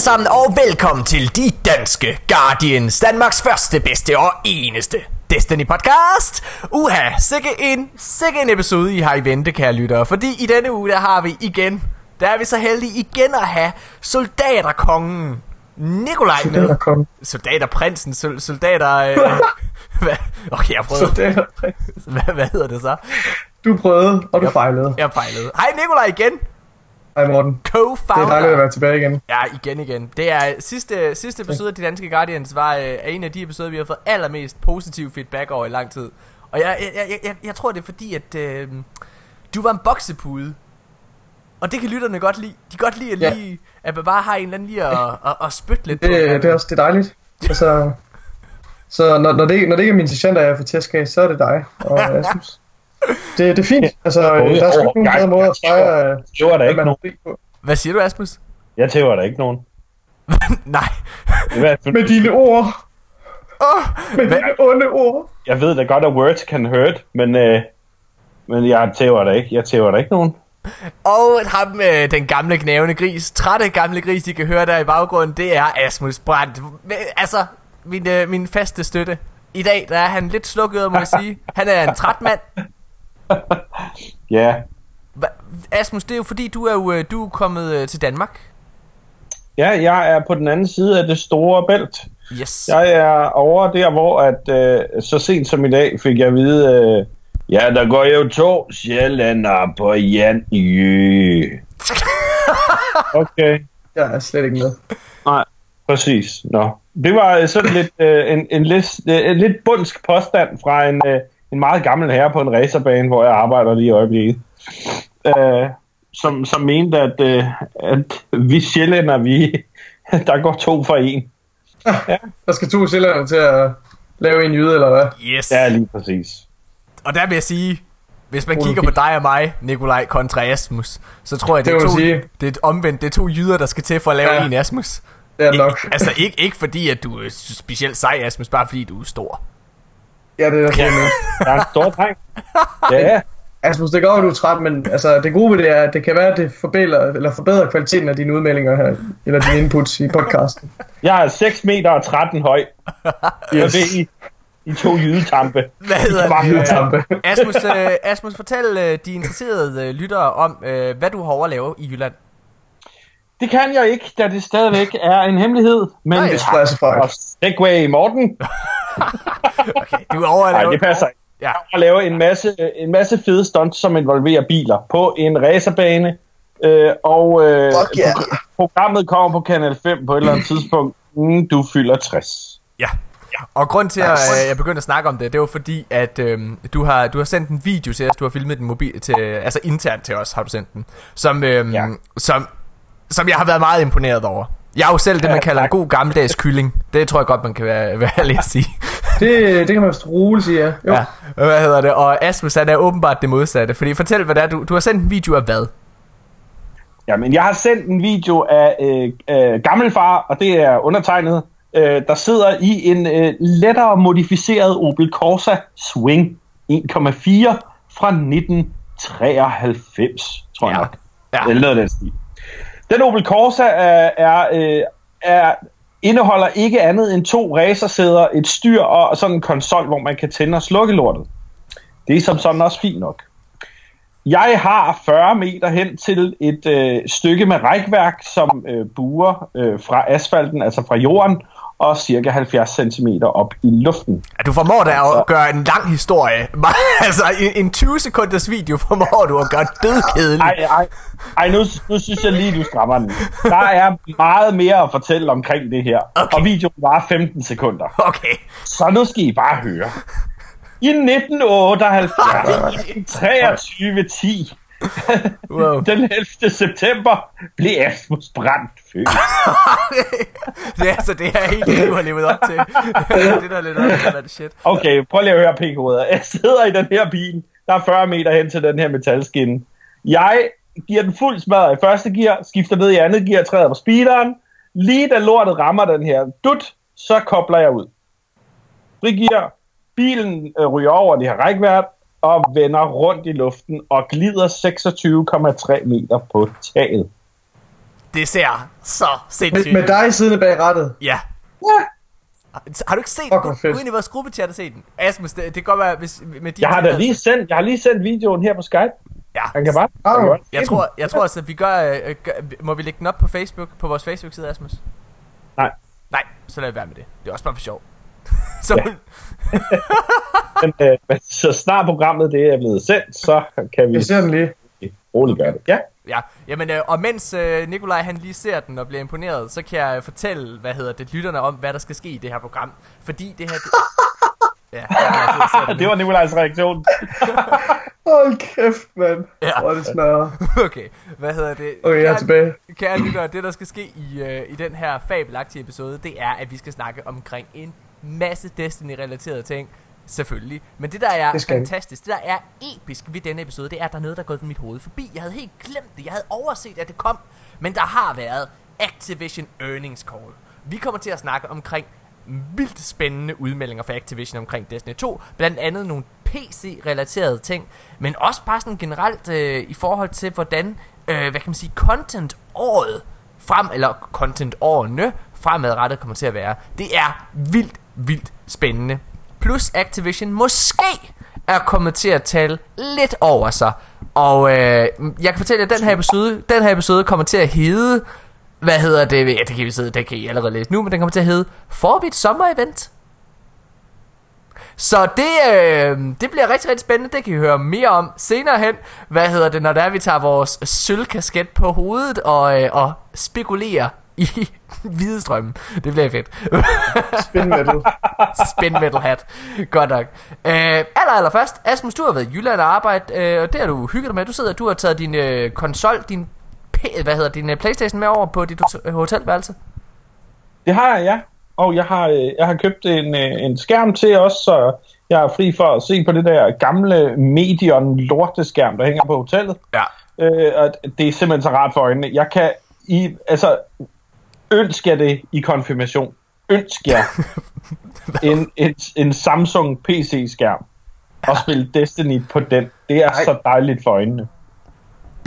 alle sammen, og velkommen til De Danske Guardians, Danmarks første, bedste og eneste Destiny podcast. Uha, sikke en, sikke en episode, I har i vente, kære lyttere. Fordi i denne uge, der har vi igen, der er vi så heldige igen at have soldaterkongen Nikolaj med. Soldaterkongen. Soldaterprinsen, sol, soldater... Øh, hvad? Okay, jeg prøvede. Soldaterprins. Hvad, hvad hedder det så? Du prøvede, og du fejlede. Jeg fejlede. Hej Nikolaj igen. Hej Morten. Co-founder. Det er dejligt at være tilbage igen. Ja, igen igen. Det er sidste, sidste episode af De Danske Guardians var øh, er en af de episoder, vi har fået allermest positiv feedback over i lang tid. Og jeg, jeg, jeg, jeg, jeg tror, det er fordi, at øh, du var en boksepude. Og det kan lytterne godt lide. De kan godt lide at, Ja. lige, at man bare har en eller anden lige at, at, at spytte lidt Det, på. det er også det er dejligt. Altså, så når, når, det, når det ikke er min sergeant, jeg får tæsk af, så er det dig. Og jeg synes, det, det er fint. Altså, der er sgu ikke nogen bedre måde at fejre, øh, tæver der ikke nogen. på. Hvad siger du, Asmus? Jeg tæver der ikke nogen. Nej. Fald, Med dine ord. Oh, Med dine onde ord. jeg ved da godt, at words can hurt, men, øh, men jeg tæver der ikke. Jeg tæver der ikke nogen. og ham med den gamle knævende gris, trætte gamle gris, I kan høre der i baggrunden, det er Asmus Brandt. Altså, min, øh, min faste støtte. I dag, der er han lidt slukket, må jeg sige. Han er en træt mand. Ja, Hva- Asmus, det er jo fordi, du er jo øh, du er kommet øh, til Danmark. ja jeg er på den anden side af det store bælt. Yes. Jeg er over der, hvor at, øh, så sent som i dag fik jeg at vide, øh, ja, der går jo to sjældere på Jan Jø. Okay. Jeg er slet ikke med. Nej, præcis. Nå. Det var øh, sådan lidt øh, en, en, lidt, øh, en lidt bundsk påstand fra en, øh, en meget gammel herre på en racerbane, hvor jeg arbejder lige i øjeblikket. Øh, som, som mente, at, øh, at vi sjællænder, vi, der går to for en. Der skal to sjældere til at lave en jyde, eller hvad? Yes. Ja, lige præcis. Og der vil jeg sige, hvis man kigger på dig og mig, Nikolaj kontra Asmus, så tror jeg, det, Det er to, sige. det er omvendt. Det er to jyder, der skal til for at lave Ja. en Asmus. Det er Ikke, nok. altså ikke, ikke fordi, at du er specielt sej, Asmus, bare fordi du er stor. Ja, det er der ja. Der er en stor dreng. Ja, Asmus, det går, at du er træt, men altså, det gode ved det er, at det kan være, at det forbedrer, eller forbedrer kvaliteten af dine udmeldinger her, eller dine inputs i podcasten. jeg er 6 meter og 13 høj. Jeg Yes. ved, I, I to jydetampe. Hvad hedder det? Tampe. Asmus, øh, Asmus, fortæl øh, de interesserede øh, lyttere om, øh, hvad du har over at lave i Jylland. Det kan jeg ikke, da det stadigvæk er en hemmelighed. Men Nej, jeg så fejl. Og Segway Morten. Okay, du er over at Nej, lave... det passer ikke. Ja. Jeg har lavet en masse, en masse fede stunts, som involverer biler på en racerbane. Øh, og øh, Fuck yeah. pro- programmet kommer på Kanal 5 på et eller andet tidspunkt, inden du fylder 60. Ja. Og grund til, at øh, jeg begyndte at snakke om det, det var fordi, at øh, du, har, du har sendt en video til os, du har filmet den mobil til, altså internt til os, har du sendt den, som, øh, Ja. som, som jeg har været meget imponeret over. Jeg er jo selv det, man Ja, kalder en god gammeldags kylling. Det tror jeg godt, man kan være, være ærlig at sige. Det, det kan man vist roligt sige, ja. Jo. Ja. Hvad hedder det? Og Asmus, han er åbenbart det modsatte. Fordi fortæl, hvad det er, du, du har sendt en video af hvad? Jamen, jeg har sendt en video af øh, øh, gammelfar, og det er undertegnet, øh, der sidder i en øh, lettere modificeret Opel Corsa Swing 1,4 fra 1993, tror jeg Ja. nok. Ja. Eller noget af den stil. Den Opel Corsa er, er, øh, er, indeholder ikke andet end to racersæder, et styr og sådan en konsol, hvor man kan tænde og slukke lortet. Det er som sådan også fint nok. Jeg har 40 meter hen til et øh, stykke med rækværk, som øh, buer øh, fra asfalten, altså fra jorden, og cirka 70 cm op i luften. Ja, du formår da at gøre en lang historie. altså, en, en 20 sekunders video formår du at gøre dødkedelig. Ej, ej, ej nu, nu synes jeg lige, du strammer den. Der er meget mere at fortælle omkring det her, Okay. og videoen var 15 sekunder. Okay. Så nu skal I bare høre. I 1978, 23.10, Wow. den 11. september, blev Asmus Brandt født. det er altså det her helt liv har levet op til. det er det, der er lidt op til, hvad det shit. Okay, prøv lige at høre pækoder. Jeg sidder i den her bil, der er 40 meter hen til den her metalskinne. Jeg giver den fuld smadret i første gear, skifter ned i andet gear, træder på speederen. Lige da lortet rammer den her dut, så kobler jeg ud. Frigear, bilen øh, ryger over det her rækværk og vender rundt i luften og glider 26,3 meter på taget. Det ser så sindssygt Med, med dig siddende bag rattet. Ja. Ja. Har du ikke set den? Gå, gå ind i vores gruppechat og se den. Asmus, det, det kan godt være, hvis med de Jeg har da lige sendt, jeg har lige sendt videoen her på Skype. Ja. Han kan bare... Du? han kan bare Jeg tror, jeg tror altså, at vi gør, øh, gør... Må vi lægge den op på Facebook, på vores Facebook-side, Asmus? Nej. Nej, så lad det være med det. Det er også bare for sjov. så, Ja. Men, øh, men så snart programmet det er blevet sendt, så kan vi Jeg ser den lige. roligt gøre det. Ja. Ja, jamen, øh, og mens øh, Nikolaj han lige ser den og bliver imponeret, så kan jeg fortælle, hvad hedder det, lytterne om, hvad der skal ske i det her program. Fordi det her... Det... Ja, den Det var Nikolajs reaktion. Hold kæft, mand. Ja. Hvor er det smadrer. Okay, hvad hedder det? Okay, jeg er Kære- tilbage. Kære lyttere, det der skal ske i, øh, i den her fabelagtige episode, det er, at vi skal snakke omkring en masse Destiny-relaterede ting. Selvfølgelig. Men det der er Det fantastisk, det der er episk ved denne episode, det er, at der er noget, der er gået mit hoved forbi. Jeg havde helt glemt det. Jeg havde overset, at det kom. Men der har været Activision Earnings Call. Vi kommer til at snakke omkring vildt spændende udmeldinger fra Activision omkring Destiny 2. Blandt andet nogle PC-relaterede ting, men også bare sådan generelt øh, i forhold til, hvordan, øh, hvad kan man sige, content-året frem, eller content-årene fremadrettet kommer til at være. Det er vildt, vildt spændende. Plus Activision måske er kommet til at tale lidt over sig. Og øh, jeg kan fortælle jer, at den her episode, den her episode kommer til at hedde, hvad hedder det? Ja, det kan vi sidde, det kan I allerede læse nu, men den kommer til at hedde Forbit Sommer Event. Så det, øh, det bliver rigtig, rigtig spændende. Det kan I høre mere om senere hen. Hvad hedder det, når det er, vi tager vores sølvkasket på hovedet og, øh, og spekulerer i hvidestrømmen. Det bliver fedt. Spin metal. Spin metal hat. Godt nok. Øh, aller, aller først, Asmus, du har været i Jylland og arbejdet, øh, og det har du hygget dig med. Du sidder, du har taget din øh, konsol, din, P- hvad hedder din øh, Playstation med over på dit hot- hotelværelse. Det har jeg, ja. Og jeg har, øh, jeg har købt en, øh, en skærm til også, så jeg er fri for at se på det der gamle Medion lorteskærm, der hænger på hotellet. Ja. Øh, og det er simpelthen så rart for øjnene. Jeg kan i, altså, ønsker jeg det i konfirmation. Ønsker jeg en, en, en Samsung PC-skærm og spille Destiny på den. Det er Nej. så dejligt for øjnene.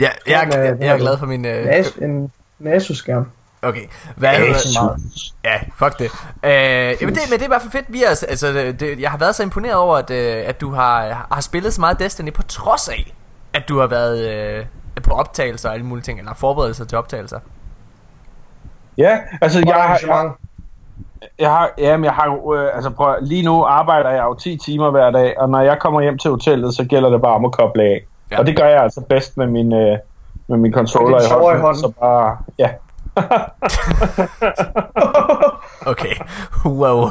Ja, jeg, jeg, hvad jeg er glad det? for min... Øh, Nas, en Nasus-skærm. okay, hvad Det er meget. Ja, fuck det. Øh, jamen det, men det er bare for fedt. Vi er, altså- altså, det, det, jeg har været så imponeret over, at, øh, at du har, har spillet så meget Destiny, på trods af, at du har været øh, på optagelser og alle mulige ting, eller forberedelser til optagelser. Ja, altså jeg, har- jeg, jeg har, jamen, jeg har jo, øh, altså prøv, lige nu arbejder jeg jo 10 timer hver dag, og når jeg kommer hjem til hotellet, så gælder det bare om at koble af. Ja. Og det gør jeg altså bedst med min, øh, med min controller i sover i hånden. hånden. Så bare, ja. Okay, wow.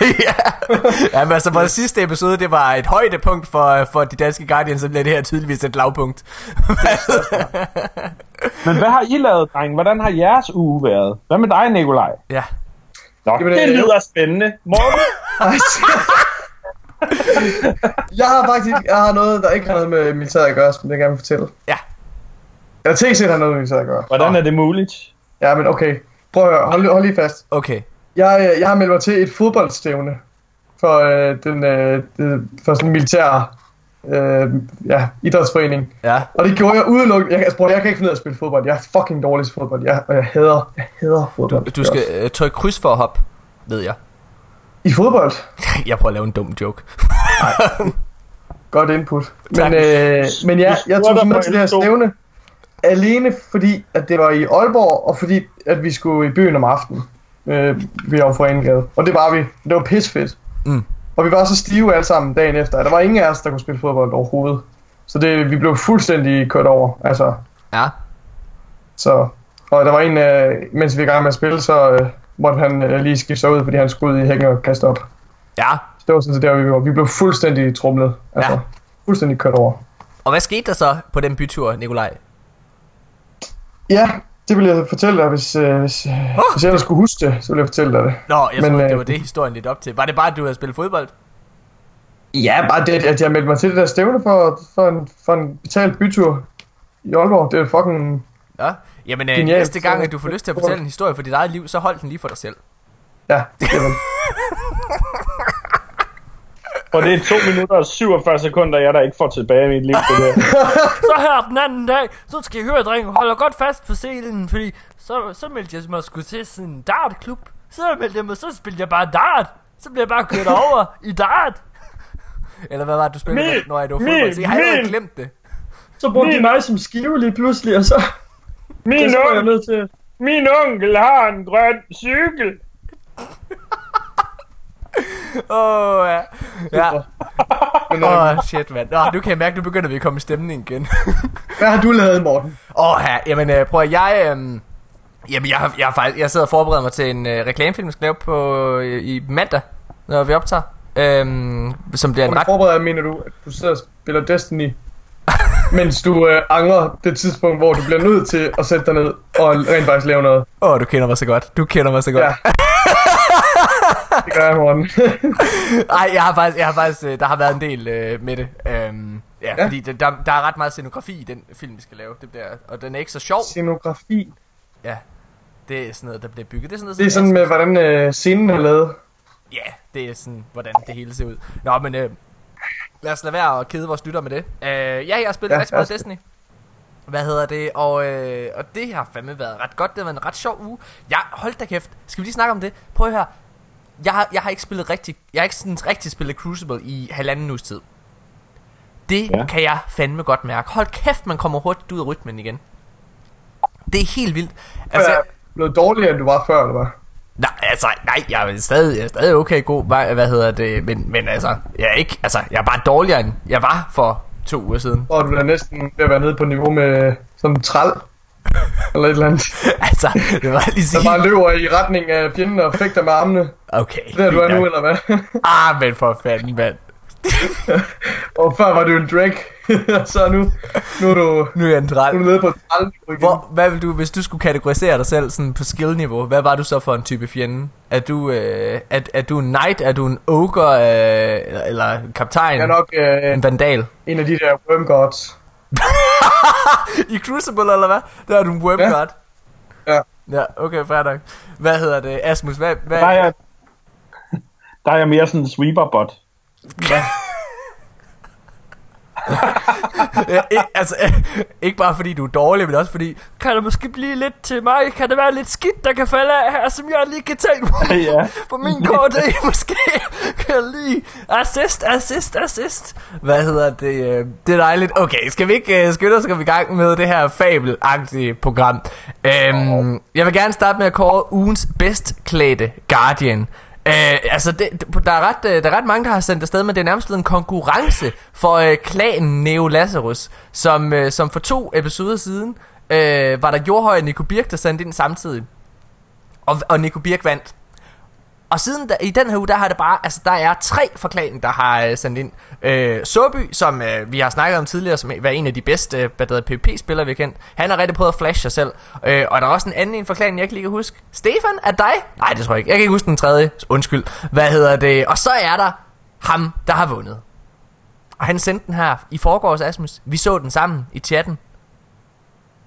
ja. Jamen altså, vores sidste episode, det var et højdepunkt for, for de danske Guardians, så bliver det her tydeligvis et lavpunkt. Men hvad har I lavet, dreng? Hvordan har jeres uge været? Hvad med dig, Nikolaj? ja. Nå, Jamen, det øh, lyder spændende. Morten? jeg har faktisk jeg har noget, der ikke har noget med militæret at gøre, som jeg gerne vil fortælle. Ja. Eller set har noget med militæret at gøre. Hvordan er det muligt? Ja, men okay. Prøv at høre. Hold, hold lige fast. Okay. Jeg, øh, jeg har meldt mig til et fodboldstævne for øh, den øh, for sådan en militær øh, ja, idrætsforening. Ja. Og det gjorde jeg udelukkende. Jeg, altså, prøv, jeg kan ikke finde ud af at spille fodbold. Jeg er fucking dårlig til fodbold. Jeg, og jeg hader, jeg hader fodbold. Du skal øh, trykke kryds for at hoppe, ved jeg. I fodbold? Jeg prøver at lave en dum joke. Godt input. Tak. Men, øh, men ja, Du jeg tog mig med til det her stævne. Alene fordi, at det var i Aalborg, og fordi, at vi skulle i byen om aftenen. Øh, ved Foreningade. Og det var vi. Det var pisfedt. Mm. Og vi var så stive alle sammen dagen efter. Der var ingen af os, der kunne spille fodbold overhovedet. Så det, vi blev fuldstændig kørt over. Altså, Ja. så, og der var en, øh, mens vi var i gang med at spille, så øh, måtte han øh, lige skifte sig ud, fordi han skulle ud i hækken og kaste op. Ja. Så det var sådan set der, vi var. Vi blev fuldstændig trumlet. Altså, Ja. fuldstændig kørt over. Og hvad skete der så på den bytur, Nikolaj? Ja, det vil jeg fortælle dig, hvis, øh, hvis, øh, hvis jeg ellers skulle huske det, så vil jeg fortælle dig det. Nå, jeg Men, troede, det øh, var det, historien lidt op til. Var det bare, at du havde spillet fodbold? Ja, bare det, at jeg meldte mig til det der stævne for, for, en, for en betalt bytur i Aalborg. Det er fucking... Ja. Jamen, øh, Genialt. næste gang, at du får lyst til at fortælle en historie for dit eget liv, så hold den lige for dig selv. Ja, det er. Og det er 2 minutter og 47 sekunder, jeg der ikke får tilbage i mit liv. Det der. så her den anden dag, så skal I høre, drenge, holder godt fast på selen, fordi så, så meldte jeg mig sgu til sådan en dartklub. Så meldte jeg mig, så spillede jeg bare dart. Så blev jeg bare kørt over i dart. Eller hvad var det, du spillede, Min- når jeg var min- fodbold? Så jeg har min- glemt det. Så brugte de mig som skive lige pludselig, og så, Min, onkel, til... min onkel har en grøn cykel. Åh, oh, ja. Ja. Men, Åh, øh, oh, shit, mand. Nå, nu kan jeg mærke, nu begynder vi at komme i stemning igen. hvad har du lavet, Morten? Åh, oh, ja. Jamen, øh, prøv at jeg... Øh, jamen, jeg, jeg, faktisk, jeg sidder og forbereder mig til en øh, reklamefilm, jeg skal lave på, øh, i mandag, når vi optager. Øhm, som bliver en ret... forbereder mener du, at du sidder og spiller Destiny, mens du øh, angrer det tidspunkt, hvor du bliver nødt til at sætte dig ned og rent faktisk lave noget? Åh, oh, du kender mig så godt. Du kender mig så godt. Ja. Det gør jeg, Morten. Ej, jeg har faktisk, jeg har faktisk øh, der har været en del øh, med det. Øhm, ja, ja, fordi det, der, der er ret meget scenografi i den film, vi skal lave. Det bliver, og den er ikke så sjov. Scenografi. Ja, det er sådan noget, der bliver bygget. Det er sådan noget, Det er sådan med, hvordan øh, scenen er lavet. Ja, det er sådan, hvordan det hele ser ud. Nå, men øh, lad os lade være at kede vores lytter med det. Øh, ja, jeg har spillet ja, rigtig meget. Destiny. Hvad hedder det? Og, øh, og det har fandme været ret godt. Det har været en ret sjov uge. Jeg, hold da kæft. Skal vi lige snakke om det? Prøv at høre. Jeg har, jeg har ikke spillet rigtig, jeg har ikke sådan rigtig spillet Crucible i halvanden uges tid. Det ja. Kan jeg fandme godt mærke. Hold kæft, man kommer hurtigt ud af rytmen igen. Det er helt vildt. Altså, er blevet dårligere, end du var før, eller hvad? Nej, altså, nej, jeg er stadig, jeg er stadig okay god, hvad, hvad hedder det, men, men altså, jeg er ikke, altså, jeg er bare dårligere, end jeg var for to uger siden. Og du er næsten ved at være nede på niveau med sådan en træl. Eller et eller andet. altså, det var lige Der sige, bare løber i retning af fjenden og fægter med armene. okay. Det er du er nu, eller hvad? Ah, men for fanden, mand. og før var du en drag. så nu, nu er du, Nu er jeg en nu er du nede på igen. Hvor, hvad vil du, hvis du skulle kategorisere dig selv sådan på skill-niveau, hvad var du så for en type fjende? Er du, øh, er, er du en knight, er du en ogre, øh, eller, eller kaptajn, Jeg er nok øh, en vandal? en af de der worm gods. I Crucible, eller hvad? Der er du en worm Ja. Ja. Ja, okay, fair nok. Hvad hedder det? Asmus, hvad, hvad, Der er jeg, der er jeg mere sådan en sweeper-bot. ja, ikke, altså, øh, ikke bare fordi du er dårlig, men også fordi, kan der måske blive lidt til mig? Kan der være lidt skidt, der kan falde af her, som jeg lige kan tage på, Ja. på min kort? måske kan jeg lige assist, assist, assist. Hvad hedder det? øh, Det er dejligt. Okay, skal vi ikke uh, skynde os komme i gang med det her fabelagtige program? Um, jeg vil gerne starte med at kåre ugens bedst klædte Guardian. Øh, altså, det, der, er ret, øh, der er ret mange, der har sendt afsted, men det er nærmest blevet en konkurrence for øh, klanen Neo Lazarus, som, øh, som for to episoder siden øh, var der Jordhøj og Nico Birk, der sendte ind samtidig. Og, og Nico Birk vandt. Og siden der, i den her uge, der har det bare, altså der er tre fra klanen, der har øh, sendt ind. Øh, Soby, som øh, vi har snakket om tidligere, som var en af de bedste øh, hvad PvP-spillere, vi har kendt. Han har rigtig prøvet at flashe sig selv. Øh, og der er også en anden en fra klanen, jeg ikke lige kan huske. Stefan, er dig? Nej, det tror jeg ikke. Jeg kan ikke huske den tredje. Undskyld. Hvad hedder det? Og så er der ham, der har vundet. Og han sendte den her i forgårs, Asmus. Vi så den sammen i chatten.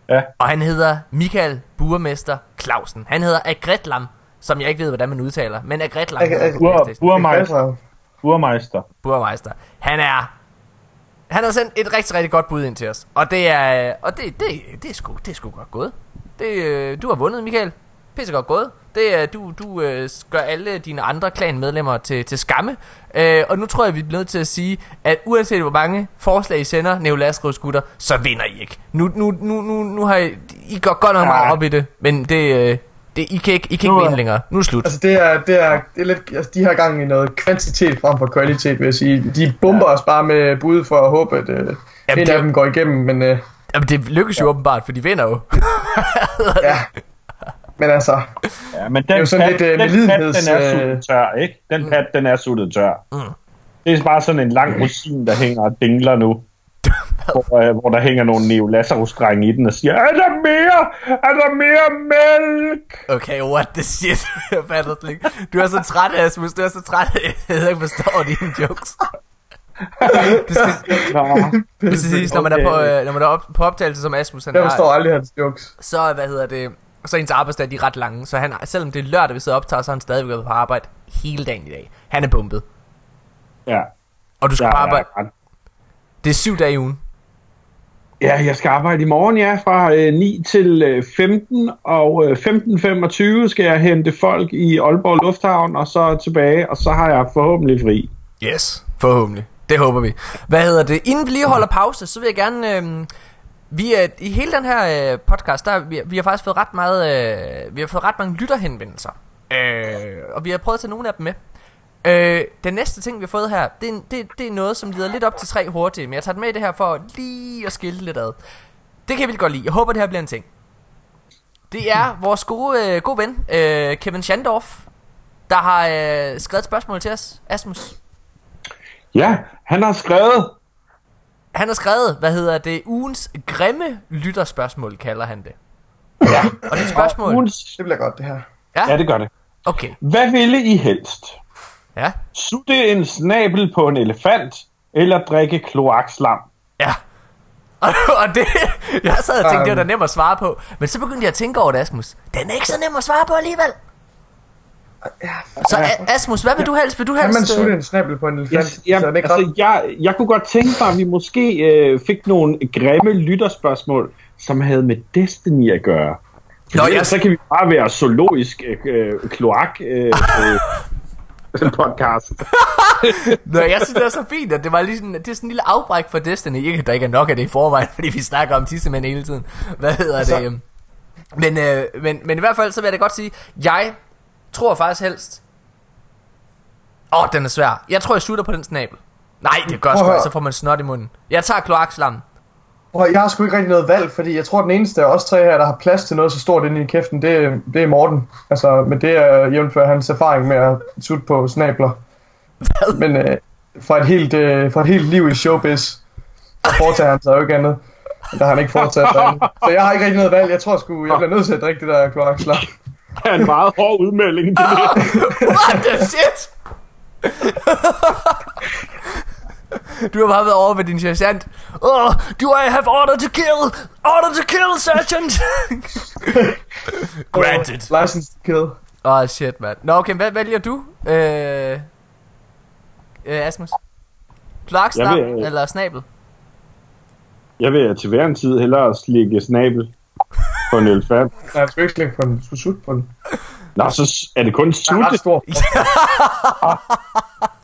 Ja. Og han hedder Michael Burmester Clausen. Han hedder Agretlam, som jeg ikke ved, hvordan man udtaler. Men Bur, PlayStation. burmeister. Burmeister. Burmeister. Han er... Han har sendt et rigtig, rigtig godt bud ind til os. Og det er... Og det, det, det, er, sgu, det er sgu godt gået. Det, øh, du har vundet, Michael. Pisse godt gået. Det er, du, du øh, gør alle dine andre klanmedlemmer til, til skamme. Øh, og nu tror jeg, vi bliver nødt til at sige, at uanset hvor mange forslag I sender, Neolaskrivs gutter, så vinder I ikke. Nu, nu, nu, nu, nu har I... I går godt nok meget op i det, men det... Øh, det I kan ikke, I kan Nu ikke er- vinde længere. Nu er det slut. altså det er, det er, det er lidt, altså de har gang i noget kvantitet frem for kvalitet, vil jeg sige. De bomber os bare med bud for at håbe, at uh, en det- af dem går igennem, men uh, Jamen, det lykkes jo åbenbart, for de vinder jo. ja. Men altså, Ja, men den, jo sådan pat, lidt, øh, den pat, den er øh, suttet tør, ikke? Den pat, den er suttet tør. Mm. Det er bare sådan en lang rosin, der hænger og dingler nu. Hvor, øh, hvor der hænger nogle Neo lazarus i den og siger, er der mere? Er der mere mælk? Okay, what the shit? Jeg fatter slet ikke. Du er så træt, Asmus. Du er så træt, at jeg ikke forstår dine jokes. Det skal, Nå, det skal siges, når man er på, øh, når man er op, på optagelse som Asmus, han jeg forstår har, aldrig hans jokes. så, hvad hedder det, så er ens arbejdsdag, de er ret lange. Så han, selvom det er lørdag, vi sidder og optager, så er han stadigvæk på arbejde hele dagen i dag. Han er bumpet. ja. Og du skal Ja, bare arbejde... ja, Det er syv dage i ugen. Ja, jeg skal arbejde i morgen, ja, fra øh, 9 til øh, 15, og øh, 15.25 skal jeg hente folk i Aalborg Lufthavn, og så tilbage, og så har jeg forhåbentlig fri. Yes, forhåbentlig. Det håber vi. Hvad hedder det? Inden vi lige holder pause, så vil jeg gerne... Øh, vi er, I hele den her øh, podcast, der vi, vi har faktisk fået ret meget... Øh, vi har fået ret mange lytterhenvendelser. Øh, og vi har prøvet at tage nogle af dem med. Øh, den næste ting, vi har fået her, det er, det, det er noget, som leder lidt op til tre hurtigt. Men jeg tager det med i det her for lige at skille lidt ad. Det kan vildt godt lide. Jeg håber, det her bliver en ting. Det er vores gode, øh, gode ven, øh, Kevin Schandorf, der har øh, skrevet et spørgsmål til os. Asmus. Ja, han har skrevet, Han har skrevet, hvad hedder det, ugens grimme lytterspørgsmål, kalder han det. ja, Og det er et spørgsmål. ugens, Det bliver godt, det her. ja, det gør det. Okay, Hvad ville I helst? Ja, Sutte en snabel på en elefant, eller drikke kloakslam? ja. Og, og det, jeg sad og tænkte, det var da Um. nemt at svare på. Men så begyndte jeg at tænke over det, Asmus. Den er ikke så nem at svare på alligevel. Ja, Så A- Asmus, hvad vil du helst? Vil du kan man helst... sutte øh, en snabel på en elefant? Jeg, jeg, så er det ikke altså, ret... jeg, jeg kunne godt tænke mig, at vi måske øh, fik nogle grimme lytterspørgsmål, som havde med Destiny at gøre. Nå, ja. Så kan vi bare være zoologisk øh, kloak øh, øh, podcast. Nå, jeg synes, det er så fint, at det var lige sådan, det er sådan en lille afbræk for Destiny. Ikke, der ikke er nok af det i forvejen, fordi vi snakker om tissemænd hele tiden. Hvad hedder det? øhm? Men, øh, men, men i hvert fald, så vil jeg da godt sige, jeg tror faktisk helst... Åh, oh, den er svær. Jeg tror, jeg slutter på den snabel. Nej, det gør sgu, så får man snot i munden. Jeg tager kloakslam. Prøv, jeg har sgu ikke rigtig noget valg, fordi jeg tror, at den eneste af os tre her, der har plads til noget så stort inde i kæften, det, er- det er Morten. Altså, men det er jævnfør hans erfaring med at sutte på snabler. Men øh, fra, et helt, øh, fra et helt liv i showbiz, så foretager han sig jo ikke andet. Der har han ikke foretaget sig andet. Så jeg har ikke rigtig noget valg. Jeg tror sgu, jeg bliver nødt til at drikke det der kloakslag. Det er en meget hård udmelding, det der. What the shit? Du har bare været over ved din sergeant. Oh, do I have order to kill? Order to kill, sergeant! Granted. License to kill. Åh, oh, shit, mand. Nå, okay, hvad vælger du? Øh... Øh, Asmus? Kloakslam Jeg vil- eller snabel? Jeg vil til hver en tid hellere slikke snabel på en elefant. Nej, jeg skal ikke slikke på den. Du skal sutte på den. Nå, så er det kun sutte. stor.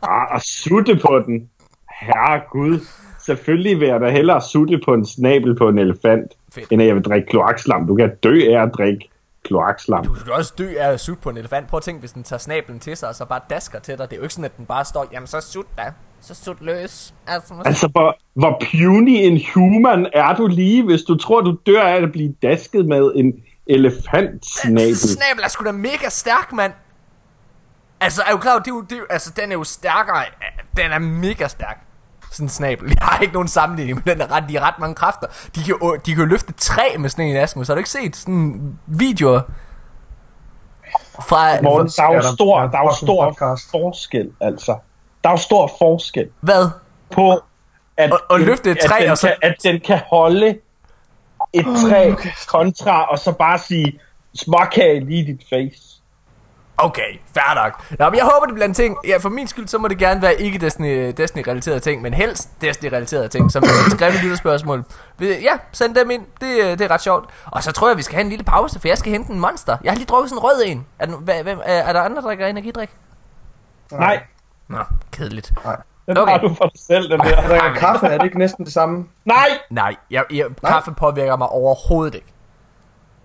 Ah, og sutte på den. Herre Gud. Selvfølgelig vil jeg da hellere sutte på en snabel på en elefant, Fedt. end at jeg vil drikke kloakslam. Du kan dø af at drikke kloakslam. Du kan også dø af at sutte på en elefant. Prøv at tænke, hvis den tager snablen til sig, og så bare dasker til dig. Det er jo ikke sådan, at den bare står, jamen så sut da. Så sut løs. Altså, Altså, hvor, hvor puny en human er du lige, hvis du tror, du dør af at blive dasket med en elefantsnabel? Snabel er sgu da mega stærk, mand. Altså, er du klar det er jo, det er jo, altså, den er jo stærkere. Den er mega stærk. Sådan en snabel. Jeg har ikke nogen sammenligning, men den er ret, de har ret mange kræfter. De kan, jo, de kan jo løfte træ med sådan en Asmus. Har du ikke set sådan videoer? Fra, Morten, der er jo der- stor, der er der er jo stor podcast. forskel, altså. Der er jo stor forskel hvad? på, at, Og- og løfte et træ, at, den og så- kan, at den kan holde et træ kontra, og så bare sige, småkage lige i dit face. Okay, fair nok. Nå, men jeg håber, det bliver en ting. Ja, for min skyld, så må det gerne være ikke Destiny, Destiny-relaterede ting, men helst Destiny-relaterede ting, som et skrevet lytterspørgsmål. Ja, send dem ind. Det, øh, det er ret sjovt. Og så tror jeg, vi skal have en lille pause, for jeg skal hente en monster. Jeg har lige drukket sådan en rød en. Er, hvad, hvem, er, er der andre, der drikker energidrik? Nej, Nå, kedeligt. den Okay. har du for dig selv, den der. Drikker kaffe, er det ikke næsten det samme? Nej! Nej, jeg, jeg, kaffe påvirker mig overhovedet ikke.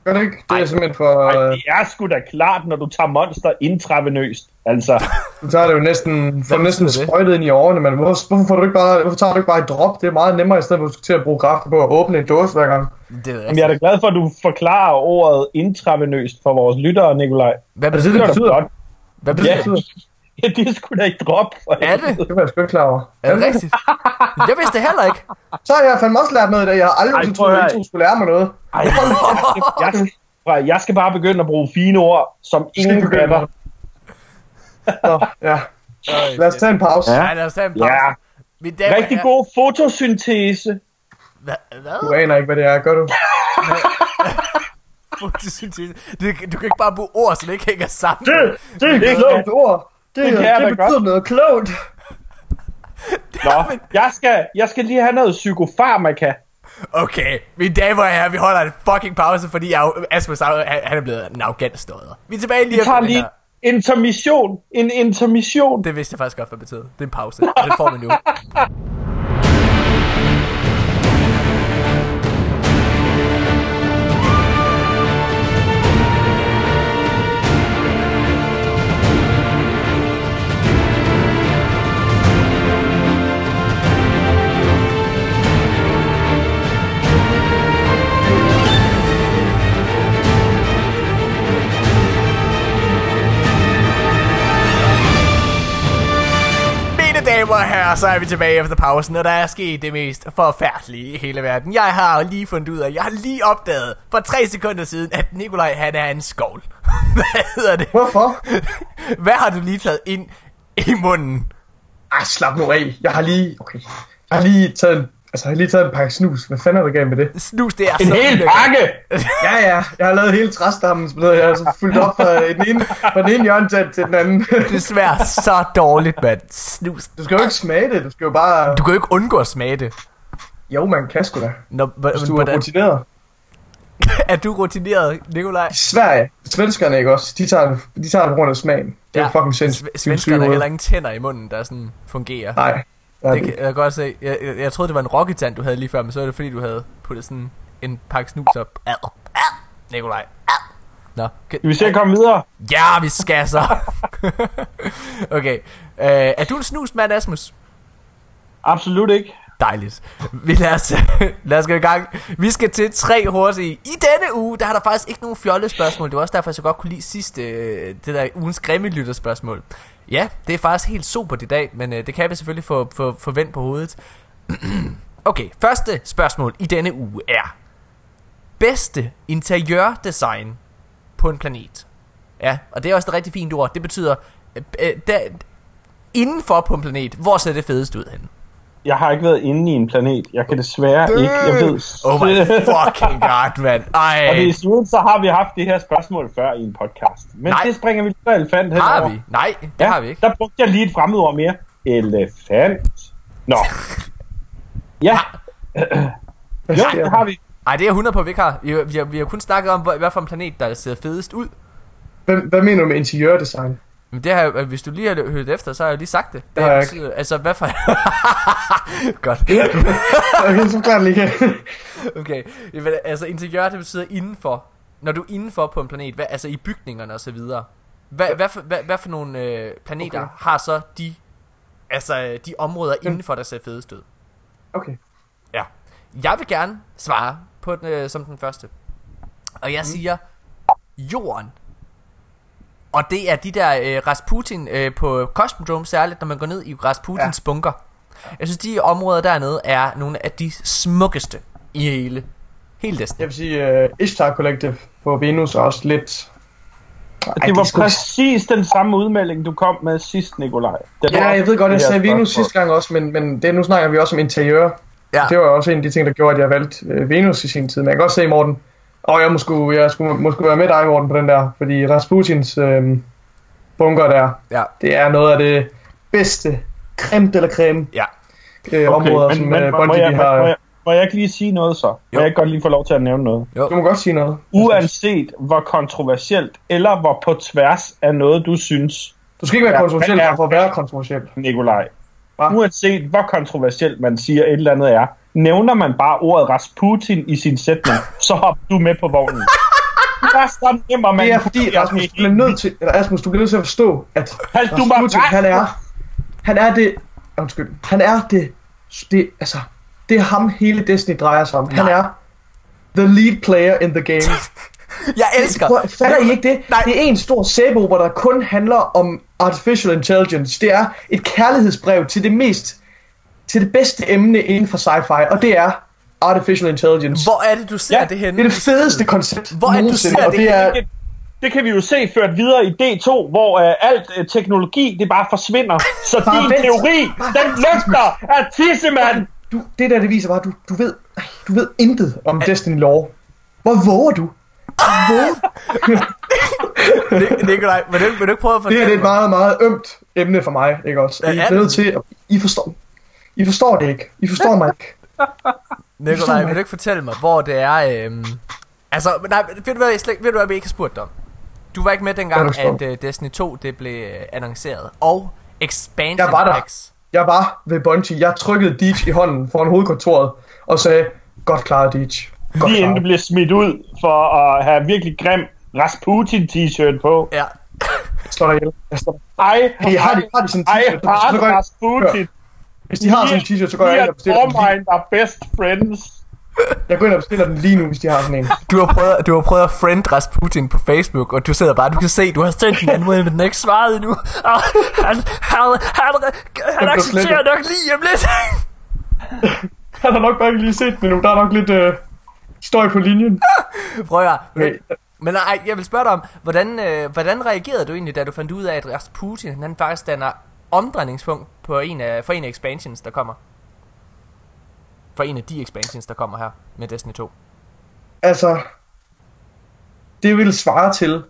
Gør det ikke? Det Ej. er simpelthen for... Ej, det er sgu da klart, når du tager monster intravenøst. Altså, du tager det jo næsten, får næsten det? sprøjtet ind i årene, men hvorfor, hvorfor, får du ikke bare, hvorfor tager du ikke bare et drop? Det er meget nemmere, i stedet for at du skal til at bruge kræfter på at åbne en dåse hver gang. Det jeg Jamen, jeg er da glad for, at du forklarer ordet intravenøst for vores lyttere, Nikolaj. Hvad Er det betyder det, betyder? Hvad betyder det? Ja, det er sgu da et drop. For Er det? Det var jeg sgu ikke klar over. Er det rigtigt? Jeg vidste det heller ikke. Så har jeg fandme også lært noget i dag. Jeg har aldrig Ej, troet, at. I to skulle lære mig noget. Ej, jeg, skal, jeg, skal, prøv, jeg skal bare begynde at bruge fine ord, som ingen fatter. Så, ja. Lad os tage en pause. Ja. Lad os tage en pause. Ja, Mine damer rigtig herrer- god fotosyntese. Hvad? Du aner ikke, hvad det er, gør du? Fotosyntese. Du, du kan ikke bare bruge ord, som ikke hænger sammen. Det, det er Det et kan- klogt ord. Det, det det, kan jeg det betyder noget klogt. Nå, jeg skal, jeg skal lige have noget psykofarmaka. Okay, mine damer og herrer, vi holder en fucking pause, fordi jeg, Asmus han, han er blevet en arrogant støder. Vi er tilbage lige Vi tager lige intermission. En intermission. Det vidste jeg faktisk godt, hvad det betød. Det er en pause, og det får vi nu. damer og herrer, så er vi tilbage efter pausen, og der er sket det mest forfærdelige i hele verden. Jeg har lige fundet ud af, jeg har lige opdaget for tre sekunder siden, at Nikolaj han er en skovl. Hvad hedder det? Hvorfor? Hvad har du lige taget ind i munden? Ej, slap nu af. Jeg har lige... Okay. Jeg har lige taget en, altså, jeg har lige taget en pakke snus. Hvad fanden er der galt med det? Snus, det er En så hel ulækkert. pakke. Ja, ja. Jeg har lavet hele træstammen. så Jeg har altså fyldt op fra den ene, fra den ene hjørne til, til den anden. Det smager så dårligt, mand. Snus. Du skal jo ikke smage det. Du skal jo bare... Du kan jo ikke undgå at smage det. Jo, man kan sgu da. Når, Hvis men, du er hvordan, rutineret. er du rutineret, Nikolaj? I Sverige, svenskerne ikke også? De tager, de tager det på grund af smagen. Det er ja. fucking sindssygt. Sve- Svenskerne har heller ingen tænder i munden, der sådan fungerer. Nej. Ja, Det kan jeg kan godt se. Jeg, jeg, jeg troede, det var en rocketand, du havde lige før, men så er det fordi, du havde puttet sådan en pakke snus op. Ad, ad, Nikolaj. Ad. Nå, kan, Vi skal komme videre. ja, vi skal så. okay. Uh, er du en snusmand, Asmus? Absolut ikke. Dejligt. Vi lader os, lad os gå i gang. Vi skal til tre hurtige. I denne uge, der har der faktisk ikke nogen fjollede spørgsmål. Det var også derfor, jeg så godt kunne lide sidste, øh, det der ugens grimme lytterspørgsmål. Ja, det er faktisk helt super i dag, men øh, det kan vi selvfølgelig få, få, få vendt på hovedet. okay, første spørgsmål i denne uge er bedste interiørdesign på en planet. Ja, og det er også et rigtig fint ord. Det betyder øh, øh der, indenfor på en planet, hvor ser det fedest ud henne? Jeg har ikke været inde i en planet. Jeg kan desværre ikke. Jeg ved. Oh my fucking god, mand. Ej. Og desuden så har vi haft det her spørgsmål før i en podcast. Men Nej. det springer vi lige på elefant Har henover. vi? Nej, det har vi ikke. Der brugte jeg lige et fremmedord mere. Elefant. Nå. Ja. Jo, det har vi. Nej, det er 100 på, vi ikke har. Vi, vi, har, vi har kun snakket om, hvad for en planet, der ser fedest ud. Hvad, hvad mener du med interiørdesign? Men det har, hvis du lige har hørt efter, så har jeg lige sagt det. Det har jeg betyder, altså, hvad for... Godt. Okay, så klart lige. Okay. Jamen, Altså, interiør, det betyder indenfor. Når du er indenfor på en planet, hvad, altså i bygningerne og så videre. Hvad, hvad, for, hvad, hvad for nogle øh, planeter Okay. har så de, altså, de områder indenfor, der ser fedest ud? Okay. Ja. Jeg vil gerne svare på den, øh, som den første. Og jeg mm. siger jorden. Og det er de der øh, Rasputin øh, på Cosmodrome, særligt når man går ned i Rasputins ja. bunker. Jeg synes, de områder dernede er nogle af de smukkeste i hele, hele Destiny. Jeg vil sige, uh, Ishtar Collective på Venus er også lidt... Ej, Det var er sgu- præcis den samme udmelding, du kom med sidst, Nikolaj. Det Ja, var jeg ved godt, jeg det sagde Venus spørgsmål. sidste gang også, men, men det, nu snakker vi også om interiør. Ja. Det var også en af de ting, der gjorde, at jeg valgte øh, Venus i sin tid. Men jeg kan godt se, Morten, og jeg måske, jeg skulle måske være med dig, Morten, på den der. Fordi Rasputins øh, bunker der, Ja, det er noget af det bedste creme eller creme ja. øh, okay, områder, som øh, må, Bungie jeg, de må, må, har. jeg, må jeg ikke lige sige noget så? Må Jo. jeg ikke godt lige få lov til at nævne noget? Du må godt sige noget. Uanset hvor kontroversielt, eller hvor på tværs af noget, du synes, Du skal ikke være Ja, kontroversiel men er- for at være kontroversiel. Nikolaj. Hva? Uanset hvor kontroversielt man siger et eller andet er, nævner man bare ordet Rasputin i sin sætning, så hopper du med på vognen. Det er så nemt at Det er fordi, Rasmus, du bliver nødt til, eller Asmus, du bliver nødt til at forstå, at Hold Rasputin, han er, han er det, undskyld, han er det, det, altså, det er ham hele Destiny drejer sig om. Han Nej. er the lead player in the game. Jeg elsker... Prøv, fatter I ikke det? Nej. Det er en stor sæbeopera, der kun handler om artificial intelligence. Det er et kærlighedsbrev til det mest, til det bedste emne inden for sci-fi, og det er artificial intelligence. Hvor er det, du ser Ja, det henne? Det er det fedeste koncept Hvor er det, du ser det det er, det, det kan vi jo se ført videre i D2, hvor øh, alt øh, teknologi, det bare forsvinder. Så Bare din vent. teori, Bare den lugter af tissemand. du, det der, det viser bare, du, du ved, du ved intet om Destiny lore. Hvor våger du? Hvor Nikolaj, vil du, vil du ikke prøve at Det her fortælle det er et meget, meget ømt emne for mig, ikke også? Ja, I er nødt til, at I forstår. I forstår det ikke. I forstår mig ikke. Nikolaj, vil du ikke fortælle mig, hvor det er... Øhm... Altså, nej, ved du hvad, jeg slet, ved du hvad, vi ikke har spurgt dig om? Du var ikke med dengang, at uh, Destiny 2 det blev uh, annonceret. Og Expansion Jeg var der. Packs. Jeg var ved Bungie. Jeg trykkede Deej i hånden foran hovedkontoret og sagde, godt klaret Deej. Godt Lige inden det klaret. bliver smidt ud for at have virkelig grim Rasputin t-shirt på. Ja. Jeg slår dig ihjel. Jeg slår dig. Ej, Hey, har de, har de sådan en ej, t-shirt? har så går jeg- Rasputin. Hvis de har sådan en t-shirt, så går jeg ind og bestiller den. lige- er best friends. Jeg går ind og bestiller den lige nu, hvis de har sådan en. Du har, prøvet, du har prøvet at friend Rasputin på Facebook, og du sidder bare, du kan se, du har sendt en anmodning, men den er ikke svaret endnu. Og han, han, han, han accepterer nok lige om lidt. Han har nok bare ikke lige set den endnu. Der er nok lidt øh, støj på linjen. Prøv at. Okay. Men nej, jeg vil spørge dig om, hvordan, øh, hvordan reagerede du egentlig, da du fandt ud af, at Rasputin, han faktisk danner omdrejningspunkt på en af, for en af expansions, der kommer? For en af de expansions, der kommer her med Destiny 2. Altså, det vil svare til,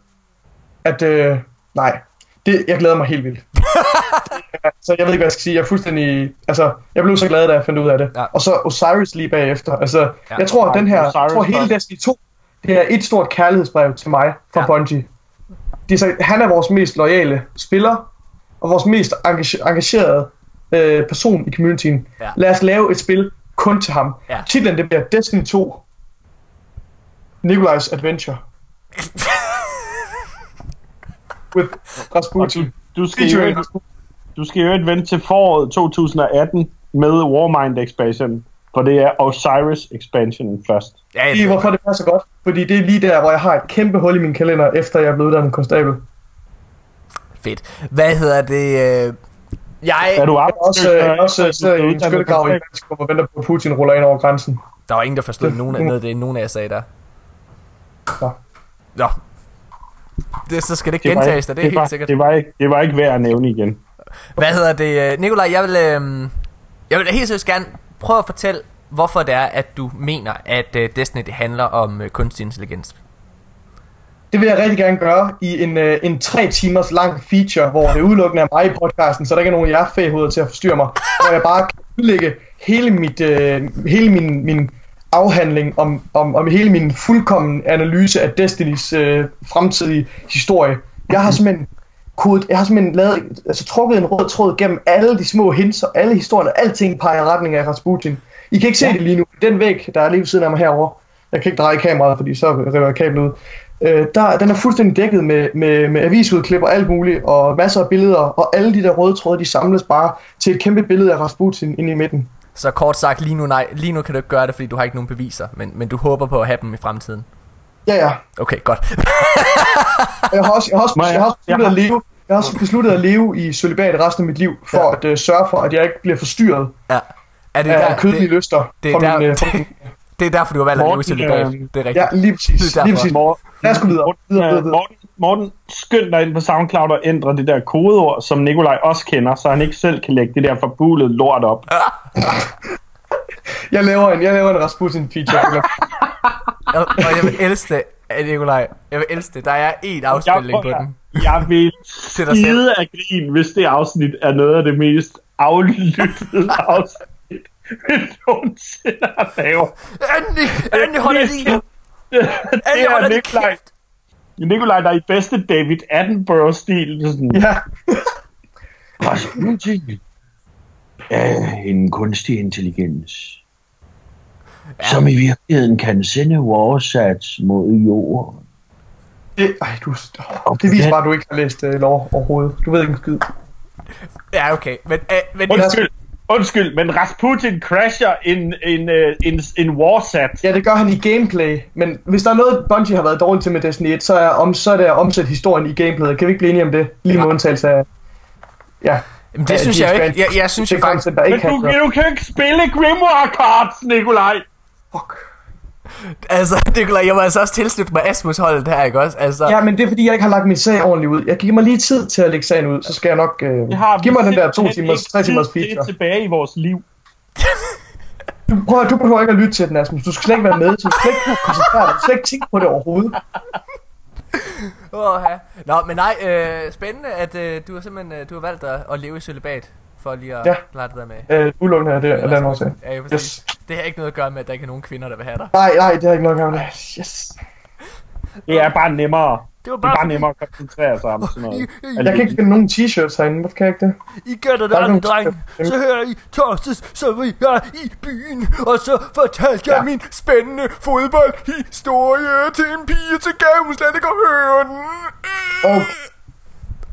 at øh, nej, det, jeg glæder mig helt vildt. så jeg ved ikke, hvad jeg skal sige. Jeg er fuldstændig... Altså, jeg blev så glad, da jeg fandt ud af det. Ja. Og så Osiris lige bagefter. Altså, Ja. jeg tror, at den her... Jeg Osiris tror, hele. Destiny 2, det er et stort kærlighedsbrev til mig fra Ja. Bungie. Det er så, han er vores mest loyale spiller, og vores mest engage- engagerede øh, person i communityen. Ja. Lad os lave et spil kun til ham. Ja. Titlen, det bliver Destiny 2. Nikolajs Adventure. With Rasputin. du, skal jo, du skal jo vente til foråret 2018 med Warmind expansion, for det er Osiris expansion først. Ja, Lige hvorfor det passer godt. Fordi det er lige der, hvor jeg har et kæmpe hul i min kalender, efter jeg er blevet uddannet konstabel. Fedt. Hvad hedder det? Øh, jeg, Er du Jeg er også, er også så sidder du i er en skyttegrav i og venter på, at Putin ruller ind over grænsen. der var ingen, der forstod nogen af, noget det, nogen af jer sagde der. Nå. Nå. Det, så skal det ikke Det var, gentages, ikke, det er det, var, helt sikkert. det, var ikke, det var ikke værd at nævne igen. Hvad hedder det? øh, Nikolaj, jeg vil, øh, jeg vil helt seriøst gerne prøve at fortælle, hvorfor det er, at du mener, at øh, Destiny det handler om øh, kunstig intelligens. Det vil jeg rigtig gerne gøre i en, øh, en tre timers lang feature, hvor det udelukkende er mig i podcasten, så der ikke er nogen af jer fæhoveder til at forstyrre mig. Hvor jeg bare kan udlægge hele, mit, øh, hele min, min afhandling om, om, om hele min fuldkommen analyse af Destinys øh, fremtidige historie. Jeg har simpelthen kodet, jeg har simpelthen lavet, altså trukket en rød tråd gennem alle de små hints og alle historierne, alting peger i retning af Rasputin. I kan ikke se det lige nu. Den væg, der er lige ved siden af mig herovre, jeg kan ikke dreje kameraet, fordi så river jeg kablet ud. Øh, der, den er fuldstændig dækket med, med, med avisudklip og alt muligt, og masser af billeder, og alle de der røde tråde, de samles bare til et kæmpe billede af Rasputin inde i midten. Så kort sagt, lige nu, nej, lige nu kan du ikke gøre det, fordi du har ikke nogen beviser, men, men du håber på at have dem i fremtiden. Ja, ja. Okay, godt. Jeg har også, jeg har også, jeg- har også besluttet at leve, jeg har også besluttet at leve i celibat resten af mit liv, for Ja. at øh, sørge for, at jeg ikke bliver forstyrret ja. Er det, af der, kødelige det, lyster. det, fra er der, min, øh, fra det, min, det er derfor, du har valgt at leve i celibat. øh, Det er rigtigt. ja, lige præcis. Det er Lige præcis. Morten, Lad os gå videre. videre, videre, videre. Morten, Morten, skynd dig ind på SoundCloud og ændre det der kodeord, som Nikolaj også kender, så han ikke selv kan lægge det der forbulede lort op. Jeg laver en, jeg laver en Rasputin feature. Og, og jeg vil elske det, eh, Nikolaj. Jeg vil elske det. Der er én afspilning på jeg, den. jeg vil skide af grin, hvis det afsnit er noget af det mest aflyttede afsnit, vi nogensinde har lavet. Endelig, endelig holder lige. Det er Nikolaj. Nikolaj, der er i bedste David Attenborough-stil. Sådan, ja. Rasputin er en kunstig intelligens, som i virkeligheden kan sende warsats mod jorden. Det, ej, du, oh, det viser bare, at du ikke har læst uh, lov overhovedet. Du ved ikke en skid. Ja, okay. Men, øh, men Undskyld, undskyld, men Rasputin crasher en, en, øh, en, en warsat. Ja, det gør han i gameplay, men hvis der er noget, Bungie har været dårligt til med Destiny 1, så er, om, så er det at omsætte historien i gameplayet. Kan vi ikke blive enige om det? Lige med Ja. undtagelse af... Ja. Jamen, det Ja, synes de jeg ikke. Jeg, jeg synes det jo er faktisk... Men du, kan du kan ikke spille Grimoire Cards, Nikolaj. Fuck. Altså, Nikolaj, jeg må altså også tilslutte mig Asmus holdet her, ikke også? Altså, Ja, men det er fordi, jeg ikke har lagt min sag ordentligt ud. Jeg giver mig lige tid til at lægge sagen ud, så skal jeg nok... Øh, Det har giv mig den der to timers, tre timers tid til feature. tilbage i vores liv. Du, prøv, du behøver ikke at lytte til den, Asmus. Du skal slet ikke være med. Du skal slet ikke koncentrere dig. Du skal slet ikke tænke på det overhovedet. Åh, ja. Nå, men nej, øh, spændende, at øh, du har simpelthen øh, du har valgt at, at leve i celibat For lige at Ja. klare det der med. Øh, udelukkende af det, af den årsag. Ja, præcis. Yes. Det har ikke noget at gøre med, at der ikke er nogen kvinder, der vil have dig. Nej, nej, det har ikke noget at gøre med det. Yes. Det er bare nemmere. Det var Det er bare, bare fordi, nemmere at koncentrere sig om sådan noget. Jeg kan ikke finde nogen t-shirts herinde. Hvorfor kan jeg ikke det? I gætter det Der er nogle- dreng. Så her i torsdags, så var jeg i byen, og så fortalte jeg Ja. min spændende fodboldhistorie til en pige til gave, hun slet ikke at høre den. Åh.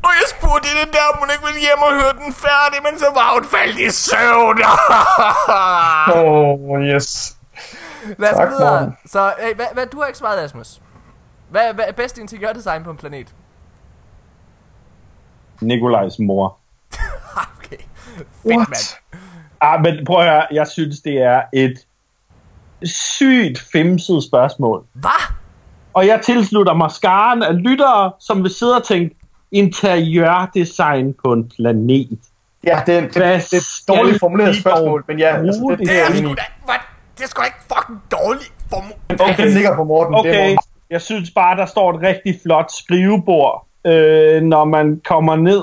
Og jeg spurgte hende der, om hun ikke ville hjem og høre den færdig, men så var hun faldet i søvn. Åh, oh, yes. Lad os Tak, videre. Morten. Så hey, hvad, hvad, du har ikke svaret, Asmus. Hvad, hvad er bedst interiørdesign på en planet? Nikolajs mor. okay. Fedt, What? mand. Ah, men prøv at høre, jeg synes, det er et sygt femset spørgsmål. Hvad? Og jeg tilslutter mig skaren af lyttere, som vil sidde og tænke, interiørdesign på en planet. Ja, det er, det, det, det er et dårligt formuleret spørgsmål, men ja, altså, det, det, Det er er jeg sgu da... Hvad? Det er sgu da ikke fucking dårligt formu... Okay. Den ligger på Morten. Det er Okay, Morten. jeg synes bare, der står et rigtig flot skrivebord, øh, når man kommer ned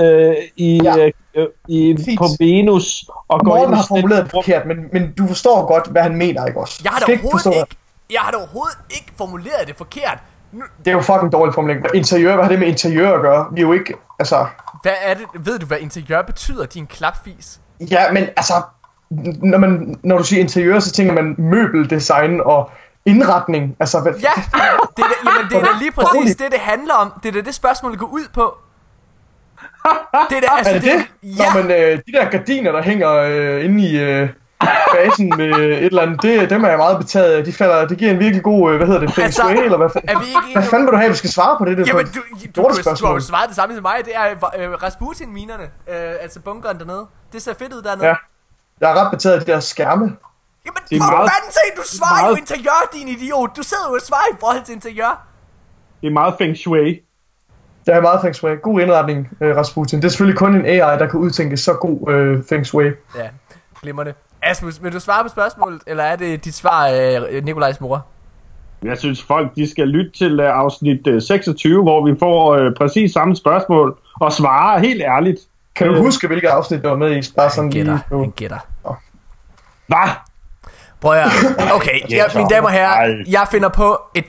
øh, i, Ja. øh, i, Præcis. på Venus og går Morten ind har formuleret det forkert, men, men du forstår godt, hvad han mener, ikke også? Jeg har da overhovedet ikke... Jeg har da overhovedet ikke formuleret det forkert. Det er jo fucking dårlig formulering. Interiør, hvad har det med interiør at gøre? Vi er jo ikke, altså... hvad er det? Ved du, hvad interiør betyder, din klapfis? Ja, men altså... Når, man, når du siger interiør, så tænker man møbeldesign og indretning. Altså, hvad, Ja, det er da, jamen, det er da lige præcis det, det handler om. Det er da det spørgsmål, går ud på. Det er da, altså, Er det det? Ja, Nå, men øh, de der gardiner, der hænger øh, inde i øh, basen med et eller andet, det, dem er jeg meget betaget af. De, falder, det giver en virkelig god, øh, hvad hedder det, feng Altså, shui, eller hvad, er vi ikke hvad fanden vil du have, vi skal svare på det? det Jamen, du, du, du, du, du har jo svaret det samme som mig. Det er øh, Rasputin-minerne. Øh, altså bunkeren dernede. Det ser fedt ud dernede. Ja. Jeg er ret betaget af de der skærme. Jamen, Det er for meget- fanden du svarer jo meget- interiør, din idiot. Du sidder jo og svarer i forhold til interiør. Det er meget feng shui. Der er meget feng shui. God indretning, øh, Rasputin. Det er selvfølgelig kun en AI, der kan udtænke så god øh, feng shui. Ja, glimrende. Asmus, vil du svare på spørgsmålet, eller er det dit svar, øh, Nikolajs mor? Jeg synes, folk de skal lytte til uh, afsnit uh, 26, hvor vi får uh, præcis samme spørgsmål og svare helt ærligt. Kan du Øh. huske, hvilket afsnit det var med i? Bare sådan Han gætter, lige han gætter. Hvad? Prøv at. Okay, ja, mine damer og herrer, jeg finder på et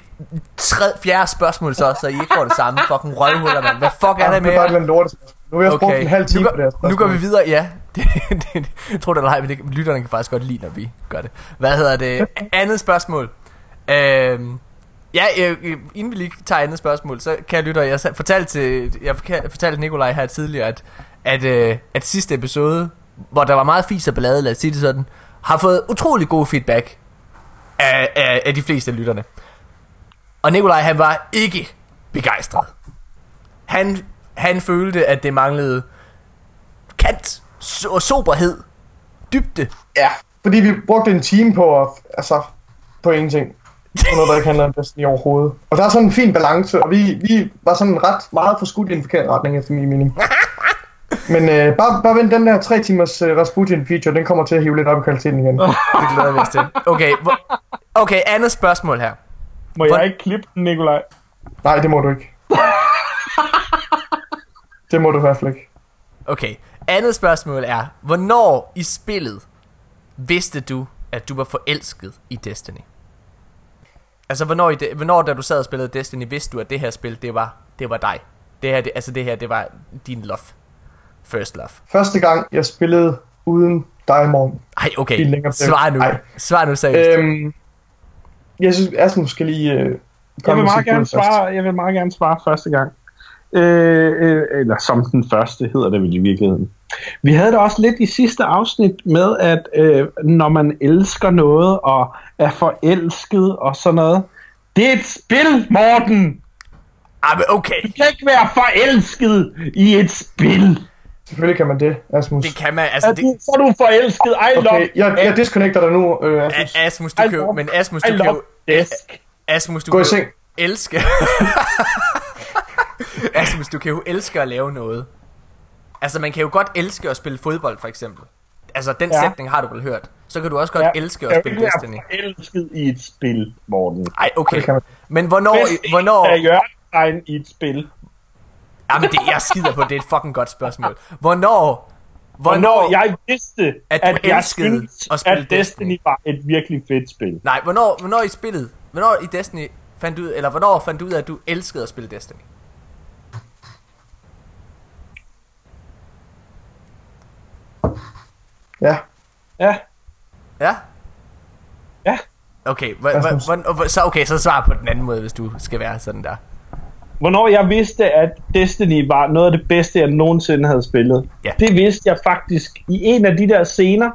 tredje, fjerde spørgsmål så, så I ikke får det samme. Fucking røvhuller, mand. Hvad fuck er det med det er bare jer? en lort. Nu har jeg okay. brugt en halv time nu, på det her går, nu går vi videre, ja. Det, det, det, tror det eller ej, men det, lytterne kan faktisk godt lide, når vi gør det. Hvad hedder det? Andet spørgsmål. Øhm, ja, øh, øh, inden vi lige tager andet spørgsmål, så kan jeg lytte, jeg fortalte til, jeg fortalte Nikolaj her tidligere, at, at, øh, at sidste episode, hvor der var meget fis og ballade, lad os sige det sådan, har fået utrolig god feedback af, af, af de fleste af lytterne. Og Nikolaj, han var ikke begejstret. Han, han følte, at det manglede kant, so- soberhed, dybde. Ja, fordi vi brugte en time på at, altså, på ingenting. På noget, der ikke handler om Destiny overhovedet. Og der er sådan en fin balance, og vi, vi var sådan ret meget forskudt i en forkert retning, efter min mening. Men øh, bare, bare vent, den der 3 timers øh, Rasputin-feature, den kommer til at hive lidt op i kvaliteten igen. Det glæder vi os til. Okay, hvor, okay andet spørgsmål her. Må Hvor- jeg ikke klippe den, Nikolaj? Nej, det må du ikke. Det må du i hvert fald ikke. Okay, andet spørgsmål er, hvornår i spillet vidste du, at du var forelsket i Destiny? Altså, hvornår, i det, hvornår da du sad og spillede Destiny, vidste du, at det her spil, det var, det var dig? Det her, det, altså det her, det var din love. First love. Første gang, jeg spillede uden dig, Morten. Ej, okay. Svar nu. Ej. Svar nu seriøst. Øhm, jeg synes, Asmus skal lige... Øh, Jeg vil, meget gerne svare, jeg vil meget gerne svare første gang. Øh, øh, eller som den første hedder det vel i virkeligheden. Vi havde det også lidt i sidste afsnit med, at øh, når man elsker noget og er forelsket og sådan noget. Det er et spil, Morten! Ah, men okay. Du kan ikke være forelsket i et spil. Selvfølgelig kan man det, Asmus. Det kan man, altså Er det, du, så er du forelsket. I love Okay, jeg, jeg disconnecter dig nu, øh, Asmus. A- Asmus, du I kan jo, men Asmus, du kan jo, desk. Asmus, du Gå kan i jo seng. elske, Asmus, du kan jo elske at lave noget. Altså, man kan jo godt elske at spille fodbold, for eksempel. Altså, den Ja. sætning har du vel hørt. Så kan du også godt Ja, elske at spille Destiny. være forelsket i et spil, Morten. Ej, okay. Man. Men hvornår, Bedst hvornår, er hjørnetegn i et spil. ja, men det, jeg skider på, det er et fucking godt spørgsmål. Hvornår, Hvornår jeg vidste, at, at, du jeg elskede syntes, at spille at Destiny var et virkelig fedt spil. Nej, hvornår, hvornår i spillet, hvornår i Destiny fandt du ud, eller hvornår fandt du ud af, at du elskede at spille Destiny? Ja. Ja, Ja? ja. Okay, hva, hva, hva, så okay, så svar på den anden måde, hvis du skal være sådan der. Hvornår jeg vidste, at Destiny var noget af det bedste, jeg nogensinde havde spillet. Ja. Det vidste jeg faktisk i en af de der scener.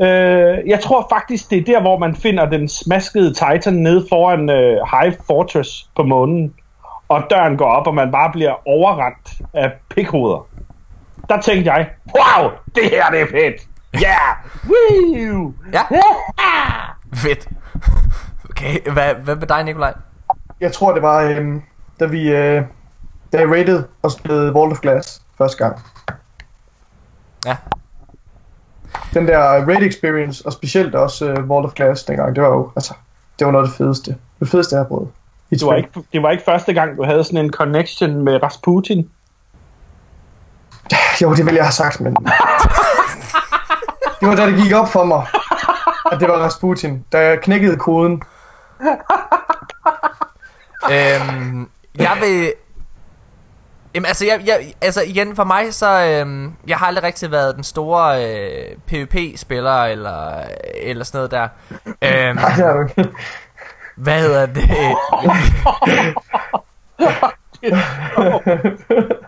Øh, jeg tror faktisk, det er der, hvor man finder den smaskede Titan nede foran øh, High Fortress på månen. Og døren går op, og man bare bliver overrendt af pikhoveder. Der tænkte jeg, wow, det her det er fedt. Ja! Yeah! Woo! Ja. Fedt. Okay, hvad, hvad med dig, Nikolaj? Jeg tror, det var, øhm, da vi øh, da jeg rated og spillede Vault of Glass første gang. Ja. Den der raid experience, og specielt også øh, Vault of Glass dengang, det var jo, altså, det var noget af det fedeste. Det fedeste, jeg har prøvet. Det var, ikke, det var ikke første gang, du havde sådan en connection med Rasputin. Jo, det ville jeg have sagt, men... det var da det gik op for mig, at det var Rasputin. Da jeg knækkede koden. øhm, jeg vil... Jamen, altså, jeg, jeg, altså igen for mig, så øhm, jeg har aldrig rigtig været den store øh, PvP-spiller eller, eller sådan noget der. Øhm, Nej, det er du ikke. hvad hedder det?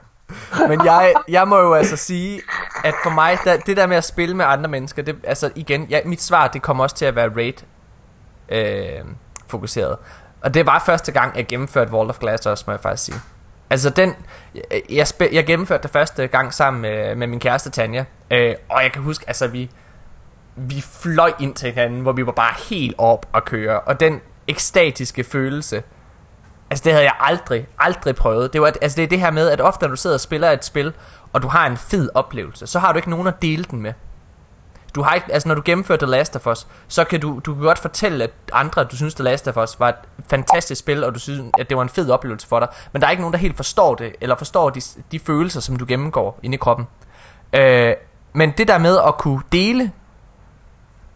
Men jeg, jeg må jo altså sige, at for mig, der, det der med at spille med andre mennesker, det, altså igen, jeg, mit svar, det kommer også til at være raid øh, fokuseret. Og det var første gang, jeg gennemførte Wall of Glass også, må jeg faktisk sige. Altså den, jeg, jeg, spil, jeg gennemførte det første gang sammen med, med min kæreste Tanja, øh, og jeg kan huske, altså vi, vi fløj ind til hinanden, hvor vi var bare helt op at køre, og den ekstatiske følelse, Altså det havde jeg aldrig, aldrig prøvet. Det, var, altså det er det her med, at ofte når du sidder og spiller et spil, og du har en fed oplevelse, så har du ikke nogen at dele den med. Du har ikke, altså når du gennemfører The Last of Us, så kan du, du kan godt fortælle at andre, at du synes The Last of Us var et fantastisk spil, og du synes, at det var en fed oplevelse for dig. Men der er ikke nogen, der helt forstår det, eller forstår de, de følelser, som du gennemgår inde i kroppen. Øh, men det der med at kunne dele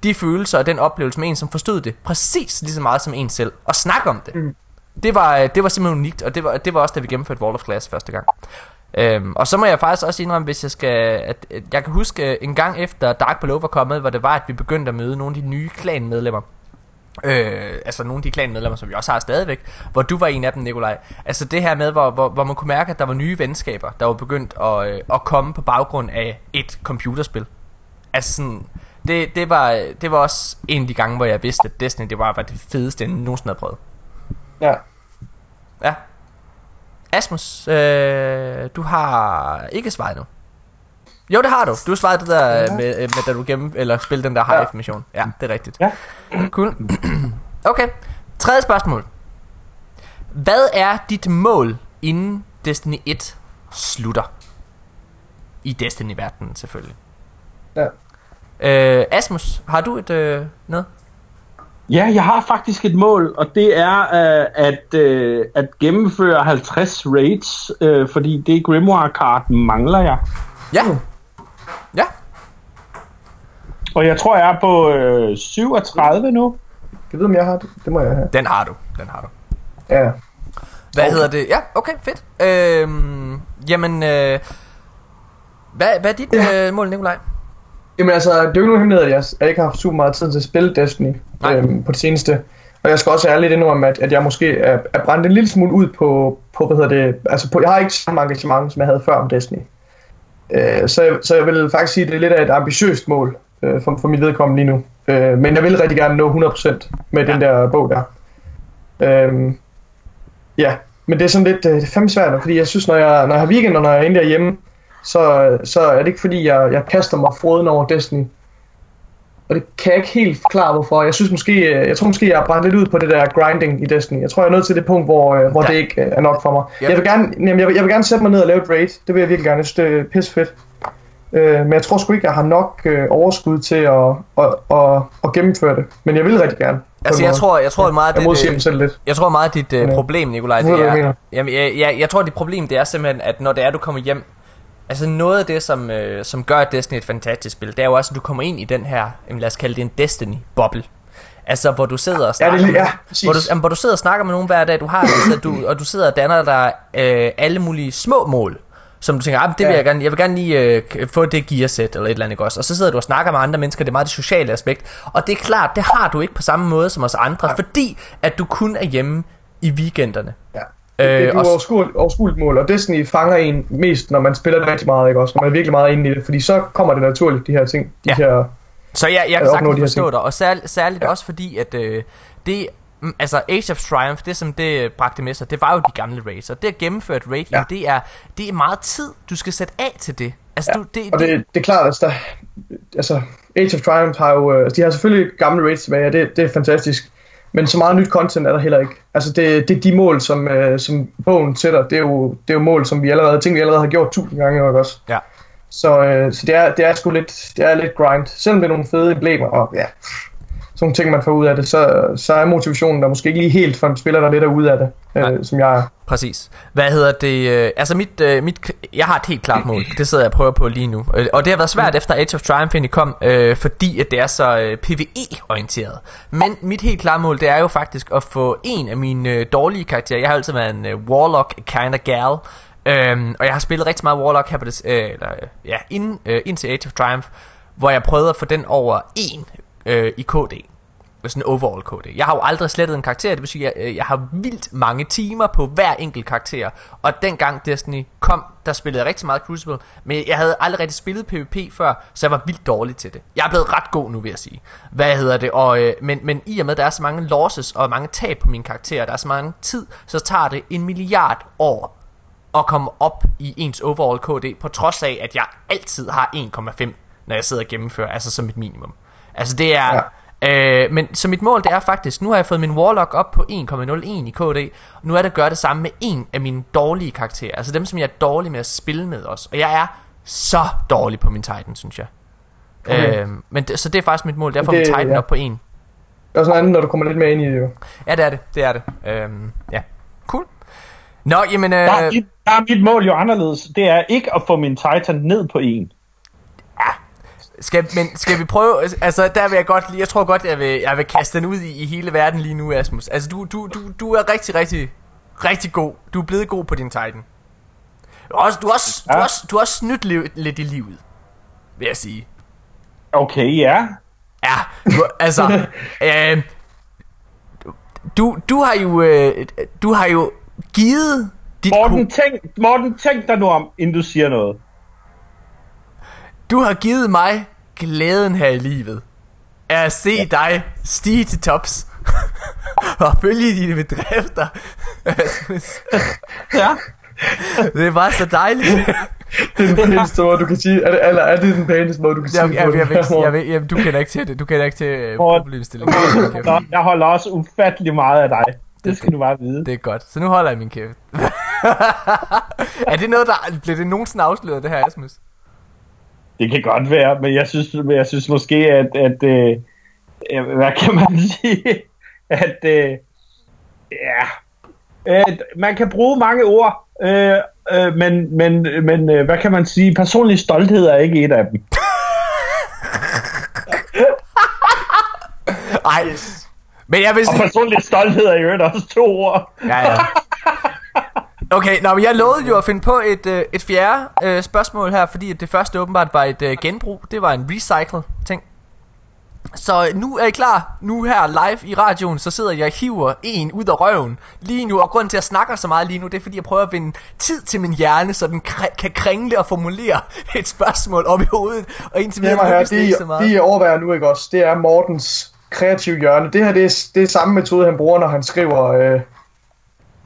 de følelser og den oplevelse med en, som forstod det præcis lige så meget som en selv, og snakke om det. Mm. Det var, øh, det var simpelthen unikt, og det var, det var også da vi gennemførte Wall of Glass første gang. Øhm, og så må jeg faktisk også indrømme, hvis jeg skal... At, at jeg kan huske øh, en gang efter Dark Below var kommet, hvor det var, at vi begyndte at møde nogle af de nye klanmedlemmer. Øh, altså nogle af de klanmedlemmer, som vi også har stadigvæk, hvor du var en af dem, Nikolaj. Altså det her med, hvor, hvor, hvor man kunne mærke, at der var nye venskaber, der var begyndt at, øh, at komme på baggrund af et computerspil. Altså sådan, det, det, var, det var også en af de gange, hvor jeg vidste, at Destiny det var, var det fedeste, jeg nogensinde havde prøvet. Ja. Ja. Asmus, øh, du har ikke svaret nu. Jo, det har du. Du har svaret det der ja. med, øh, med, da du gennem, eller spillede den der Hive mission. Ja, det er rigtigt. Ja. Cool. Okay. Tredje spørgsmål. Hvad er dit mål inden Destiny 1 slutter? I Destiny-verdenen selvfølgelig. Ja. Øh, Asmus, har du et øh, noget? Ja, jeg har faktisk et mål, og det er uh, at, uh, at gennemføre 50 raids, uh, fordi det Grimoire card mangler jeg. Ja. Ja. Og jeg tror, jeg er på uh, 37 nu. Jeg ved, om jeg har det. Det må jeg have. Den har du. Den har du. Ja. Hvad hedder det? Ja, okay, fedt. Øhm, jamen, øh, hvad, hvad er dit Ja. øh, mål, Nikolaj? Jamen altså, det er jo ikke nogen hemmelighed, at jeg, jeg ikke har haft super meget tid til at spille Destiny Nej. øhm, på det seneste. Og jeg skal også ærligt indrømme, at, at jeg måske er, er brændt en lille smule ud på, på, hvad hedder det, altså på, jeg har ikke så mange engagement, som jeg havde før om Destiny. Øh, så, jeg, så jeg vil faktisk sige, at det er lidt af et ambitiøst mål øh, for, for mit vedkommende lige nu. Øh, men jeg vil rigtig gerne nå 100% med ja. den der bog der. Øh, ja, men det er sådan lidt, øh, det er fandme svært, fordi jeg synes, når jeg, når jeg har weekend, og når jeg er inde derhjemme, så, så er det ikke fordi, jeg, jeg kaster mig froden over Destiny. Og det kan jeg ikke helt forklare, hvorfor. Jeg synes måske, øh, jeg tror måske, jeg har brændt lidt ud på det der grinding i Destiny. Jeg tror, jeg er nødt til det punkt, hvor, øh, hvor Ja. det ikke øh, er nok for mig. Ja. Jeg vil gerne, jamen, jeg vil, jeg vil gerne sætte mig ned og lave et raid. Det vil jeg virkelig gerne. Jeg synes, det er pisse fedt. Øh, men jeg tror sgu ikke, jeg har nok øh, overskud til at, at, at, at gennemføre det. Men jeg vil rigtig gerne. Altså, jeg tror, jeg tror meget, jeg det, selv lidt. jeg tror meget, at dit øh, problem, Nikolaj, det er... Jamen, jeg, jeg, jeg tror, dit problem, det er simpelthen, at når det er, du kommer hjem, Altså noget af det, som, øh, som gør Destiny et fantastisk spil, det er jo også, at du kommer ind i den her, jamen lad os kalde det en Destiny-boble. Altså, hvor du sidder og snakker, Ja, det ja, præcis. hvor, du, jamen, hvor du sidder og snakker med nogen hver dag, du har, altså, du, og du sidder og danner dig øh, alle mulige små mål, som du tænker, ah, det vil Ja. jeg gerne, jeg vil gerne lige øh, få det gearsæt eller et eller andet, også? Og så sidder du og snakker med andre mennesker, det er meget det sociale aspekt, og det er klart, det har du ikke på samme måde som os andre, fordi at du kun er hjemme i weekenderne. Ja. Det, det Øh, er jo og- overskueligt, mål, og Destiny fanger en mest, når man spiller det rigtig meget, ikke også? Når man er virkelig meget inde i det, fordi så kommer det naturligt, de her ting. De Ja. her, Så jeg, jeg kan sagtens forstå ting. dig, og særligt, særligt ja. også fordi, at øh, det, mm, altså Age of Triumph, det som det øh, bragte med sig, det var jo de gamle raids, og det at gennemføre et raid, ja. Ja. det, er, det er meget tid, du skal sætte af til det. Altså, Ja, du, det, og det, det er klart, altså, der, altså Age of Triumph har jo, øh, altså, de har selvfølgelig gamle raids tilbage, og det, det er fantastisk. Men så meget nyt content er der heller ikke. Altså det, det er de mål, som, øh, som bogen sætter. Det er, jo, det er jo mål, som vi allerede, ting vi allerede har gjort tusind gange, ikke også? Ja. Så, øh, så det, er, det er sgu lidt, det er lidt grind. Selvom det er nogle fede emblemer, og ja, nogle ting, man får ud af det, så, så er motivationen der måske ikke lige helt for en spiller, der lidt er ude af det, Nej. øh, som jeg er. Præcis. Hvad hedder det? øh, Altså mit, øh, mit, jeg har et helt klart mål. Det sidder jeg og prøver på lige nu. Øh, Og det har været svært efter Age of Triumph egentlig kom, øh, fordi at det er så øh, PvE-orienteret. Men mit helt klare mål, det er jo faktisk at få en af mine øh, dårlige karakterer. Jeg har altid været en øh, Warlock kind of gal. Øhm, og jeg har spillet rigtig meget Warlock her på det, øh, eller, ja, inden, øh, indtil Age of Triumph, hvor jeg prøvede at få den over en øh, i KD sådan en overall KD. Jeg har jo aldrig slettet en karakter, det vil sige, at jeg, øh, jeg har vildt mange timer på hver enkelt karakter. Og dengang Destiny kom, der spillede jeg rigtig meget Crucible, men jeg havde aldrig rigtig spillet PvP før, så jeg var vildt dårlig til det. Jeg er blevet ret god nu, vil jeg sige. Hvad hedder det? Og, øh, men, men i og med, at der er så mange losses og mange tab på mine karakterer, der er så mange tid, så tager det en milliard år at komme op i ens overall KD, på trods af, at jeg altid har 1,5, når jeg sidder og gennemfører, altså som et minimum. Altså det er... Ja. Øh, men så mit mål det er faktisk Nu har jeg fået min Warlock op på 1,01 i KD og Nu er det at gøre det samme med en af mine dårlige karakterer Altså dem som jeg er dårlig med at spille med også Og jeg er så dårlig på min Titan synes jeg Okay. øh, men det, Så det er faktisk mit mål Det er at få min Titan ja. op på 1 Det er sådan andet, når du kommer lidt mere ind i det jo. Ja det er det, det er det øhm, Ja, cool Nå, jamen øh, Der er, mit, der er mit mål jo anderledes. Det er ikke at få min Titan ned på en. Skal, men skal vi prøve, altså der vil jeg godt lige, jeg tror godt, jeg vil, jeg vil kaste den ud i, i hele verden lige nu, Asmus. Altså du, du, du, du er rigtig, rigtig, rigtig god. Du er blevet god på din Titan. Du også, du har også, du har Ja. også, du har også snydt liv, lidt i livet, vil jeg sige. Okay, ja. Ja, du, altså, øh, du, du har jo, øh, du har jo givet dit Morten, tænk, Morten, tænk dig nu om, inden du siger noget. Du har givet mig glæden her i livet af at se ja. dig stige til tops og følge dine bedrifter. Ja. det er bare så dejligt. Det er den pæneste måde, du kan sige. Er det, eller er det den pæneste måde, du kan sige det jeg, jeg, jeg, jeg, jeg, du kender ikke til det. Du kender ikke til øh, problemstillingen. Jeg holder også ufattelig meget af dig. Det skal du bare vide. Det er godt. Så nu holder jeg min kæft. er det noget, der... Bliver det nogensinde afsløret, det her, Asmus? Det kan godt være, men jeg synes, men jeg synes måske, at, at øh, hvad kan man sige, at øh, ja, øh, man kan bruge mange ord, øh, øh, men, men, men øh, hvad kan man sige, personlig stolthed er ikke et af dem. Ej. Men jeg vil Og sige... personlig stolthed er jo også to ord. Ja, ja. Okay, nå, men jeg lovede jo at finde på et, øh, et fjerde øh, spørgsmål her, fordi det første åbenbart var et øh, genbrug. Det var en recycle ting. Så nu er I klar. Nu her live i radioen, så sidder jeg og hiver en ud af røven lige nu. Og grunden til, at jeg snakker så meget lige nu, det er fordi, jeg prøver at vinde tid til min hjerne, så den kr- kan kringle og formulere et spørgsmål op i hovedet. Og indtil videre her, det ikke så meget. det I overvejer nu, ikke også? Det er Mortens kreative hjørne. Det her, det er, det er samme metode, han bruger, når han skriver... Øh,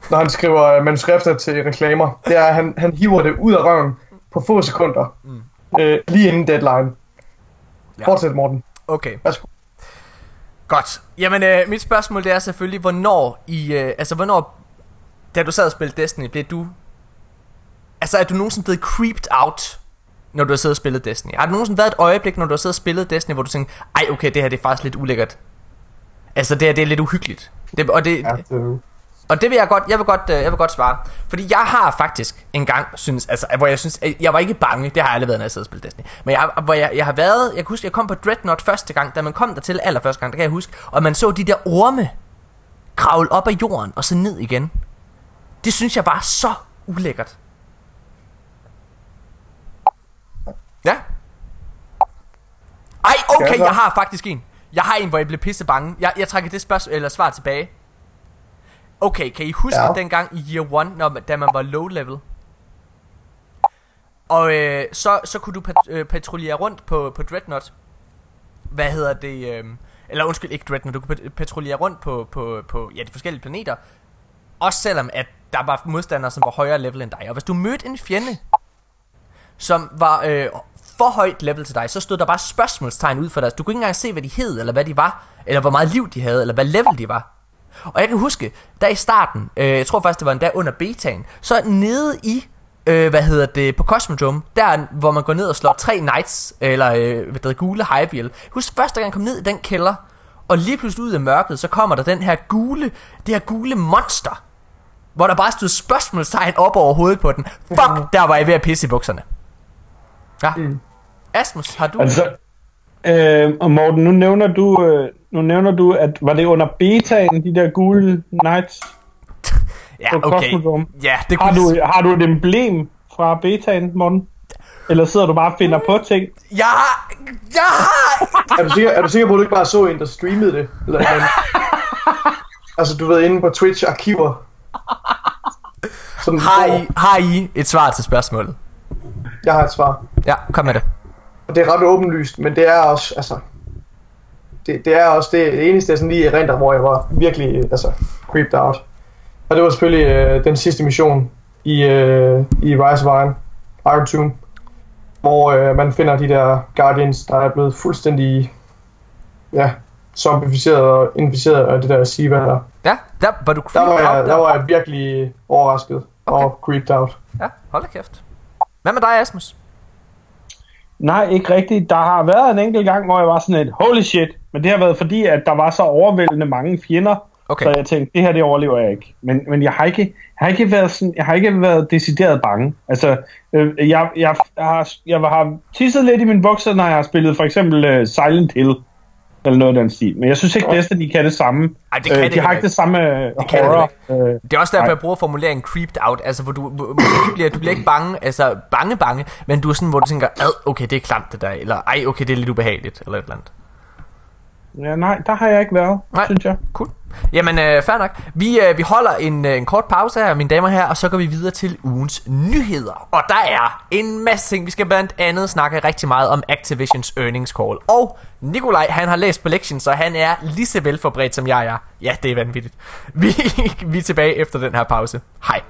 når han skriver øh, manuskripter til reklamer. Det er, at han, han hiver det ud af røven på få sekunder. Mm. Øh, lige inden deadline. Ja. Fortsæt, Morten. Okay. Værsgo. Godt. Jamen, øh, mit spørgsmål det er selvfølgelig, hvornår i, øh, altså hvornår, da du sad og spillede Destiny, blev du, altså er du nogensinde blevet creeped out, når du har siddet og spillet Destiny? Har du nogensinde været et øjeblik, når du har siddet og spillet Destiny, hvor du tænker, ej okay, det her det er faktisk lidt ulækkert. Altså det her det er lidt uhyggeligt. Det, og det, Ja, det er Og det vil jeg godt, jeg vil godt, øh, jeg vil godt svare. Fordi jeg har faktisk en gang synes, altså, hvor jeg synes, jeg var ikke bange, det har jeg aldrig været, når jeg sidder og spiller Destiny. Men jeg, hvor jeg, jeg har været, jeg kan huske, jeg kom på Dreadnought første gang, da man kom der til allerførste gang, der kan jeg huske, og man så de der orme kravle op af jorden og så ned igen. Det synes jeg var så ulækkert. Ja. Ej, okay, jeg har faktisk en. Jeg har en, hvor jeg blev pisse bange. Jeg, jeg trækker det spørgsmål, eller svar tilbage. Okay, kan I huske ja. dengang i year one, når, da man var low level? Og øh, så, så kunne du pat, øh, patruljere rundt på, på Dreadnought. Hvad hedder det? Øh, eller undskyld, ikke Dreadnought. Du kunne patruljere rundt på, på, på ja, de forskellige planeter. Også selvom, at der var modstandere, som var højere level end dig. Og hvis du mødte en fjende, som var øh, for højt level til dig, så stod der bare spørgsmålstegn ud for dig. Du kunne ikke engang se, hvad de hed, eller hvad de var, eller hvor meget liv de havde, eller hvad level de var. Og jeg kan huske, der i starten, øh, jeg tror faktisk det var endda under betaen, så nede i, øh, hvad hedder det, på Cosmodrome, der hvor man går ned og slår tre knights, eller øh, hvad hedder gule Highville. Husk første gang jeg kom ned i den kælder, og lige pludselig ud af mørket, så kommer der den her gule, det her gule monster, hvor der bare stod spørgsmålstegn op over hovedet på den. Fuck, der var jeg ved at pisse i bukserne. Ja. Mm. Asmus, har du... Altså, øh, og Morten, nu nævner du, øh, nu nævner du, at var det under betaen, de der gule Knights? ja, okay. Ja, det har, du, har du et emblem fra betaen, Morten? Eller sidder du bare og finder på ting? Ja, ja. er, du sikker, er du sikker på, at du ikke bare så en, der streamede det? Eller altså, du ved, inde på Twitch-arkiver. har, I, har I et svar til spørgsmålet? Jeg har et svar. Ja, kom med det. Og det er ret åbenlyst, men det er også, altså... Det, det er også det eneste, jeg sådan lige rent hvor jeg var virkelig, altså, creeped out. Og det var selvfølgelig øh, den sidste mission i, øh, i Rise of Iron, Iron Tomb, hvor øh, man finder de der Guardians, der er blevet fuldstændig, ja, zombificeret og inficeret af det der Siva der. Ja, der var du creeped der var jeg, out. Der, der var jeg virkelig overrasket okay. og creeped out. Ja, hold da kæft. Hvad med dig, Asmus? Nej, ikke rigtigt. Der har været en enkelt gang, hvor jeg var sådan et, holy shit. Men det har været fordi, at der var så overvældende mange fjender. Okay. Så jeg tænkte, det her, det overlever jeg ikke. Men, men jeg, har ikke, jeg har ikke været sådan, jeg har ikke været decideret bange. Altså, øh, jeg, jeg, jeg, har, jeg har tisset lidt i min bukser, når jeg har spillet for eksempel uh, Silent Hill eller noget af den stil. Men jeg synes ikke, at de kan det samme. Ej, det kan øh, de har ikke det samme det horror. Kan det, øh, det er også derfor, jeg bruger formuleringen creeped out, altså hvor du måske bliver, du bliver ikke bange, altså bange bange, men du er sådan, hvor du tænker, ad, okay, det er klamt det der, eller ej, okay, det er lidt ubehageligt, eller et eller andet. Ja, nej, der har jeg ikke været, nej. synes jeg. Cool. Jamen, øh, fair nok. Vi, øh, vi holder en, øh, en kort pause her, mine damer her, og så går vi videre til ugens nyheder. Og der er en masse ting. Vi skal blandt andet snakke rigtig meget om Activisions earnings call. Og Nikolaj, han har læst på lektion, så han er lige så velforberedt, som jeg er. Ja, det er vanvittigt. Vi, vi er tilbage efter den her pause. Hej.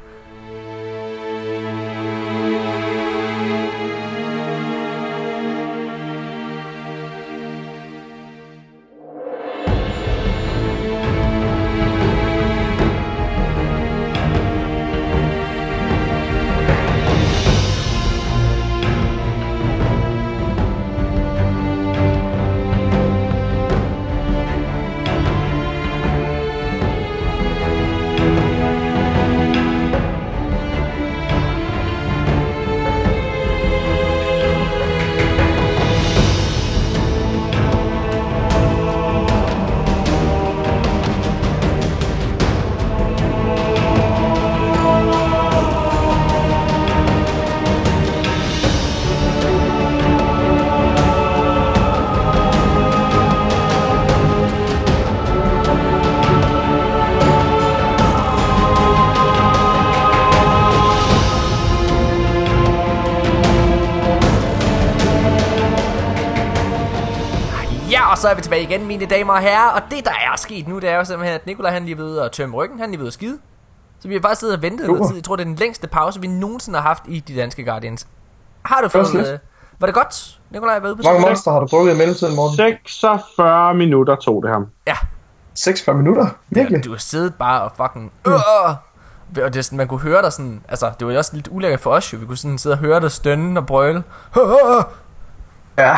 Så er vi tilbage igen, mine damer og herrer. Og det, der er sket nu, det er jo simpelthen, at Nikolaj han lige ved at tømme ryggen. Han lige ved at skide. Så vi har bare siddet og ventet noget tid. Jeg tror, det er den længste pause, vi nogensinde har haft i de danske Guardians. Har du fået... Øh, var det godt, Nikolaj? På Hvor mange monster har du brugt i mellemtiden, morgen? 46 minutter tog det ham. Ja. 46 minutter? Virkelig? Ja, du har siddet bare og fucking... Øh, og det, man kunne høre dig sådan, altså det var også lidt ulækkert for os jo, vi kunne sådan sidde og høre dig stønne og brøle. Ja,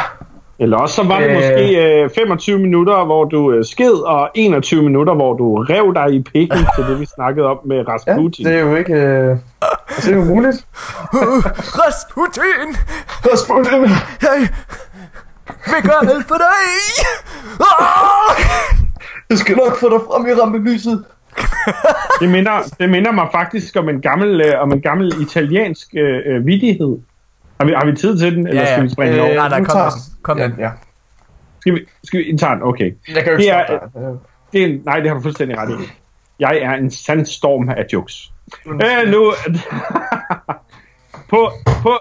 Eller også så var det Øh. måske øh, 25 minutter, hvor du øh, sked, og 21 minutter, hvor du rev dig i pikken til det, vi snakkede om med Ja, Rasputin. det er jo ikke... Øh, det er jo muligt. Rasputin! Rasputin! Jeg vil gøre alt for dig! Ah! Jeg skal nok få dig frem i rampelyset. Det minder, det minder mig faktisk om en gammel, øh, om en gammel italiensk øh, øh, vidighed. Har vi, har vi tid til den, eller Ja, ja. skal vi springe den over? nej, nej, kom den. Kom med ja, den. ja. Skal vi, skal vi tager den? Okay. Jeg kan jo Det ikke er- dig. Øh, Det er nej, det har du fuldstændig ret i. Jeg er en sandstorm af jokes. Øh, nu... på, på,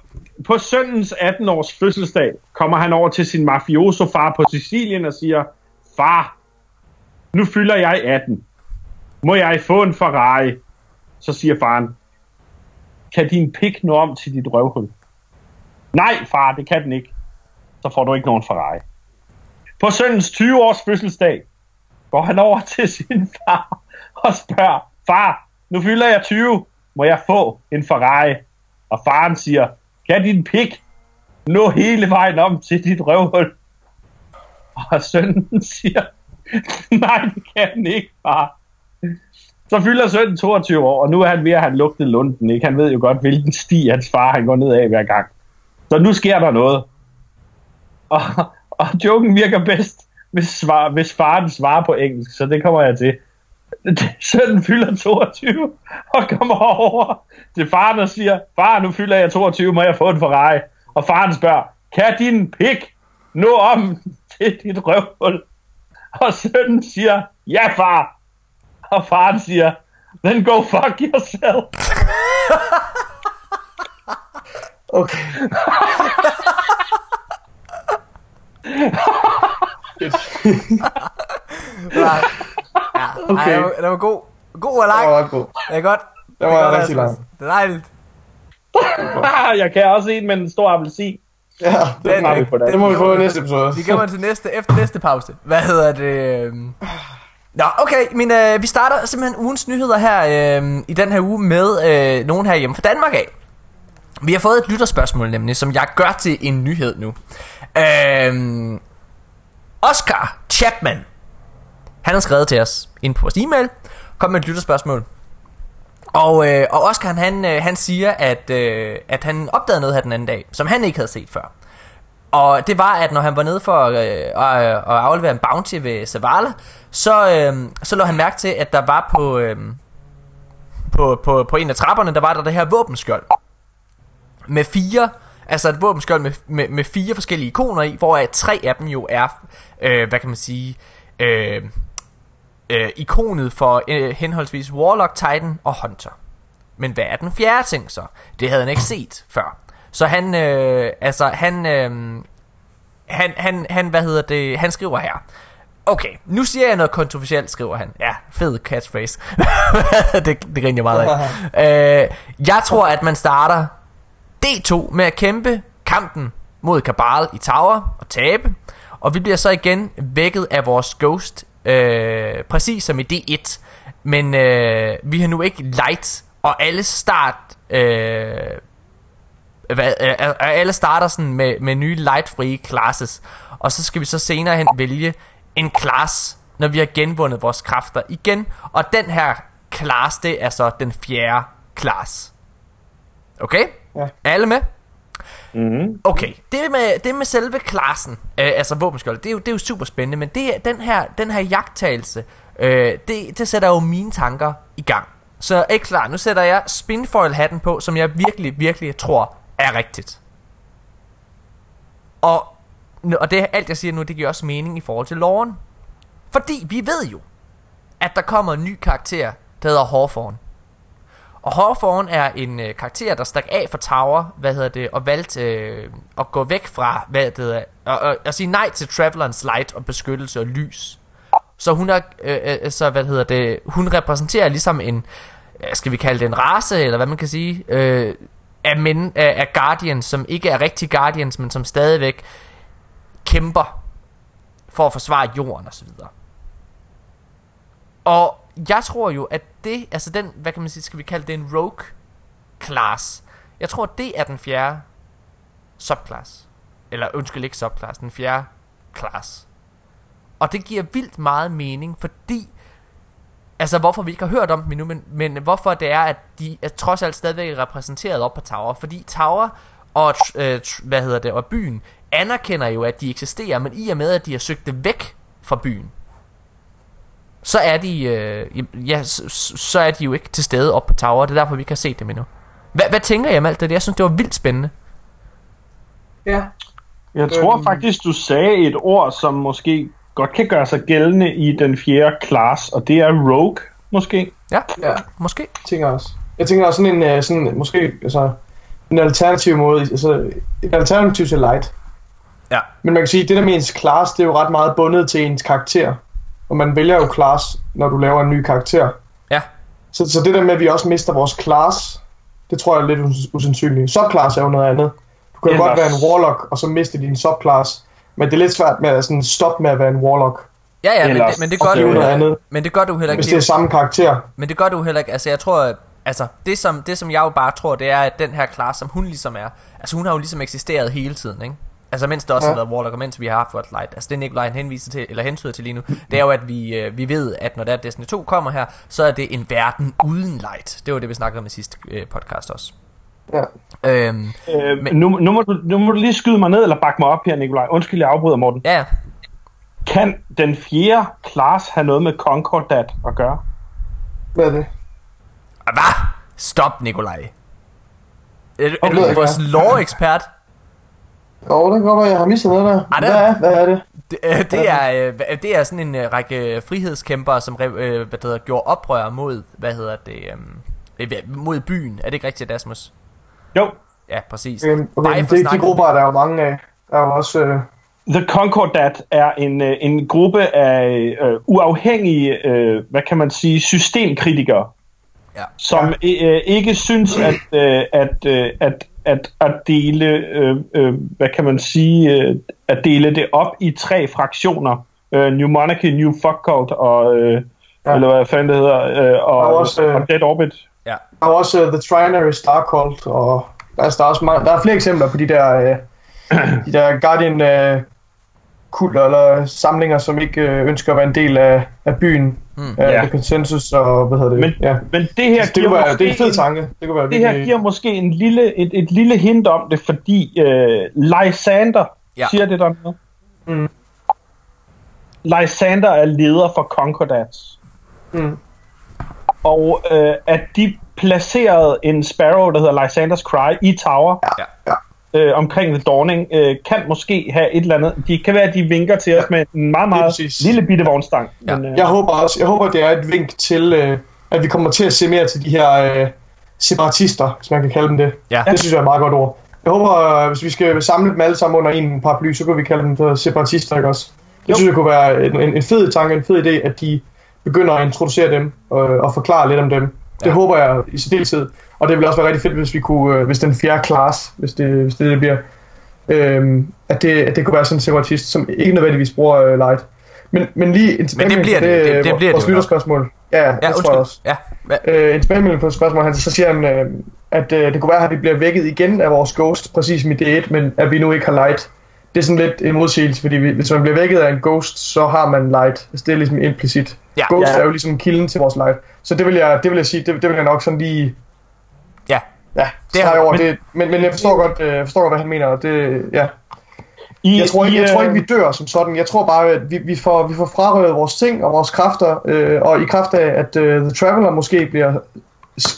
på søndens 18-års fødselsdag kommer han over til sin mafioso-far på Sicilien og siger, Far, nu fylder jeg 18. Må jeg få en Ferrari? Så siger faren, kan din pik nå om til dit røvhul? Nej, far, det kan den ikke. Så får du ikke nogen Ferrari. På søndens 20-års fødselsdag går han over til sin far og spørger, far, nu fylder jeg 20, må jeg få en Ferrari? Og faren siger, kan din pik nå hele vejen om til dit røvhul? Og sønnen siger, nej, det kan den ikke, far. Så fylder sønnen 22 år, og nu er han ved at have lugtet lunden, ikke? Han ved jo godt, hvilken sti hans far han går ned af hver gang. Så nu sker der noget. Og, og joken virker bedst, hvis, svar, hvis faren svarer på engelsk, så det kommer jeg til. Sønnen fylder 22 og kommer over til faren og siger, far, nu fylder jeg 22, må jeg få en Ferrari? Og faren spørger, kan din pik nå om til dit røvhul? Og sønnen siger, ja far. Og faren siger, then go fuck yourself. Okay. Ja, ja. Okay. Ej, det var, det god. God og lang. Det var god. Det er godt. Det var godt, rigtig lang. Det er dejligt. jeg kan også en med en stor appelsin. Ja, det, Den vi på det. det må vi få i næste episode. Vi kommer til næste, efter næste pause. Hvad hedder det? øhm? Nå, okay, men øh, vi starter simpelthen ugens nyheder her øh, i den her uge med øh, nogen her hjemme fra Danmark af. Vi har fået et lytterspørgsmål nemlig, som jeg gør til en nyhed nu. Øhm, Oscar Chapman, han har skrevet til os ind på vores e-mail, kom med et lytterspørgsmål. Og, øh, og Oscar han, han, øh, han siger, at, øh, at han opdagede noget her den anden dag, som han ikke havde set før. Og det var, at når han var nede for øh, at, at øh, aflevere en bounty ved Zavala, så, øh, så lå han mærke til, at der var på, øh, på, på, på en af trapperne, der var der det her våbenskjold. Med fire, altså et våbenskjold med, med, med fire forskellige ikoner i, hvoraf tre af dem jo er, øh, hvad kan man sige, øh, øh, ikonet for øh, henholdsvis Warlock, Titan og Hunter. Men hvad er den fjerde ting så? Det havde han ikke set før. Så han, øh, altså han, øh, han, han, han, hvad hedder det, han skriver her. Okay, nu siger jeg noget kontroversielt, skriver han. Ja, fed catchphrase. det, det griner jeg meget af. øh, jeg tror, at man starter D2 med at kæmpe kampen mod Kabal i Tower og tabe. Og vi bliver så igen vækket af vores ghost, øh, præcis som i D1. Men øh, vi har nu ikke light, og alle start... Øh, hvad, øh, alle starter sådan med, med nye light-frie classes. Og så skal vi så senere hen vælge en class, når vi har genvundet vores kræfter igen. Og den her class, det er så den fjerde class. Okay? Ja. Alle med? Mm-hmm. Okay, det med, det med selve klassen, øh, altså våbenskjold, det er, jo, det er jo super spændende, men det, den her, den her jagttagelse, øh, det, det sætter jo mine tanker i gang. Så er I klar, nu sætter jeg spinfoil-hatten på, som jeg virkelig, virkelig tror er rigtigt. Og, og det alt jeg siger nu, det giver også mening i forhold til loven. Fordi vi ved jo, at der kommer en ny karakter, der hedder Hawthorne. Og Hawthorne er en øh, karakter, der stak af for Tower, hvad hedder det, og valgte øh, at gå væk fra, hvad det hedder, og, og, og sige nej til Travelerens Light og beskyttelse og lys. Så hun er, øh, øh, øh så hvad hedder det, hun repræsenterer ligesom en, øh, skal vi kalde det en race, eller hvad man kan sige, øh, af, men, af, af Guardians, som ikke er rigtig Guardians, men som stadigvæk kæmper for at forsvare jorden og så videre. Og jeg tror jo, at det, altså den, hvad kan man sige, skal vi kalde det en rogue class. Jeg tror, det er den fjerde subclass. Eller undskyld ikke subclass, den fjerde class. Og det giver vildt meget mening, fordi Altså hvorfor vi ikke har hørt om dem endnu men, men hvorfor det er at de er trods alt stadigvæk repræsenteret op på Tower Fordi Tower og øh, hvad hedder det og byen anerkender jo at de eksisterer Men i og med at de har søgt det væk fra byen så er de øh, Ja så, så er de jo ikke til stede op på Tower Det er derfor vi ikke har set dem endnu Hvad, hvad tænker I om alt det? Jeg synes det var vildt spændende Ja. Jeg tror Øhm. faktisk, du sagde et ord, som måske godt kan gøre sig gældende i den fjerde class, og det er rogue, måske. Ja, Ja, måske tænker jeg også. Jeg tænker også sådan en, øh, sådan, måske, altså, en alternativ måde, altså, et alternativ til light. Ja. Men man kan sige, at det der med ens class, det er jo ret meget bundet til ens karakter. Og man vælger jo class, når du laver en ny karakter. Ja Så, så det der med, at vi også mister vores class, det tror jeg er lidt us- usandsynligt. Subclass er jo noget andet. Du kan jo godt være en warlock, og så miste din subclass. Men det er lidt svært med at sådan stoppe med at være en warlock. Ja, ja, men det, men det gør du jo heller andet, Men det gør du heller hvis ikke. det er samme karakter. Men det gør du heller ikke. Altså, jeg tror, altså, det som, det som jeg jo bare tror, det er, at den her class, som hun ligesom er, altså hun har jo ligesom eksisteret hele tiden, ikke? Altså mens der også Ja. har været Warlock, og mens vi har haft Light. Altså det Nikolaj henviser til, eller hentyder til lige nu, det er jo, at vi, øh, vi ved, at når der Destiny 2 kommer her, så er det en verden uden light. Det var det, vi snakkede om i sidste øh, podcast også. Ja. Øhm, Øh, Men- nu, nu, må du, nu må du lige skyde mig ned, eller bakke mig op her, Nikolaj. Undskyld, jeg afbryder, Morten. ja, ja. Kan den fjerde class have noget med Concordat at gøre? Hvad er det? Ah, Hvad? Stop, Nikolaj. Er, du- er du vores lore-ekspert? Jo, det kan godt være, jeg har misset noget der. Ej, det Hvad er- er, hvad er det? Det, øh, det, er, øh, det er sådan en øh, række frihedskæmpere, som øh, hvad det hedder, gjorde oprør mod, hvad hedder det, øh, øh, mod byen. Er det ikke rigtigt, Asmus? Jo, Ja, præcis. Øhm, Bare okay, det, de snakken. grupper er der jo mange af. Der er jo også... Øh, The Concordat er en, øh, en gruppe af øh, uafhængige, øh, hvad kan man sige, systemkritikere, Ja. som øh, ikke synes, at, øh, at, øh, at, at, at dele, øh, øh, hvad kan man sige, øh, at dele det op i tre fraktioner. Øh, New Monarchy, New Fuck Cult og, øh, Ja. eller hvad fanden det hedder, øh, og, Og også, øh, og Dead Orbit. Ja. der er også uh, The Trinary Star Cult, og altså, der, er også mange, der er flere eksempler på de der, øh, de der Guardian øh, kulter eller samlinger, som ikke øh, ønsker at være en del af, af byen. Mm. Ja. The Consensus og hvad hedder det? Men, ja. men det her Det, giver være, det er en fed tanke. Det kunne være det her virkelig- giver måske en lille, et, et lille hint om det, fordi øh, Lysander, Ja. ja. siger det der noget? Mm. Lysander er leder for Concordats. Mm. Og øh, at de placerede en Sparrow, der hedder Lysanders Cry, i Tower Ja. Ja. Øh, omkring The Dawning, øh, kan måske have et eller andet. De kan være, at de vinker til os med en meget, meget lille bitte vognstang. Ja. Men, øh, Jeg håber også, jeg håber, det er et vink til, øh, at vi kommer til at se mere til de her øh, separatister, hvis man kan kalde dem det. Ja. Det synes jeg er et meget godt ord. Jeg håber, øh, hvis vi skal samle dem alle sammen under en paraply, så kan vi kalde dem for separatister, ikke også? Det Jo. synes jeg kunne være en, en, en fed tanke, en fed idé, at de begynder at introducere dem og, og forklare lidt om dem. Det Ja. håber jeg i særdeleshed. Og det ville også være rigtig fedt, hvis vi kunne, øh, hvis den fjerde class, hvis det, hvis det, det bliver, øhm, at, det, at det kunne være sådan en separatist, som ikke nødvendigvis bruger øh, light. Men, men lige en Men det bliver det, det- det bliver det vores jo nok. lytterspørgsmål. Ja, ja, det Ja, tror jeg undskyld. også. Ja? Øh, en tilbagemelding på et spørgsmål, han, så siger han, øh, at øh, det kunne være, at vi bliver vækket igen af vores ghost, præcis som i D1, men at vi nu ikke har light. Det er sådan lidt en modsigelse, fordi vi, hvis man bliver vækket af en ghost, så har man light. Altså, det er ligesom implicit. Ja. ghost Ja. er jo ligesom kilden til vores light. Så det vil jeg, det vil jeg sige, det, det vil jeg nok sådan lige... Ja. Ja, Det har over men- det. Men, men jeg forstår godt, øh, jeg forstår godt, hvad han mener. og Det, ja. I, Jeg tror, ikke, I, jeg tror ikke, øh, vi dør som sådan. Jeg tror bare, at vi, vi, får, vi får frarøvet vores ting og vores kræfter, øh, og i kraft af, at øh, The Traveler måske bliver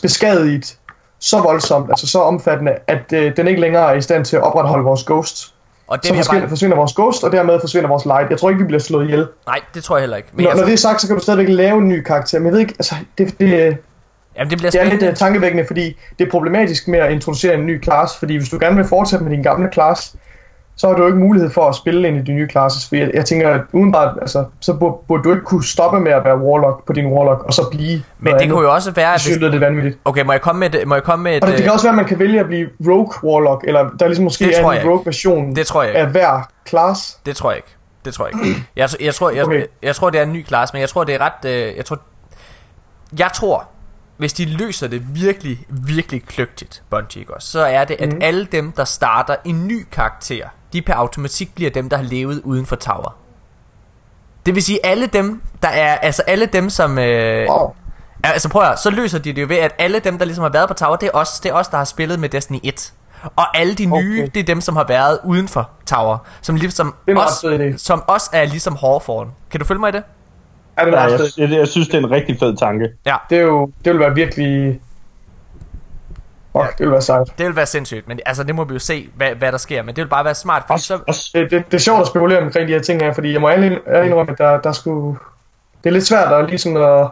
beskadiget så voldsomt, altså så omfattende, at øh, den ikke længere er i stand til at opretholde vores ghost. Og det Så forsvinder, bare... forsvinder vores ghost, og dermed forsvinder vores light. Jeg tror ikke, vi bliver slået ihjel. Nej, det tror jeg heller ikke. Men Når, jeg, når det er sagt, så kan du stadigvæk lave en ny karakter. Men jeg ved ikke, altså, det, det, jamen, det bliver det er lidt spændende. uh, tankevækkende, fordi det er problematisk med at introducere en ny class, fordi hvis du gerne vil fortsætte med din gamle class, så har du ikke mulighed for at spille ind i de nye classes, for jeg, jeg tænker, at udenbart, altså, så burde, burde du ikke kunne stoppe med at være warlock på din warlock, og så blive Men det kunne jo også være, at hvis... det er vanvittigt. Okay, må jeg komme med et, må jeg komme med et, Og det, det kan øh, også være, at man kan vælge at blive rogue warlock, eller der ligesom måske er en jeg rogue version Det tror jeg ikke. af hver class. Det tror jeg ikke. Det tror jeg ikke. Jeg, jeg, tror, jeg, Okay. jeg, jeg tror, det er en ny klasse, men jeg tror, det er ret... Øh, jeg, tror, jeg tror, hvis de løser det virkelig, virkelig kløgtigt, Bungie, så er det, at mm. alle dem, der starter en ny karakter de per automatik bliver dem, der har levet uden for tower. Det vil sige, alle dem, der er, altså alle dem, som... Øh, Wow. Altså prøv at, høre, så løser de det jo ved, at alle dem, der ligesom har været på Tower, det er os, det er os der har spillet med Destiny 1. Og alle de nye, Okay. det er dem, som har været uden for Tower. Som ligesom er os, som os er ligesom Hawthorne. Kan du følge mig i det? Er det Ja, ret jeg, jeg, jeg synes, det er en rigtig fed tanke. Ja, Det, er jo, det vil være virkelig... Ja. det vil være sejt. det vil være sindssygt. Men altså, det må vi jo se, hvad, hvad der sker. Men det vil bare være smart, fordi Også, så... også, Det, det, det er sjovt at spekulere omkring de her ting her, fordi jeg må ærligt indrømme, at der, der skulle... Det er lidt svært at ligesom at,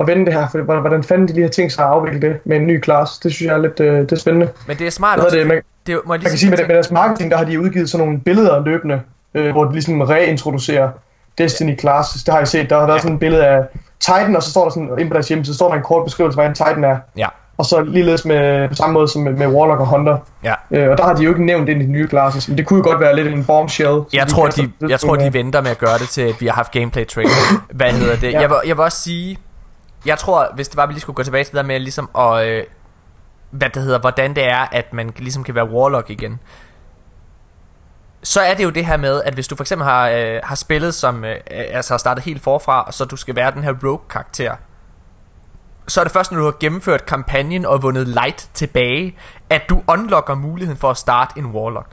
at vende det her, for hvordan- fanden de lige har tænkt sig at afvikle det med en ny klasse. Det synes jeg er lidt øh, det er spændende. Men det er smart også. det, man, det må jeg lige man kan sige, med, med deres marketing, der har de udgivet sådan nogle billeder løbende, øh, hvor de ligesom reintroducerer Destiny Classes. Det har jeg set. Der har været Ja. sådan et billede af Titan, og så står der sådan, inde på deres hjemmeside, så står der en kort beskrivelse, hvad en Titan er. Ja, Og så ligeledes med, på samme måde som med, med Warlock og Hunter. ja. Øh, og der har de jo ikke nævnt ind i de nye classes, men det kunne jo godt være lidt en bombshell. Jeg tror, de, lidt jeg tror, de venter med at gøre det til, at vi har haft gameplay trailer. Hvad hedder det? Ja. Jeg, vil, jeg vil også sige, jeg tror, hvis det var, vi lige skulle gå tilbage til det der med ligesom at, øh, hvad det hedder, hvordan det er, at man ligesom kan være warlock igen. Så er det jo det her med, at hvis du for eksempel har, øh, har spillet som, øh, altså har startet helt forfra, og så du skal være den her rogue-karakter, så er det først, når du har gennemført kampagnen og vundet light tilbage, at du unlocker muligheden for at starte en warlock.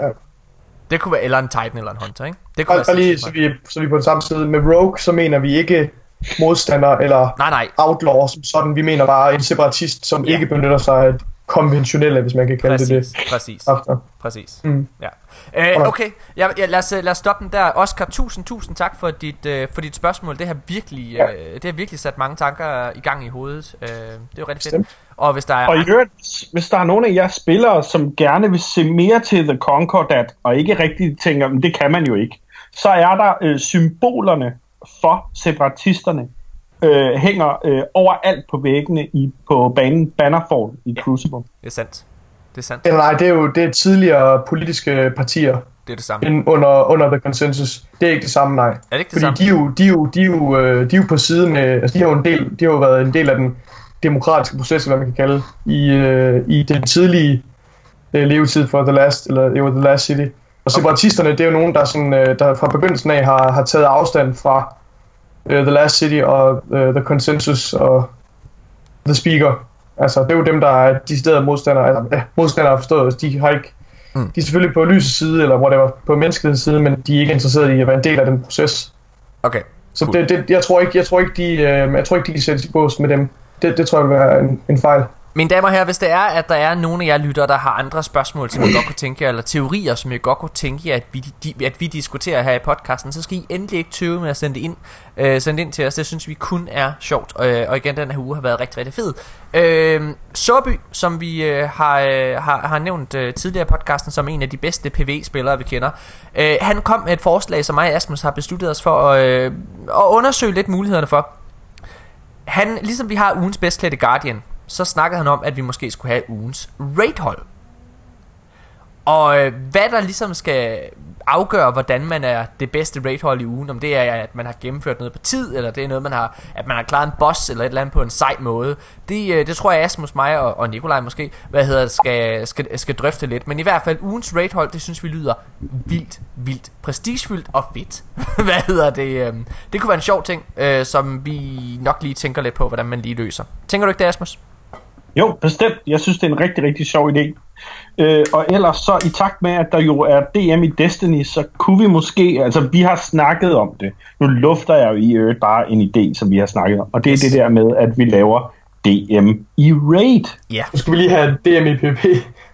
Ja. Det kunne være, eller en Titan eller en Hunter, ikke? Det kunne Bare, bare lige, så vi, så vi er på den samme side. Med Rogue, så mener vi ikke modstander eller Nej, nej, outlaw som sådan. Vi mener bare en separatist, som Ja. ikke benytter sig af konventionelle, hvis man kan kalde det præcis, det. præcis, After. præcis. Mm. Ja. Øh, okay, ja, ja, lad, os, øh, lad os stoppe den der. Oscar, tusind, tusind tak for dit, øh, for dit spørgsmål. Det har virkelig, Ja. øh, det har virkelig sat mange tanker i gang i hovedet. Øh, det er jo rigtig fedt. Bestemt. Og hvis der er... og i øvrigt, hvis der er nogen af jer spillere, som gerne vil se mere til The Concordat, og ikke rigtig tænker, "Men det kan man jo ikke, så er der øh, symbolerne for separatisterne, øh, hænger øh, overalt på væggene i, på banen Bannerfall i Crucible. Det er sandt. Det er sandt. Eller nej, det er jo det er tidligere politiske partier Det er det samme. end under, under The Consensus. Det er ikke det samme, nej. Er det ikke det Fordi samme? de er, jo, de, er jo, de, er jo, øh, de er jo på side med, altså de har jo en del, de har jo været en del af den demokratiske proces, hvad man kan kalde, i, øh, i den tidlige øh, levetid for The Last, eller jo, The Last City. Og separatisterne, det er jo nogen, der, sådan, øh, der fra begyndelsen af har, har taget afstand fra øh, The Last City og øh, The Consensus og The Speaker. Altså, det er jo dem, der er de steder modstandere, altså, ja, modstandere forstået, de har ikke Mm. de er selvfølgelig på lysets side, eller whatever, på menneskelighedens side, men de er ikke interesserede i at være en del af den proces. Okay. Så Cool. det, det, jeg tror ikke, jeg tror ikke, de, øh, jeg tror ikke, de kan sættes i bås med dem. Det, det tror jeg vil være en, en fejl. Mine damer og herrer, hvis det er, at der er nogen af jer lyttere, der har andre spørgsmål, som I godt kunne tænke jer, eller teorier, som I godt kunne tænke jer, at vi, de, at vi diskuterer her i podcasten, så skal I endelig ikke tøve med at sende det ind, øh, sende det ind til os. Det synes vi kun er sjovt, øh, og igen, den her uge har været rigtig, rigtig fed. Øh, Sårby, som vi øh, har, øh, har, har nævnt øh, tidligere i podcasten, som en af de bedste PV-spillere, vi kender, øh, han kom med et forslag, som mig og Asmus har besluttet os for at, øh, at undersøge lidt mulighederne for. Han, ligesom vi har ugens bedst klædte Guardian, så snakkede han om, at vi måske skulle have ugens raidhold. Og øh, hvad der ligesom skal afgøre, hvordan man er det bedste raidhold i ugen, om det er, at man har gennemført noget på tid, eller det er noget, man har, at man har klaret en boss, eller et eller andet på en sej måde. Det, øh, det tror jeg, Asmus, mig og, og Nikolaj måske, hvad hedder det, skal, skal, skal drøfte lidt. Men i hvert fald, ugens raidhold, det synes vi lyder vildt, vildt prestigefyldt og fedt. hvad hedder det? Øh, det kunne være en sjov ting, som vi nok lige tænker lidt på, hvordan man lige løser. Tænker du ikke det, Asmus? Jo, bestemt. Jeg synes, det er en rigtig, rigtig sjov idé. Øh, og ellers så i takt med, at der jo er DM i Destiny, så kunne vi måske, altså vi har snakket om det. Nu lufter jeg jo i øvrigt bare en idé, som vi har snakket om. Og det er Yes. det der med, at vi laver DM i Raid. Ja. Nu skal vi lige have DMIPP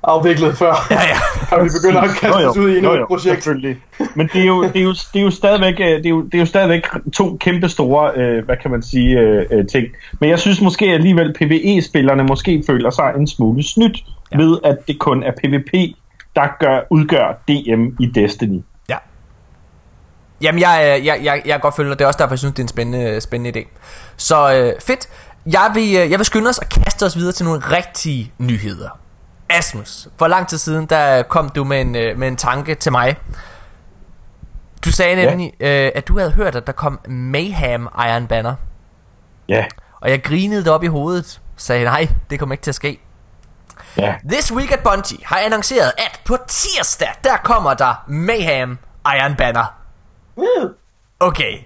afviklet før, Ja, ja. og vi begynder at kaste os ud i endnu jo, et jo, projekt. selvfølgelig. Men det er jo, det er jo, det er jo stadigvæk, øh, det er jo, det er jo stadigvæk to kæmpe store, øh, hvad kan man sige, øh, øh, ting. Men jeg synes måske alligevel, PvE-spillerne måske føler sig en smule snydt Ja. ved, at det kun er PvP, der gør, udgør DM i Destiny. Ja. Jamen, jeg, jeg, jeg, jeg, jeg kan godt følge. Det er også derfor, jeg synes, det er en spændende, spændende idé. Så øh, fedt. Jeg vil, øh, jeg vil skynde os og kaste os videre til nogle rigtige nyheder. Asmus, for lang tid siden, der kom du med en, øh, med en tanke til mig. Du sagde Ja. nemlig, øh, at du havde hørt, at der kom Mayhem Iron Banner. Ja. Og jeg grinede det op i hovedet. Sagde, nej, det kommer ikke til at ske. Ja. This Week at Bungie har annonceret, at på tirsdag, der kommer der Mayhem Iron Banner. Okay.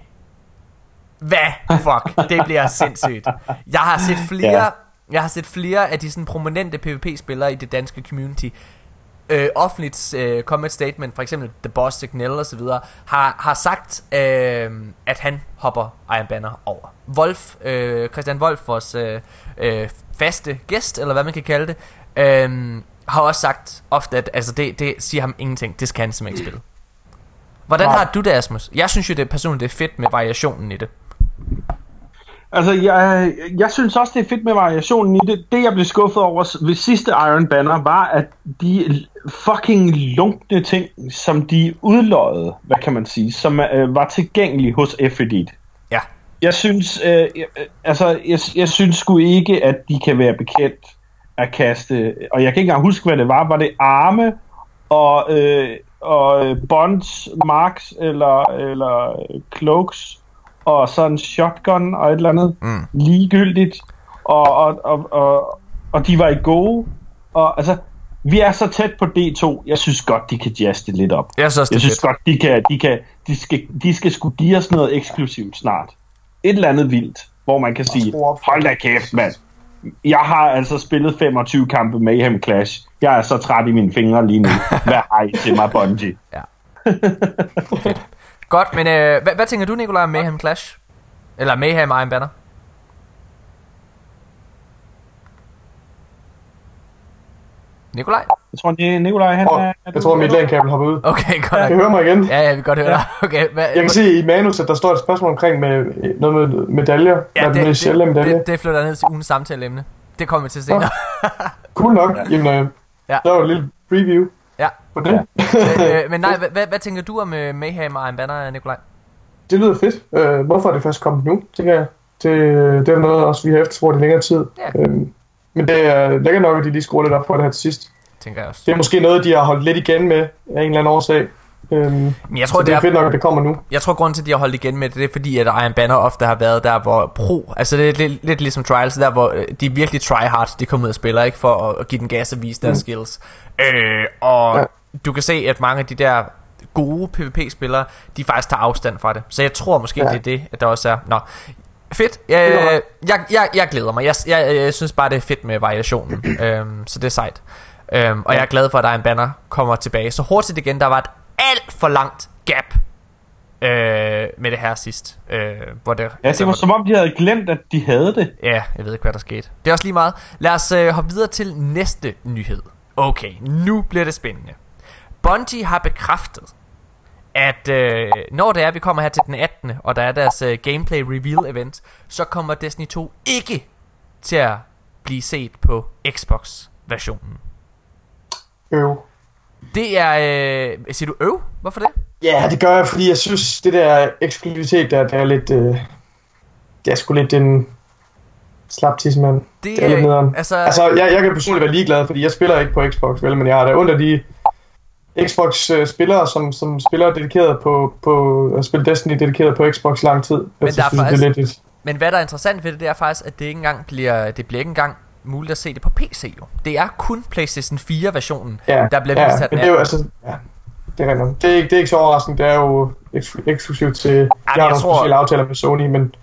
Hvad? Fuck, det bliver sindssygt. Jeg har set flere, Ja. Jeg har set flere af de sådan prominente PvP-spillere i det danske community øh, offentligt øh, komme et statement, for eksempel The Boss Signal videre, har, har sagt, øh, at han hopper Iron Banner over. Wolf, øh, Christian Wolf, vores øh, øh, faste gæst, eller hvad man kan kalde det, øh, har også sagt ofte, at altså det, det siger ham ingenting. Det skal han simpelthen ikke spille. Hvordan Nej. har du det, Asmus? Jeg synes jo, det er personligt det er fedt med variationen i det. Altså, jeg, jeg synes også, det er fedt med variationen i det. Det, jeg blev skuffet over ved sidste Iron Banner, var, at de fucking lunkne ting, som de udløjede, hvad kan man sige, som øh, var tilgængelige hos F-Edit. Ja. Jeg synes, øh, jeg, altså, jeg, jeg synes sgu ikke, at de kan være bekendt at kaste, og jeg kan ikke engang huske, hvad det var. Var det arme og, øh, og øh, bonds, marks eller, eller øh, cloaks og så en shotgun og et eller andet Mm. ligegyldigt, og, og, og, og, og de var i gode, og altså, vi er så tæt på D2, jeg synes godt, de kan jazze det lidt op. Jeg synes Jeg synes fedt. godt, de kan, de kan, de skal, de skal sgu give os noget eksklusivt snart. Et eller andet vildt, hvor man kan sige, hold da kæft, mand. Jeg har altså spillet 25 kampe Mayhem Clash. Jeg er så træt i mine fingre lige nu. Hvad har I til mig, Bungie? Godt, men øh, hvad, hvad tænker du, Nikolaj, om Mayhem Clash? Eller Mayhem Iron Banner? Nikolaj? Jeg tror, det Nikolaj, han Åh, er... jeg tror, mit LAN-kabel hopper ud. Okay, godt Kan I nok. høre mig igen? Ja, ja, vi kan godt høre dig. Okay, hvad, Jeg kan se i manus, at der står et spørgsmål omkring med noget med medaljer. ja, Ja, det, med det, sjældne medalje. det, det flytter ned til ugens samtaleemne. Det kommer vi til senere. Cool nok. Jamen, øh, Ja. der var et lille preview Ja. på det. men, øh, men nej, hvad, hvad, tænker du om øh, Mayhem og Iron Banner, Nikolaj? Det lyder fedt. Øh, hvorfor er det først kommet nu, tænker jeg. Det, det er noget, også vi har efterspurgt i længere tid. Ja. Øhm, men det er lækkert nok, at de lige skruer lidt op på det her til sidst. Tænker jeg også. Det er måske noget, de har holdt lidt igen med af en eller anden årsag. Øhm, jeg tror, det det er fedt nok, at det kommer nu. jeg tror, grunden til, at de har holdt igen med det, det er fordi, at Iron Banner ofte har været der, hvor pro, altså det er lidt, lidt ligesom Trials, der hvor øh, de virkelig try hard, de kommer ud og spiller, ikke for at, at give den gas og vise deres skills. Øh, og Ja. du kan se, at mange af de der gode PvP-spillere, de faktisk tager afstand fra det. Så jeg tror måske, Ja. det er det, at der også er. Nå, fedt. Jeg, godt. jeg, jeg, jeg glæder mig. Jeg, jeg, jeg synes bare, det er fedt med variationen. øhm, så det er sejt. Øhm, og jeg er glad for, at Iron Banner kommer tilbage så hurtigt igen. Der var et alt for langt gap øh, med det her sidst. Øh, hvor det, Ja, det var som om, de havde glemt, at de havde det. Ja, jeg ved ikke, hvad der skete. Det er også lige meget. Lad os øh, hoppe videre til næste nyhed. Okay, nu bliver det spændende. Bungie har bekræftet, at øh, når det er, vi kommer her til den 18. og der er deres øh, gameplay reveal event, så kommer Destiny 2 ikke til at blive set på Xbox-versionen. Øv. Det er... Øh, siger du øv? Hvorfor det? Ja, det gør jeg, fordi jeg synes, det der eksklusivitet, der, der er lidt... Øh, det er sgu lidt en slap tidsmand. Det er lidt nederen. altså, Altså, jeg, jeg kan personligt være ligeglad, fordi jeg spiller ikke på Xbox, vel, men jeg har da under de Xbox-spillere, som, som spiller dedikeret på, på at spille Destiny dedikeret på Xbox lang tid. Men Jeg der er faktisk- det er lidt Men hvad der er interessant ved det, det er faktisk, at det ikke engang bliver, det bliver ikke engang muligt at se det på PC jo. Det er kun PlayStation 4 versionen, ja, der bliver ja, vist her men det er jo 18. altså... Ja, det er, det er, ikke, det er ikke så overraskende, det er jo eksklu- eksklusivt til... Jeg har jeg nogle tror- specielle aftaler med Sony, men,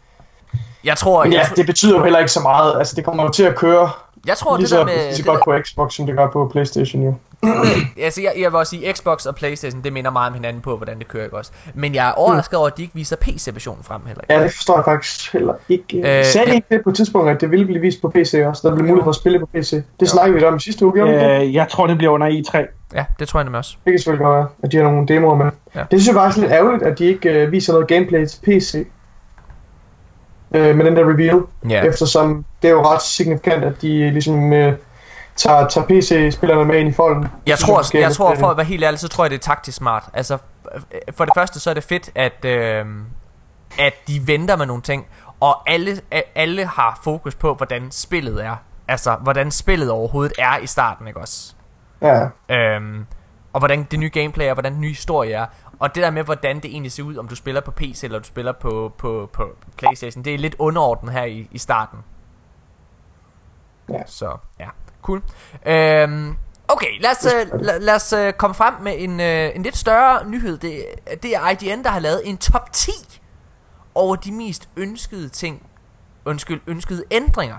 Jeg tror, men jeg, ja, det betyder jo heller ikke så meget. Altså, det kommer jo til at køre jeg tror lige det der så, med... lige så Det godt der, på Xbox, som det gør på Playstation, jo. altså, jeg, jeg vil også sige, Xbox og PlayStation, det minder meget om hinanden på, hvordan det kører, ikke også? Men jeg er overrasket over, at de ikke viser PC-versionen frem heller ikke. Ja, det forstår jeg faktisk heller ikke. Øh, Øh, Sagde de ja. ikke det på et tidspunkt, at det ville blive vist på PC også? Der blev mulighed for at spille på PC. Det snakkede vi om i sidste uge, gjorde? Øh, jeg tror, det bliver under E3. Ja, det tror jeg nemlig også. Det kan selvfølgelig godt være, at de har nogle demoer med. Ja. Det synes jeg faktisk er lidt ærgerligt, at de ikke øh, viser noget gameplay til PC. Øh, med den der reveal. Ja. Eftersom det er jo ret signifikant, at de ligesom øh, tager, tager PC-spillerne med ind i folden. Jeg synes tror, jeg tror, øh, for at være helt ærlig, så tror jeg, det er taktisk smart. Altså, øh, for det første, så er det fedt, at, øh, at de venter med nogle ting, og alle, alle har fokus på, hvordan spillet er. Altså, hvordan spillet overhovedet er i starten, ikke også? Ja, Øhm, og hvordan det nye gameplay er, hvordan den nye historie er. Og det der med, hvordan det egentlig ser ud, om du spiller på PC eller du spiller på, på, på Playstation, det er lidt underordnet her i, i starten. Ja. Så, ja. Cool. Øhm, okay, lad os, øh, lad, lad os øh, komme frem med en, øh, en lidt større nyhed. Det, det er IGN, der har lavet en top 10 over de mest ønskede ting, undskyld, ønskede ændringer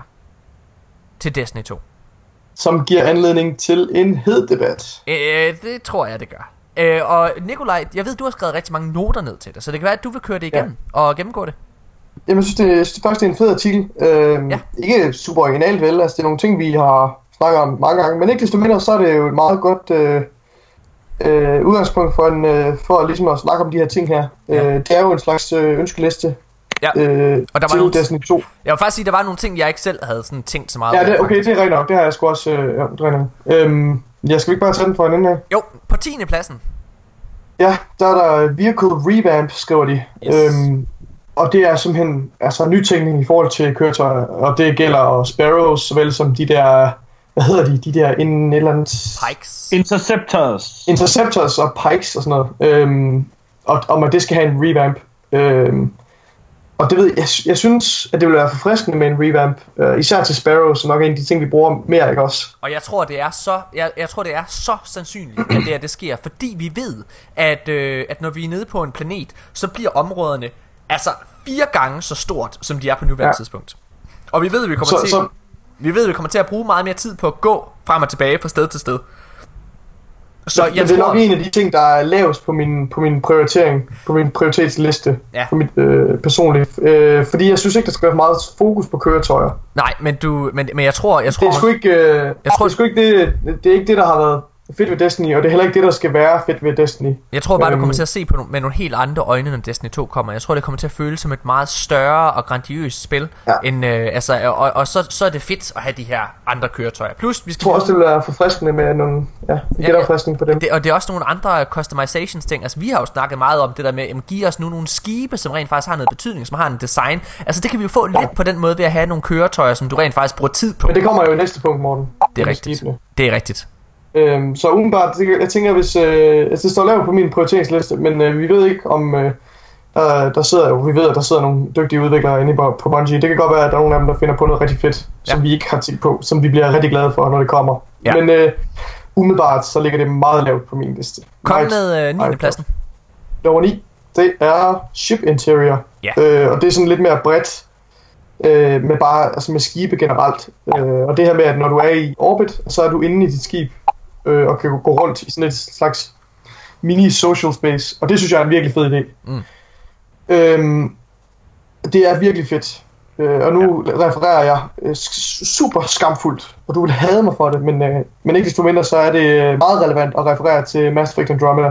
til Destiny 2. Som giver anledning til en hed debat. Øh, det tror jeg, det gør. Øh, og Nikolaj, jeg ved, du har skrevet rigtig mange noter ned til det, så det kan være, at du vil køre det igennem ja. og gennemgå det. Jamen, jeg synes, det, jeg synes faktisk, det er en fed artikel. Øh, Ja. Ikke super originalt, vel? Altså, det er nogle ting, vi har snakket om mange gange. Men ikke desto mindre, så er det jo et meget godt øh, øh, udgangspunkt for, en, øh, for ligesom at snakke om de her ting her. Ja. Øh, det er jo en slags øh, ønskeliste Ja. øh, Og der var nogle- Destiny 2. Jeg vil faktisk sige, der var nogle ting, jeg ikke selv havde sådan tænkt så meget Ja, det, okay, det er rigtigt nok. Det har jeg sgu også øh, ja. Øhm, jeg skal ikke bare tage den for en ende af? Jo, på 10. pladsen. Ja, der er der Vehicle Revamp, skriver de. Yes. Øhm, og det er simpelthen altså, nytænkning i forhold til køretøjer, og det gælder Sparrows, såvel som de der, hvad hedder de, de der en eller andet... Pikes. Interceptors. Interceptors og Pikes og sådan noget. Øhm, og om at det skal have en revamp. Øhm, og det ved jeg, jeg, synes, at det vil være forfriskende med en revamp. Øh, især til Sparrows, som nok er en af de ting, vi bruger mere, ikke også? Og jeg tror, det er så, jeg, jeg tror, det er så sandsynligt, at det, her, det sker, fordi vi ved, at, øh, at når vi er nede på en planet, så bliver områderne altså fire gange så stort, som de er på nuværende. Ja. tidspunkt. Og vi ved, at vi kommer Så- til, så- vi ved, at vi kommer til at bruge meget mere tid på at gå frem og tilbage fra sted til sted. Så jeg men det er nok en af de ting, der er lavest på min, på min prioritering, på min prioritetsliste, Ja. på mit øh, personligt. Øh, fordi jeg synes ikke, der skal være meget fokus på køretøjer. nej, men du, men, men jeg tror, jeg Det tror, er sgu ikke, øh, Jeg tror, det, er sgu ikke det, det er ikke det, der har været fedt ved Destiny, og det er heller ikke det, der skal være fedt ved Destiny. Jeg tror bare, du Øhm. kommer til at se på no- med nogle helt andre øjne, når Destiny 2 kommer. Jeg tror, det kommer til at føles som et meget større og grandiøst spil. Ja. End, øh, altså, og, og så, så er det fedt at have de her andre køretøjer. Plus, vi skal Jeg tror også, det vil være forfriskende med nogle ja, ja. genopfriskning på dem. det, og det er også nogle andre customizations ting. Altså, vi har jo snakket meget om det der med, at give os nu nogle skibe, som rent faktisk har noget betydning, som har en design. Altså, det kan vi jo få lidt på den måde ved at have nogle køretøjer, som du rent faktisk bruger tid på. Men det kommer jo i næste punkt, Morten. Det er rigtigt. skibene. Det er rigtigt. Øhm, så umiddelbart, jeg tænker, hvis øh, altså, det står lavt på min prioriteringsliste, men øh, vi ved ikke om øh, der, der sidder jo, vi ved, at der sidder nogle dygtige udviklere inde på, på Bungie. Det kan godt være, at der er nogle af dem, der finder på noget rigtig fedt, som Ja. vi ikke har tænkt på, som vi bliver rigtig glade for, når det kommer. Ja. Men øh, umiddelbart, så ligger det meget lavt på min liste. Kom Meget- med øh, 9. meget pladsen. Nummer 9, det er Ship Interior. Ja. Øh, og det er sådan lidt mere bredt, øh, med bare, altså med skibe generelt. Øh, og det her med, at når du er i orbit, så er du inde i dit skib, øh, og kan gå rundt i sådan et slags mini-social space. Og det synes jeg er en virkelig fed idé. Mm. Øhm, det er virkelig fedt. Øh, og nu ja. refererer jeg øh, super skamfuldt, og du vil hade mig for det, men, øh, men ikke desto mindre, så er det øh, meget relevant at referere til Mass Effect Andromeda.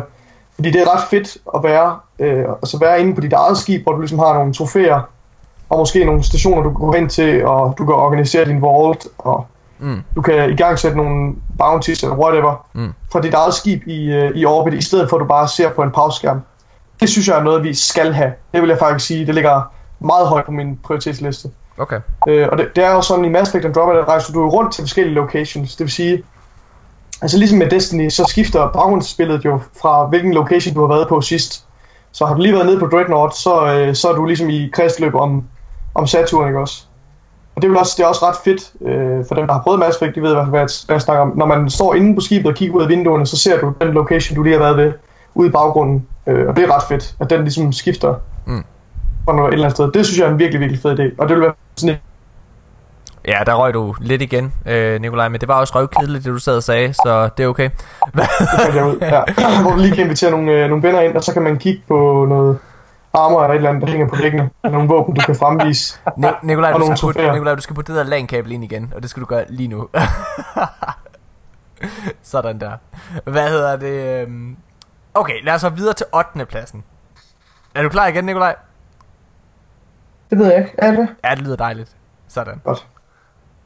Fordi det er ret fedt at være, øh, altså være inde på dit eget skib, hvor du ligesom har nogle trofæer, og måske nogle stationer, du kan gå hen til, og du kan organisere din vault, og Mm. du kan i gang sætte nogle bounties eller whatever Mm. fra dit eget skib i, øh, i orbit, i stedet for at du bare ser på en pauseskærm. Det synes jeg er noget, vi skal have. Det vil jeg faktisk sige, det ligger meget højt på min prioritetsliste. Okay. Øh, og det, det er jo sådan, i Mass Effect Andromeda rejser du rundt til forskellige locations. Det vil sige, altså ligesom med Destiny, så skifter baggrundsspillet jo fra hvilken location du har været på sidst. Så har du lige været nede på Dreadnought, så, øh, så er du ligesom i kredsløb om, om Saturn, ikke også? Og det er, også, det er også ret fedt øh, for dem, der har prøvet Mass Effect, de ved hvad jeg, hvad jeg snakker om. Når man står inde på skibet og kigger ud af vinduerne, så ser du den location, du lige har været ved, ude i baggrunden. Øh, og det er ret fedt, at den ligesom skifter Mm. fra noget et eller andet sted. Det synes jeg er en virkelig, virkelig fed idé. Og det vil være sådan et Ja, der røg du lidt igen, øh, Nikolaj, men det var også røvkedeligt, det du sad og sagde, så det er okay. fandt jeg ud. Ja. Hvor du lige kan invitere nogle, øh, nogle venner ind, og så kan man kigge på noget armor eller et eller andet, der hænger på væggene. Og nogle våben, du kan fremvise. Ni- Nikolaj, du skal, putte. Nikolaj, du skal putte det der LAN-kabel ind igen, og det skal du gøre lige nu. Sådan der. Hvad hedder det? øhm? Okay, lad os så videre til 8. pladsen. Er du klar igen, Nikolaj? Det ved jeg ikke. Er det? Ja, det lyder dejligt. Sådan. Godt.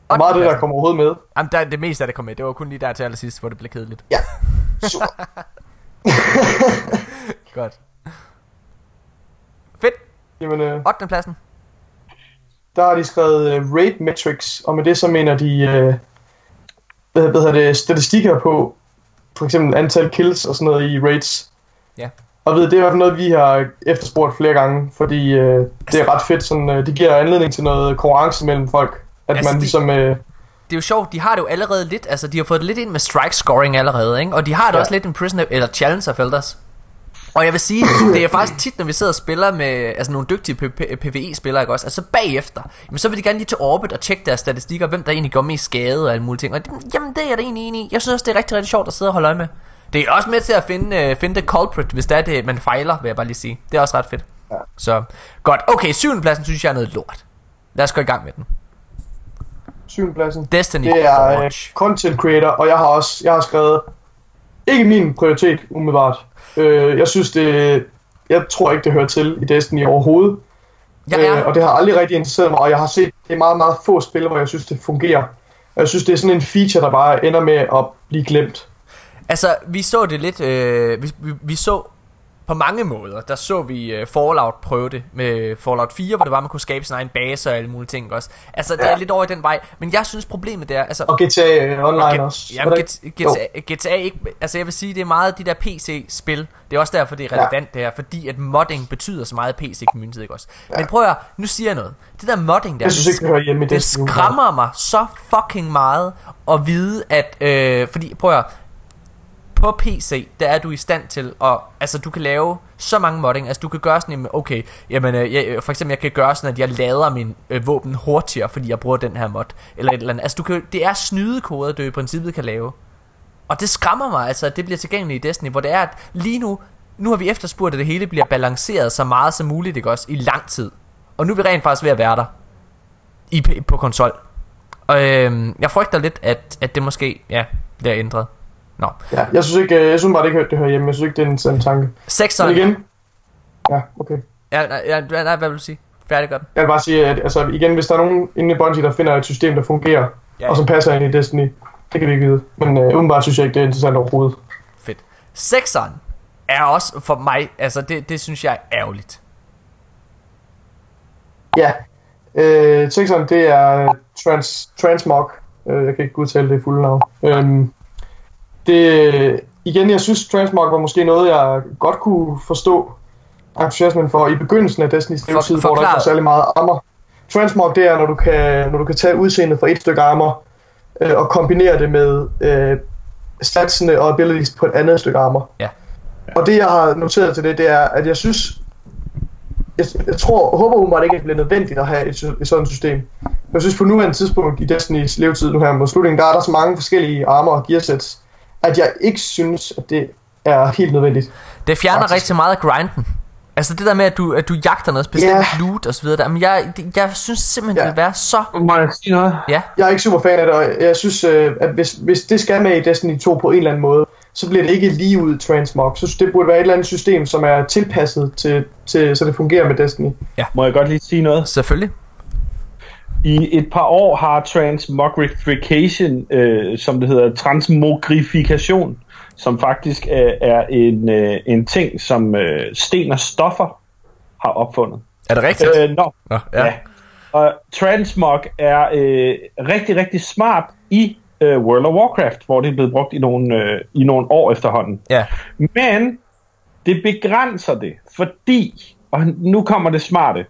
Og meget af det, der kommer overhovedet med. Jamen, der, det meste af det kom med. Det var kun lige der til allersidst, hvor det blev kedeligt. Ja. Super. Godt. Fedt. Jamen, øh, 8. pladsen. der har de skrevet øh, raid metrics, og med det så mener de øh, hvad, hvad hedder det, statistikker på for eksempel antal kills og sådan noget i raids. Ja. Og ved, det er i hvert fald noget, vi har efterspurgt flere gange, fordi øh, det er ret fedt. Sådan, øh, det giver anledning til noget konkurrence mellem folk. At Altså, man ligesom... Øh, det er jo sjovt, de har det jo allerede lidt, altså de har fået det lidt ind med strike scoring allerede, ikke? Og de har det ja. også lidt en prisoner, eller challenger felters. Og jeg vil sige, det er faktisk tit, når vi sidder og spiller med altså nogle dygtige PvE-spillere, ikke også? Altså bagefter, jamen, så vil de gerne lige til orbit og tjekke deres statistikker, hvem der egentlig går mest skade og alle mulige ting. Og det, jamen, det er jeg da egentlig enig i. Jeg synes også, det er rigtig, rigtig sjovt at sidde og holde øje med. Det er også med til at finde, uh, finde det culprit, hvis det er det, man fejler, vil jeg bare lige sige. Det er også ret fedt. Ja. Så, godt. Okay, syvende pladsen synes jeg er noget lort. Lad os gå i gang med den. Syvende pladsen. Destiny Det er uh, content creator, og jeg har også jeg har skrevet, ikke min prioritet umiddelbart. Uh, jeg synes det, jeg tror ikke det hører til i Destiny overhovedet. Ja, ja. Uh, og det har aldrig rigtig interesseret mig, og jeg har set det er meget, meget få spil, hvor jeg synes det fungerer. Og jeg synes det er sådan en feature, der bare ender med at blive glemt. Altså, vi så det lidt, øh, vi, vi, vi så på mange måder, der så vi uh, Fallout prøve det med Fallout 4, hvor det var, man kunne skabe sin egen base og alle mulige ting også. Altså, ja. det er lidt over i den vej, men jeg synes problemet der, altså... Og GTA Online og også. Ja, GTA, GTA, GTA ikke, altså jeg vil sige, det er meget de der PC-spil, det er også derfor, det er relevant ja. det her, fordi at modding betyder så meget PC-community, ikke også? Ja. Men prøv at nu siger jeg noget. Det der modding der, jeg synes det, hjemme i det skræmmer mig så fucking meget at vide, at, øh, fordi prøv at på PC, der er du i stand til at, altså du kan lave så mange modding, altså du kan gøre sådan, okay, jamen øh, jeg, for eksempel jeg kan gøre sådan, at jeg lader min øh, våben hurtigere, fordi jeg bruger den her mod, eller et eller andet, altså du kan, det er snydekoder, du i princippet kan lave, og det skræmmer mig altså, at det bliver tilgængeligt i Destiny, hvor det er, at lige nu, nu har vi efterspurgt, at det hele bliver balanceret så meget som muligt, ikke også, i lang tid, og nu er vi rent faktisk ved at være der, i, på konsol, og øh, jeg frygter lidt, at, at det måske, ja, bliver ændret. Nå. Ja, jeg synes ikke, øh, jeg synes bare, det ikke det hører hjemme. Jeg synes ikke, det er en sådan tanke. Sekseren. Men igen. Ja, okay. Ja, ja, nej, hvad vil du sige? Færdig godt. Jeg vil bare sige, at altså, igen, hvis der er nogen inde i Bungie, der finder et system, der fungerer, ja, og som passer ind i Destiny, det kan vi ikke vide. Men uh, umiddelbart synes jeg ikke, det er interessant overhovedet. Fedt. Sekseren er også for mig, altså det, det synes jeg er ærgerligt. Ja. Øh, sekseren, det er trans, Transmog. Øh, jeg kan ikke udtale det fulde navn. Øhm, det, igen, jeg synes Transmog var måske noget, jeg godt kunne forstå entusiasmen for i begyndelsen af Destiny's levetid, hvor der ikke var særlig meget armor. Transmog, det er, når du kan, når du kan tage udseendet fra et stykke armor øh, og kombinere det med øh, statsene og abilities på et andet stykke armor. Ja. Og det, jeg har noteret til det, det er, at jeg synes, jeg, jeg tror, håber umiddelbart ikke, at det bliver nødvendigt at have et, et sådan system. Jeg synes på nuværende tidspunkt i Destiny's levetid nu her mod slutningen, der er der så mange forskellige armor og gearsets, at jeg ikke synes, at det er helt nødvendigt. Det fjerner faktisk. rigtig meget af grinden. Altså det der med, at du, at du jagter noget specielt yeah. loot og så videre. Der. Men jeg, jeg synes simpelthen, yeah. det vil være så... Må jeg sige noget? Ja. Jeg er ikke super fan af det, og jeg synes, øh, at hvis, hvis det skal med i Destiny 2 på en eller anden måde, så bliver det ikke lige ud transmog. Så det burde være et eller andet system, som er tilpasset til, til så det fungerer med Destiny. Ja. Må jeg godt lige sige noget? Selvfølgelig. I et par år har transmogrification, øh, som det hedder, transmogrifikation, som faktisk øh, er en, øh, en ting, som øh, Sten og Stoffer har opfundet. Er det rigtigt? Øh, no. Nå, ja. ja. Og transmog er øh, rigtig, rigtig smart i øh, World of Warcraft, hvor det er blevet brugt i nogle, øh, i nogle år efterhånden. Ja. Men det begrænser det, fordi, og nu kommer det smarte,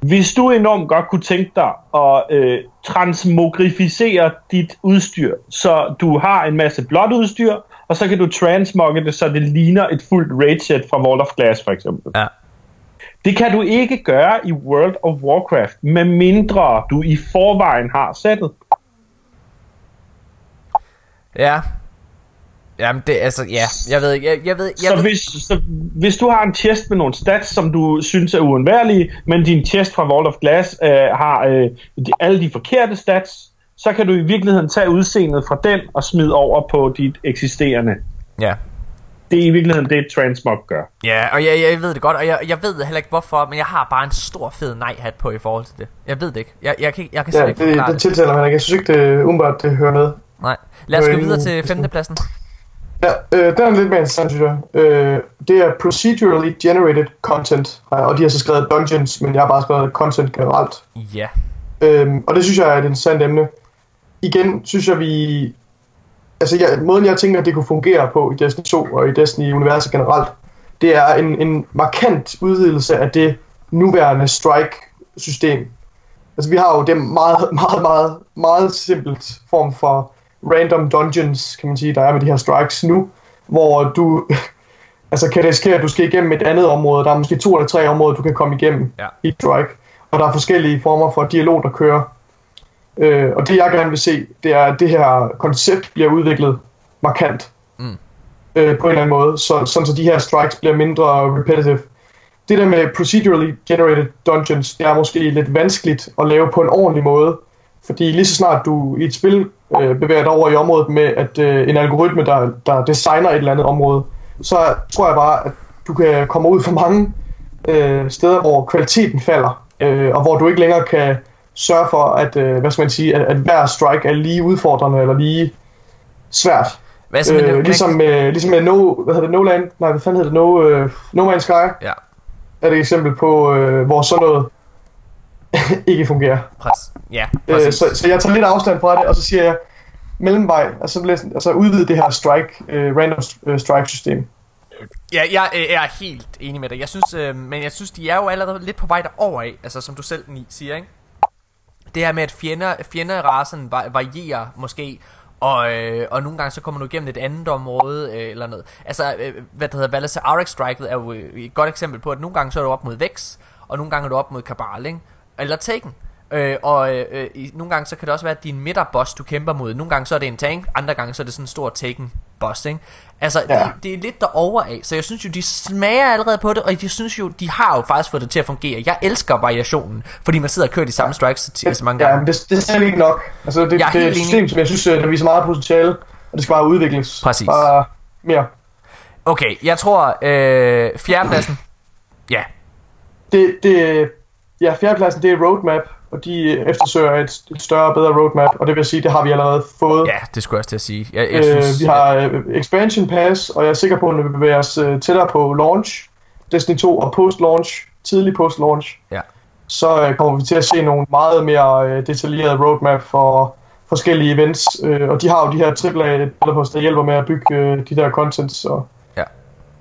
hvis du enormt godt kunne tænke dig at øh, transmogrificere dit udstyr, så du har en masse blåt udstyr, og så kan du transmogge det, så det ligner et fuldt raid set fra World of Glass for eksempel. Ja. Det kan du ikke gøre i World of Warcraft, medmindre du i forvejen har sættet. Ja, Jamen det, altså, ja, jeg ved ikke, jeg, jeg ved... Jeg så, ved... Hvis, så hvis du har en chest med nogle stats, som du synes er uundværlige, men din chest fra Vault of Glass øh, har øh, de, alle de forkerte stats, så kan du i virkeligheden tage udseendet fra den og smide over på dit eksisterende. Ja. Det er i virkeligheden det, Transmog gør. Ja, og jeg, jeg ved det godt, og jeg, jeg ved heller ikke hvorfor, men jeg har bare en stor fed nej-hat på i forhold til det. Jeg ved det ikke. Jeg, jeg, kan, jeg kan ja, ikke det, det, det tiltaler man ikke. Jeg synes ikke, det umiddelbart det hører med. Nej. Lad os gå videre til femtepladsen. Ja, øh, den er lidt mere interessant, synes jeg. Øh, det er procedurally generated content, og de har så skrevet dungeons, men jeg har bare skrevet content generelt. Ja. Øh, og det synes jeg er et interessant emne. Igen synes jeg, vi... Altså, jeg, måden jeg tænker, at det kunne fungere på i Destiny 2 og i Destiny-universet generelt, det er en, en markant udvidelse af det nuværende strike-system. Altså vi har jo det meget, meget, meget, meget simpelt form for random dungeons, kan man sige, der er med de her strikes nu, hvor du altså kan risikere, at du skal igennem et andet område. Der er måske to eller tre områder, du kan komme igennem Ja. i strike. Og der er forskellige former for dialog, der kører. Øh, og det jeg gerne vil se, det er, at det her koncept bliver udviklet markant. Mm. Øh, på en eller anden måde, så, sådan så de her strikes bliver mindre repetitive. Det der med procedurally generated dungeons, det er måske lidt vanskeligt at lave på en ordentlig måde. Fordi lige så snart du i et spil øh, bevæger dig over i området med at øh, en algoritme, der, der designer et eller andet område, så tror jeg bare, at du kan komme ud for mange øh, steder, hvor kvaliteten falder, øh, og hvor du ikke længere kan sørge for, at, øh, hvad skal man sige, at, at hver strike er lige udfordrende eller lige svært. Hvad så med Øh, ligesom, med, ligesom med no, hvad hedder det, no Land, nej, hvad fanden hedder det, No, øh, no Man's Sky, Ja, er det et eksempel på, øh, hvor sådan noget ikke fungerer. præcis. Ja, Øh, præcis. så, så jeg tager lidt afstand fra det, og så siger jeg mellemvej, altså, vil jeg sådan- altså udvide det her strike, øh, random øh, strike system. Ja, jeg, øh, jeg er helt enig med dig. Jeg synes, øh, men jeg synes, de er jo allerede lidt på vej derover af, altså som du selv siger, ikke? Det her med, at fjender, fjender i rasen va- varierer måske, og, øh, og nogle gange så kommer du igennem et andet område øh, eller noget. Altså, øh, hvad det hedder, Valasa RX Strike er jo øh, et godt eksempel på, at nogle gange så er du op mod Vex, og nogle gange er du op mod Kabal, ikke? Eller Taken. Øh, og øh, øh, nogle gange så kan det også være at din midterboss du kæmper mod Nogle gange så er det en tank Andre gange så er det sådan en stor taken boss ikke? Altså ja. Ja. det, det er lidt derover af Så jeg synes jo de smager allerede på det Og jeg synes jo de har jo faktisk fået det til at fungere Jeg elsker variationen Fordi man sidder og kører de samme strikes til så mange Ja, gange men det, det er ikke nok. Altså, det, Jeg er det er system, som jeg synes, øh, der viser meget potentiale, og det skal bare udvikles. Præcis. Bare mere. Okay jeg tror øh, Fjerdepladsen Ja Det, det, ja, fjerdepladsen, det er roadmap, og de eftersøger et, et større og bedre roadmap, og det vil sige, det har vi allerede fået. Ja det skulle jeg også til at sige Jeg, jeg Øh, synes vi har øh, expansion pass, og jeg er sikker på, at vi bevæger os øh, tættere på launch, Destiny 2 og post-launch, tidlig post-launch, Ja. så øh, kommer vi til at se nogle meget mere øh, detaljerede roadmap for forskellige events, øh, og de har jo de her AAA developers, der hjælper med at bygge øh, de der contents, og Ja.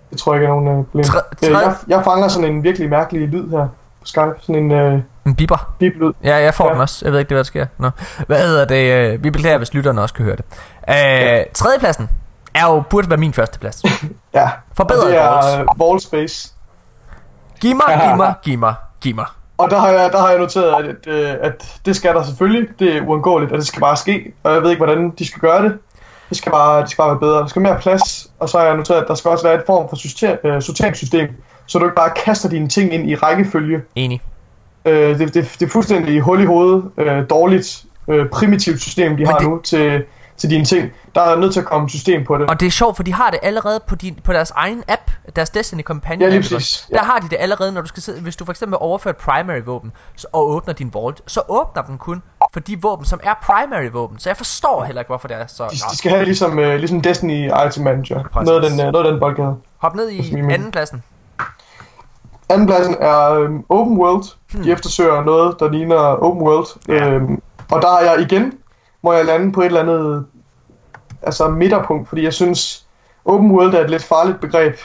det tror jeg ikke er nogen øh, problem. Tre- Øh, tre- jeg, jeg fanger sådan en virkelig mærkelig lyd her Skype, sådan en øh, En biber bip-lyd. Ja, jeg får ja. Den også. Jeg ved ikke, det hvad der sker. Nå. Hvad hedder det? øh, Vi beklager, hvis lytterne også kan høre det. Øh, ja. Tredjepladsen er jo, burde være min første plads. Ja, Forbedret det er øh, wall space. Giv mig, giv mig, giv mig, giv mig. Og der har jeg, der har jeg noteret, at, at, at det skal der selvfølgelig. Det er uundgåeligt, og det skal bare ske. Og jeg ved ikke, hvordan de skal gøre det. Det skal bare, det skal bare være bedre. Der skal mere plads. Og så har jeg noteret, at der skal også være et form for system, øh, sorteringssystem, så du ikke bare kaster dine ting ind i rækkefølge. Enig. Øh, det, det, det er fuldstændig hul i hovedet, øh, dårligt, øh, primitivt system, de har det- nu til, til dine ting. Der er nødt til at komme system på det. Og det er sjovt, for de har det allerede på, din, på deres egen app, deres Destiny Companion Ja, lige app, præcis. Der har de det allerede, når du skal sidde, hvis du for eksempel overfører et primary våben og åbner din vault, så åbner den kun for de våben, som er primary våben. Så jeg forstår heller ikke, hvorfor det er så... De, de skal have ligesom, øh, ligesom Destiny Item Manager. Præcis. Noget af den, øh, noget af den boldgade. hop ned i anden pladsen. Andenpladsen er øhm, Open World. De eftersøger noget, der ligner Open World. Hmm. Ja. Øhm, og der er jeg igen, må jeg lande på et eller andet altså midterpunkt, fordi jeg synes, Open World er et lidt farligt begreb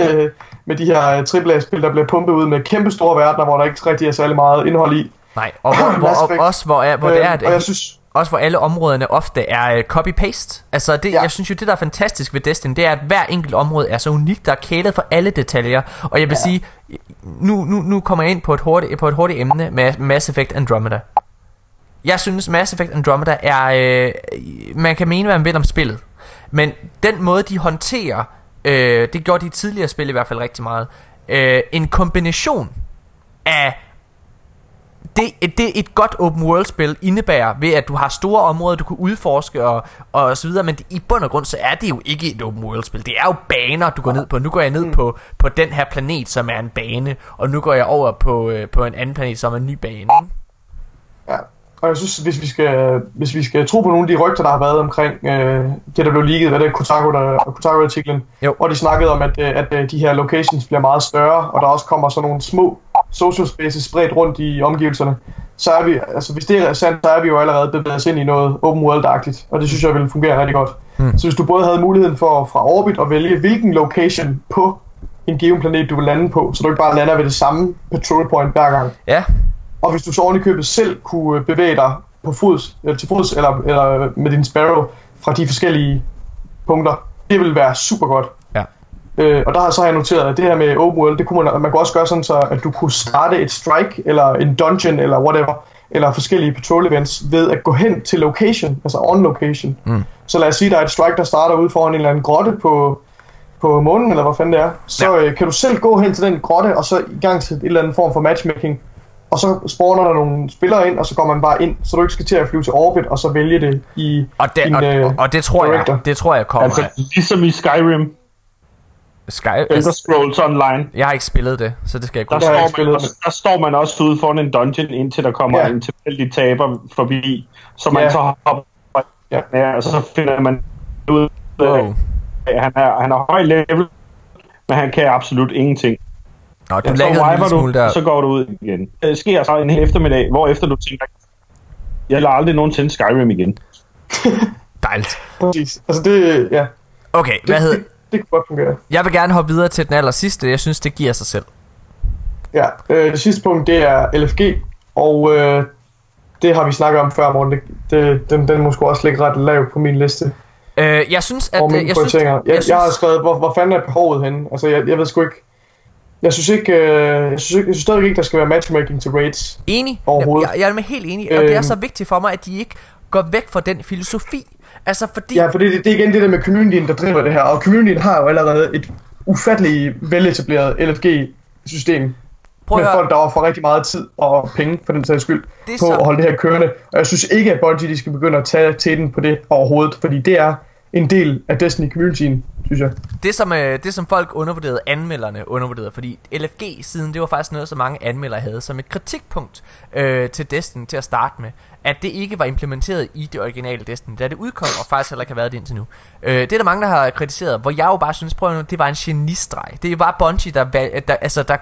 med de her AAA-spil, der bliver pumpet ud med kæmpe store verdener, hvor der ikke rigtig er særlig meget indhold i. Nej, og hvor, hvor, og også hvor, er, hvor det er, Øhm, og jeg synes, også hvor alle områderne ofte er øh, copy-paste. Altså det, ja. Jeg synes jo, det der er fantastisk ved Destiny, det er, at hver enkelt område er så unikt, der er kælet for alle detaljer. Og jeg vil ja. sige, nu, nu, nu kommer jeg ind på et, hurtigt, på et hurtigt emne med Mass Effect Andromeda. Jeg synes, Mass Effect Andromeda er... Øh, man kan mene, hvad man vil om spillet. Men den måde, de håndterer... Øh, det gjorde de tidligere spil i hvert fald rigtig meget. Øh, en kombination af det, det et godt open world spil indebærer ved at du har store områder du kan udforske og, og så videre, men det, i bund og grund så er det jo ikke et open world spil. Det er jo baner du går ned på. Nu går jeg ned på, på den her planet som er en bane, og nu går jeg over på, øh, på en anden planet som er en ny bane. Ja. Og jeg synes, hvis vi skal, hvis vi skal tro på nogle af de rygter, der har været omkring øh, det, der blev leaget, hvad det er Kotaku, der, Kotaku-artiklen, Jo. hvor de snakkede om, at, øh, at øh, de her locations bliver meget større, og der også kommer sådan nogle små social spaces spredt rundt i omgivelserne, så er vi, altså hvis det er sandt, så er vi jo allerede bevæget os ind i noget open world-agtigt, og det synes jeg ville fungere rigtig godt. Hmm. Så hvis du både havde muligheden for fra orbit at vælge, hvilken location på en given planet, du vil lande på, så du ikke bare lander ved det samme patrol point hver gang, Ja, Og hvis du så i købet selv kunne øh, bevæge dig på fods, eller til fods, eller, eller med din Sparrow fra de forskellige punkter, det vil være super godt. Øh, og der har så har jeg noteret, at det her med open world, det kunne man, man kunne også gøre sådan så, at du kunne starte et strike, eller en dungeon, eller whatever, eller forskellige patrol events, ved at gå hen til location, altså on location. Mm. Så lad os sige, der er et strike, der starter ude foran en eller anden grotte på, på månen, eller hvad fanden det er. Så Ja. øh, kan du selv gå hen til den grotte, og så i gang til et eller andet form for matchmaking, og så spawner der nogle spillere ind, og så går man bare ind, så du ikke skal til at flyve til orbit, og så vælge det i Og det, din, og, øh, og, og det tror jeg, director. det tror jeg kommer Altså, ligesom i Skyrim, Sky. Elder Altså, Scrolls Online, jeg har ikke spillet det, så det skal jeg der kunne. jeg står, man også, der står man også ude foran en dungeon, indtil der kommer Ja. en tilfældig taber forbi, så man Ja. så hopper Ja. ja. og så finder man ud af, Wow. han er, han er høj level, men han kan absolut ingenting. Nå, du Ja, så lægger en smule du, der. så går du ud igen. Det sker så en hel eftermiddag, hvor efter du tænker, jeg lader aldrig nogensinde Skyrim igen. Dejligt. Præcis. Altså det, ja, Okay, det, hvad hedder... det, kunne godt fungere. Jeg vil gerne hoppe videre til den aller sidste. Jeg synes, det giver sig selv. Ja, øh, det sidste punkt, det er LFG, og øh, det har vi snakket om før, Morten. Det, det, den, den må sgu også ligge ret lavt på min liste Øh, jeg synes, at... øh, jeg synes. Jeg, jeg, jeg jeg har synes, skrevet, hvor, hvor fanden er behovet henne? Altså, jeg, jeg ved sgu ikke... Jeg synes ikke, øh, jeg synes, ikke, jeg synes stadig ikke, der skal være matchmaking til raids. enig. Overhovedet. Jeg, jeg er helt enig. Og det er Øhm. så vigtigt for mig, at de ikke går væk fra den filosofi. Altså, fordi... Ja, for det, det er igen det der med communityen, der driver det her. Og communityen har jo allerede et ufatteligt veletableret LFG-system. prøv med folk, der offer rigtig meget tid og penge, for den sags skyld, på så- at holde det her kørende. Og jeg synes ikke, at Bungie de skal begynde at tage teten på det overhovedet, fordi det er en del af Destiny-communityen, synes jeg. Det som, øh, det som folk undervurderede, anmelderne undervurderede, fordi LFG-siden, det var faktisk noget, som mange anmeldere havde som et kritikpunkt øh, til Destiny til at starte med, at det ikke var implementeret i det originale Destiny, da det udkom, og faktisk heller ikke har været det indtil nu. Øh, det er der mange, der har kritiseret, hvor jeg jo bare synes, prøv nu, det var en genistreg. Det var Bungie, der, der, altså, der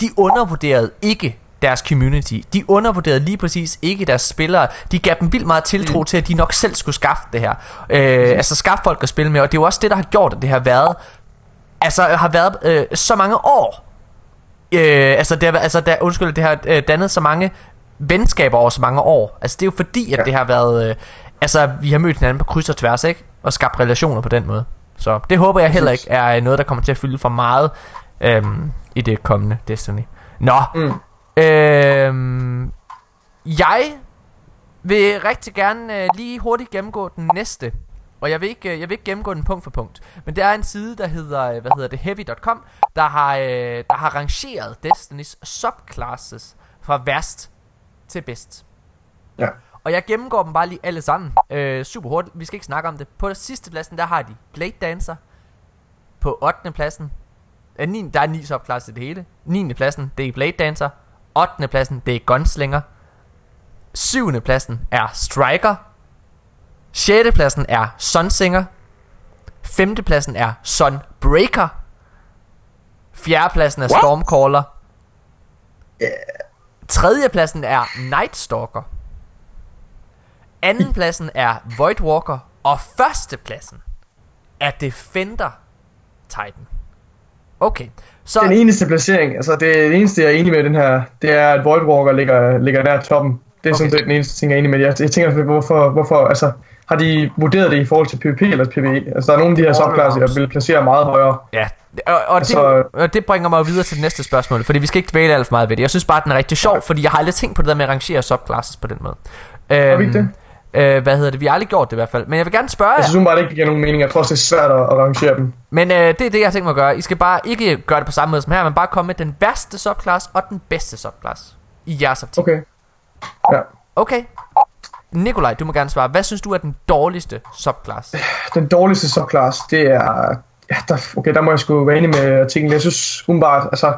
de undervurderede ikke deres community. De undervurderede lige præcis ikke deres spillere. De gav dem vildt meget tiltro mm. til, at de nok selv skulle skaffe det her. Øh, altså skaffe folk at spille med. Og det er jo også det, der har gjort, at det har været altså har været øh, så mange år. Øh, altså, det har, altså der, undskyld, det har øh, dannet så mange venskaber over så mange år. Altså det er jo fordi, at Ja. det har været... Øh, altså vi har mødt hinanden på kryds og tværs, ikke? Og skabt relationer på den måde. Så det håber jeg heller ikke er noget, der kommer til at fylde for meget øhm, i det kommende Destiny. Nå, Mm. Øhm, jeg vil rigtig gerne øh, lige hurtigt gennemgå den næste. Og jeg vil, ikke, øh, jeg vil ikke gennemgå den punkt for punkt. Men det er en side, der hedder, øh, hvad hedder det, heavy.com, der har, øh, der har rangeret Destinys subclasses fra værst til bedst. Ja. Og jeg gennemgår dem bare lige alle sammen. Øh, super hurtigt. Vi skal ikke snakke om det. På sidste pladsen, der har de Blade Dancer. På 8. pladsen. Øh, 9, der er 9 subclasses i det hele. 9. pladsen, det er Blade Dancer. 8. pladsen, det er Gunslinger. 7. pladsen er Striker. 6. pladsen er Sunsinger. 5. pladsen er Sunbreaker. 4. pladsen er What? Stormcaller. 3. pladsen er Nightstalker. Anden pladsen er Voidwalker. Og første pladsen er Defender Titan. Okay, så... Den eneste placering, altså det eneste, jeg er enig med den her, det er, at Voidwalker ligger, ligger nær toppen. Det er okay. sådan set den eneste ting, jeg er enig med. Jeg, jeg tænker, hvorfor, hvorfor, altså, har de vurderet det i forhold til PvP eller PvE? Altså, der er nogle af de her subklasser, jeg vil placere meget højere. Ja, og, og, Altså- det, og det bringer mig videre til det næste spørgsmål, fordi vi skal ikke dvæle alt for meget ved det. Jeg synes bare, den er rigtig sjov, fordi jeg har aldrig tænkt på det der med at rangere subclasses på den måde. Øhm, det? Øh, hvad hedder det? Vi har aldrig gjort det i hvert fald. Men jeg vil gerne spørge Jeg jer. synes bare, det ikke giver nogen mening. Jeg tror også, det er svært at, at rangere dem. Men øh, det er det, jeg har tænkt mig at gøre. I skal bare ikke gøre det på samme måde som her, men bare komme med den værste subclass og den bedste subclass. I jeres optik. Okay. Ja. Okay. Nikolaj, du må gerne svare. Hvad synes du er den dårligste subclass? Den dårligste subclass, det er... Ja, der, okay, der må jeg sgu være enig med artiklen. Jeg synes umiddelbart, altså...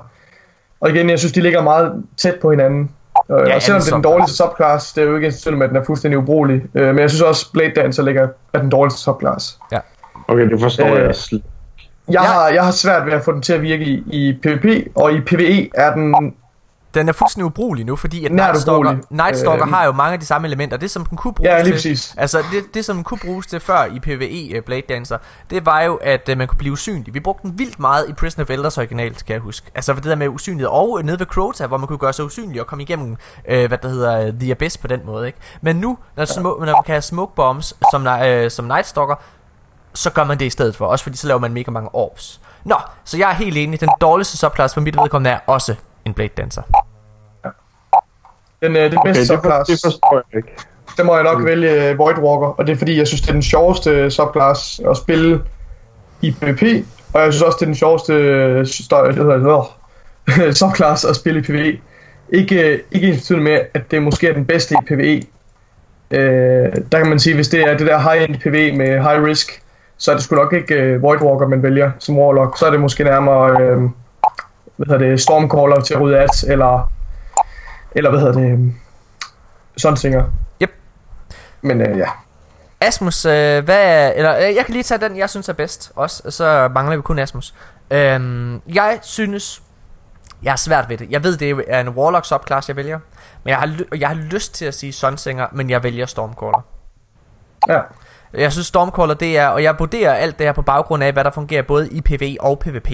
Og igen, jeg synes, de ligger meget tæt på hinanden. Øh, Ja, og selvom det er den dårligste subclass, det er jo ikke sådan, at den er fuldstændig ubrugelig. Øh, men jeg synes også, Blade Dancer ligger er den dårligste subclass. Okay, det forstår Øh, jeg slet. Jeg, Ja. har, jeg har svært ved at få den til at virke i, i PvP, og i PvE er den Den er fuldstændig ubrugelig nu, fordi at er Nightstalker. Nightstalker Øh, har jo mange af de samme elementer. Det, som den kunne bruges Ja, lige til. Altså, det, det, som den kunne bruges til før i PvE uh, Blade Dancer, det var jo, at uh, man kunne blive usynlig. Vi brugte den vildt meget i Prison of Elders originalt, kan jeg huske. Altså, det der med usynlighed. Og nede ved Crota, hvor man kunne gøre sig usynlig og komme igennem, uh, hvad der hedder, uh, The Abyss på den måde, ikke? Men nu, når, smu- når man kan have smoke bombs som, uh, som Nightstalker, så gør man det i stedet for. Også fordi så laver man mega mange orbs. Nå, så jeg er helt enig. Den dårligste subclass for mit vedkommende er også en Blade Dancer. Den, øh, den Okay, bedste det, for, subclass, det forstår jeg ikke. der må jeg nok vælge øh, Void Walker, og det er fordi, jeg synes, det er den sjoveste subclass at spille i PvP, og jeg synes også, det er den sjoveste øh, støj, det hedder, det, subclass at spille i PvE. Ikke, øh, ikke ens betydende med, at det måske er den bedste i PvE. Øh, der kan man sige, hvis det er det der high-end PvE med high risk, så er det sgu nok ikke øh, Void Walker, man vælger som Warlock. Så er det måske nærmere øh, hvad hedder det, Stormcaller til at, eller, eller hvad hedder det, øh, Sunsinger. Yep. Men øh, ja. Asmus, øh, hvad er, eller øh, jeg kan lige tage den, jeg synes er bedst også, og så mangler vi kun Asmus. Øhm, jeg synes, jeg er svært ved det. Jeg ved, det er en Warlock subclass, jeg vælger. Men jeg har, jeg har lyst til at sige Sunsinger, men jeg vælger Stormcaller. Ja. Jeg synes Stormcaller det er, og jeg vurderer alt det her på baggrund af, hvad der fungerer både i PvE og PvP.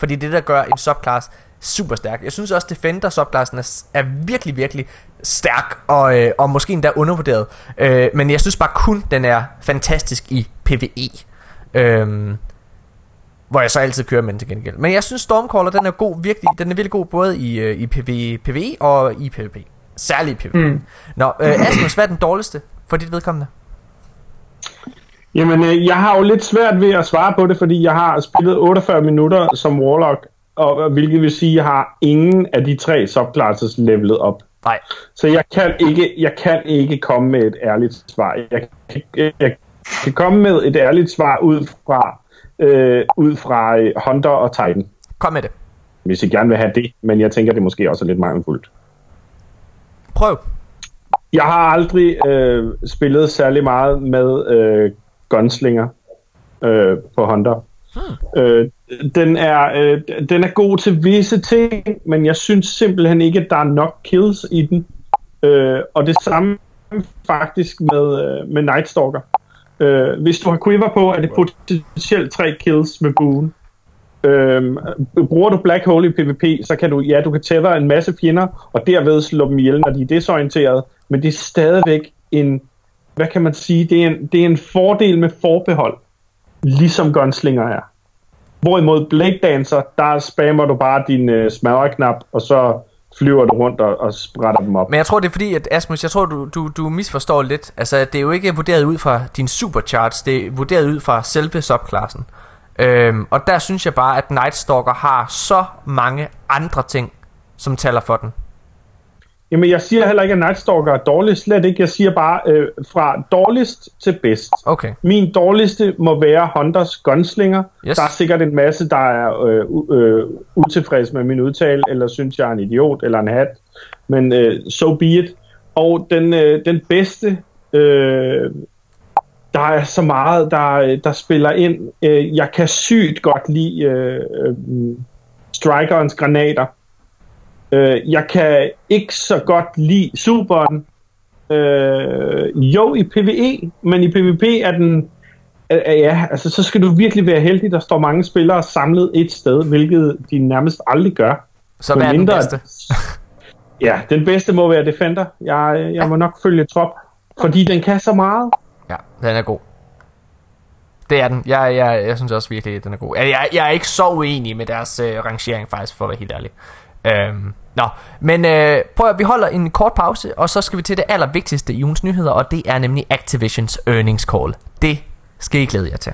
Fordi det er der gør en subclass super stærk. Jeg synes også, Defender subklassen er, er virkelig, virkelig stærk, og, øh, og måske endda undervurderet. Øh, men jeg synes bare kun, den er fantastisk i PvE. Øhm, hvor jeg så altid kører med den til gengæld. Men jeg synes Stormcaller, den er god, virkelig, den er virkelig god både i, øh, i PvE, PvE og i PvP. Særligt i PvP. Mm. Nå, øh, Asmus, hvad er den dårligste for dit vedkommende? Jamen, øh, jeg har jo lidt svært ved at svare på det, fordi jeg har spillet 48 minutter som Warlock, og, hvilket vil sige, at jeg har ingen af de tre subclasses levelet op. Nej. Så jeg kan ikke, jeg kan ikke komme med et ærligt svar. Jeg, kan- jeg, jeg kan komme med et ærligt svar ud fra, øh, ud fra øh, Hunter og Titan, Kom med det. hvis I gerne vil have det, men jeg tænker, det måske også er lidt mangelfuldt. Prøv. Jeg har aldrig øh, spillet særlig meget med øh, gunslinger øh, på Hunter. Hmm. Øh, den, er, øh, den er god til visse ting, men jeg synes simpelthen ikke, at der er nok kills i den. Øh, og det samme faktisk med, øh, med Nightstalker. Øh, hvis du har quiver på, er det potentielt tre kills med buen. Øhm, bruger du Black Hole i PvP, så kan du, ja, du kan tættere en masse fjender, og derved slå dem ihjel, når de er desorienteret, men det er stadigvæk en, hvad kan man sige, det er en, det er en fordel med forbehold, ligesom gunslinger er. Hvorimod Blade Dancer, der spammer du bare din øh, smadreknap, og så flyver du rundt og, og sprætter dem op. Men jeg tror, det er fordi, at Asmus, jeg tror, du, du, du misforstår lidt. Altså, det er jo ikke vurderet ud fra din supercharts, det er vurderet ud fra selve subklassen. Øhm, og der synes jeg bare, at Nightstalker har så mange andre ting, som taler for den. Jamen, jeg siger heller ikke, at Nightstalker er dårlig, slet ikke. Jeg siger bare, øh, fra dårligst til bedst. Okay. Min dårligste må være Hunters Gunslinger. Yes. Der er sikkert en masse, der er øh, øh, utilfreds med min udtale, eller synes, jeg er en idiot eller en hat. Men øh, so be it. Og den, øh, den bedste, øh, der er så meget, der, der spiller ind. Øh, jeg kan sygt godt lide øh, øh, Strikerens granater. Øh, jeg kan ikke så godt lide Superen. Øh, jo, i PvE, men i PvP er den... Øh, ja, altså så skal du virkelig være heldig, der står mange spillere samlet et sted, hvilket de nærmest aldrig gør. Så hvad er den bedste? Ja, den bedste må være Defender. Jeg, jeg må nok følge trop, fordi den kan så meget. Ja, den er god. Det er den. Jeg, jeg, jeg synes også virkelig, at den er god. Jeg, jeg, jeg er ikke så uenig med deres øh, rangering, faktisk, for at være helt ærlig. Øhm, nå, men øh, prøv at vi holder en kort pause, og så skal vi til det allervigtigste i ugens nyheder, og det er nemlig Activisions earnings call. Det skal I glæde jer til.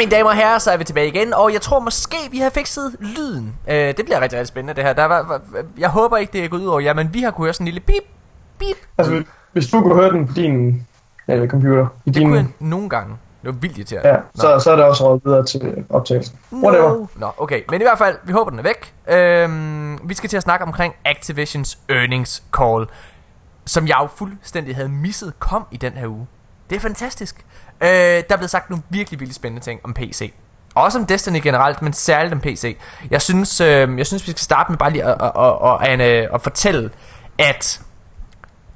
Mine damer og herrer, så er vi tilbage igen, og jeg tror måske, vi har fikset lyden. Øh, det bliver rigtig, rigtig spændende, det her. Der var, var, jeg håber ikke, det er gået ud over jer, men vi har kunne høre sådan en lille bip, bip. Altså, hvis du kunne høre den på din ja, computer, i Det din, kunne jeg nogle gange. Det var vildt irriterende. ja, så, så er det også råd videre til optagelsen. Whatever. No. Nå, okay. Men i hvert fald, vi håber, den er væk. Øhm, vi skal til at snakke omkring Activisions earnings call, som jeg jo fuldstændig havde misset, kom i den her uge. Det er fantastisk. Øh, der er blevet sagt nogle virkelig, virkelig spændende ting om PC. Også om Destiny generelt, men særligt om PC. Jeg synes, øh, jeg synes vi skal starte med bare lige at, at, at, at, at, fortælle, at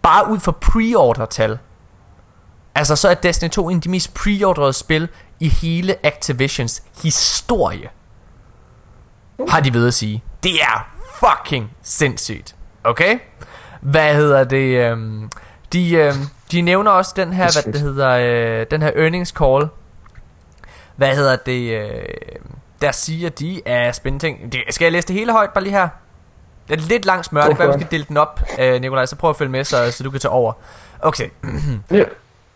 bare ud fra pre-order-tal, altså så er Destiny 2 en af de mest pre-orderede spil i hele Activisions historie. Har de ved at sige. Det er fucking sindssygt. Okay? Hvad hedder det? øhm, de, øhm, de nævner også den her, Det er hvad det hedder, øh, den her earnings call. Hvad hedder det? Øh, der siger de er spændende ting. Det, skal jeg læse det hele højt bare lige her? Det er lidt langt smør, det kan være, vi skal dele den op, øh, Nikolaj, så prøv at følge med, så, så du kan tage over. Okay. Ja.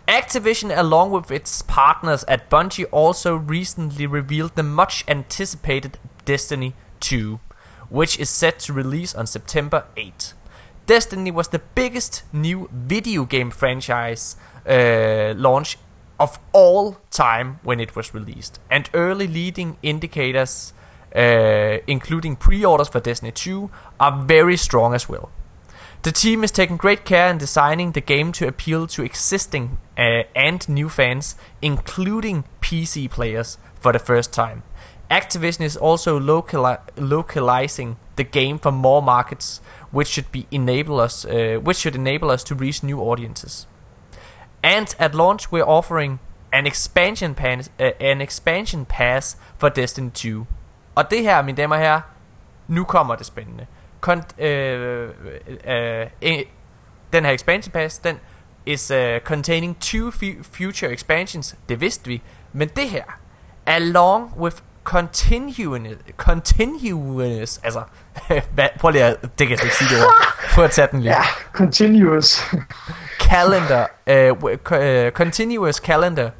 Activision, along with its partners at Bungie, also recently revealed the much anticipated Destiny 2, which is set to release on September 8. Destiny was the biggest new video game franchise uh, launch of all time when it was released, and early leading indicators, uh, including pre orders for Destiny 2, are very strong as well. The team is taking great care in designing the game to appeal to existing uh, and new fans, including PC players, for the first time. Activision is also locali- localizing the game for more markets, which should be enable us, uh, which should enable us to reach new audiences. And at launch, we're offering an expansion pass, uh, an expansion pass for Destiny 2. Og det her, mine damer og herrer, nu kommer det spændende. Kon- øh, øh, øh, den her expansion pass, den is uh, containing two fu- future expansions. Det vidste vi. Men det her, along with continuous, continuous, altså, hvad, prøv lige at, det kan jeg ikke sige det ord. Prøv at tage den lige Ja, continuous. calendar, uh, uh, continuous calendar,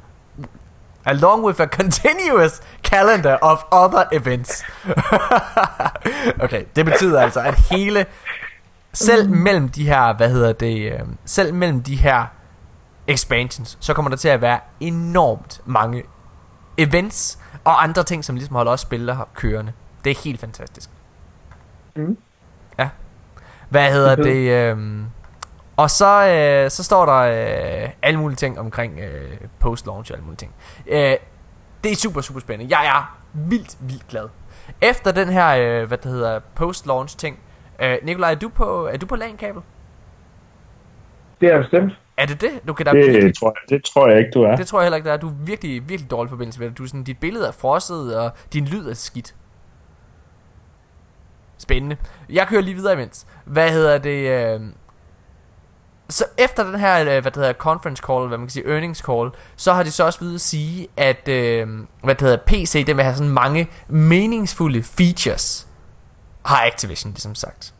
along with a continuous calendar of other events. okay, det betyder altså, at hele, selv mellem de her, hvad hedder det, uh, selv mellem de her expansions, så kommer der til at være enormt mange events og andre ting, som ligesom holder os spillere kørende. Det er helt fantastisk. Mm. Ja. Hvad hedder Det det? Øhm, og så, øh, så står der øh, alle mulige ting omkring øh, post-launch og alle mulige ting. Øh, det er super, super spændende. Jeg er vildt, vildt glad. Efter den her, øh, hvad det hedder, post-launch ting. Øh, Nikolaj, er du på, er du på LAN-kabel? Det er bestemt. Er det det? Du kan da virkelig, Det tror, jeg, det tror jeg ikke, du er. det tror jeg heller ikke, der er. Du er virkelig, virkelig dårlig forbindelse med det. Du er sådan, dit billede er frosset, og din lyd er skidt. Spændende. Jeg kører lige videre imens. Hvad hedder det? Øh... Så efter den her, øh, hvad det hedder, conference call, hvad man kan sige, earnings call, så har de så også ved at sige, at, øh, hvad det hedder, PC, den vil have sådan mange meningsfulde features, har Activision ligesom sagt.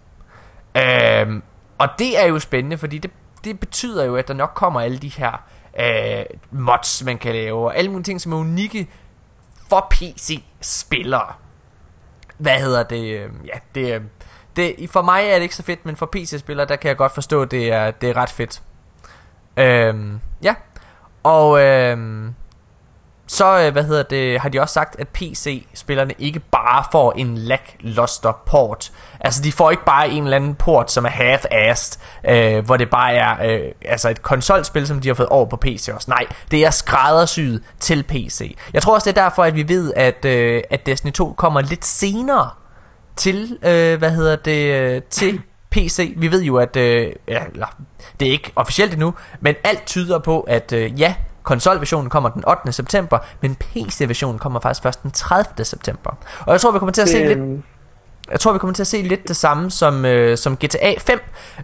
Øh, og det er jo spændende, fordi det, det betyder jo, at der nok kommer alle de her øh, mods, man kan lave, og alle mulige ting, som er unikke for PC-spillere. Hvad hedder det? øh, Ja, det, øh, det, for mig er det ikke så fedt, men for PC-spillere, der kan jeg godt forstå, at det er, det er ret fedt. Øhm, ja, og øhm, så, øh, hvad hedder det, har de også sagt, at PC-spillerne ikke bare får en lackluster port. Altså, de får ikke bare en eller anden port, som er half-assed, øh, hvor det bare er øh, altså et konsolspil, som de har fået over på PC også. Nej, det er skræddersyet til PC. Jeg tror også, det er derfor, at vi ved, at, øh, at Destiny 2 kommer lidt senere til, øh, hvad hedder det, øh, til PC. Vi ved jo, at, øh, ja, eller, det er ikke officielt endnu, men alt tyder på, at øh, ja, konsolversionen kommer den 8. september, men PC-versionen kommer faktisk først den 30. september. Og jeg tror, vi kommer til at se Det, lidt jeg tror vi kommer til at se lidt det samme som, øh, som GTA 5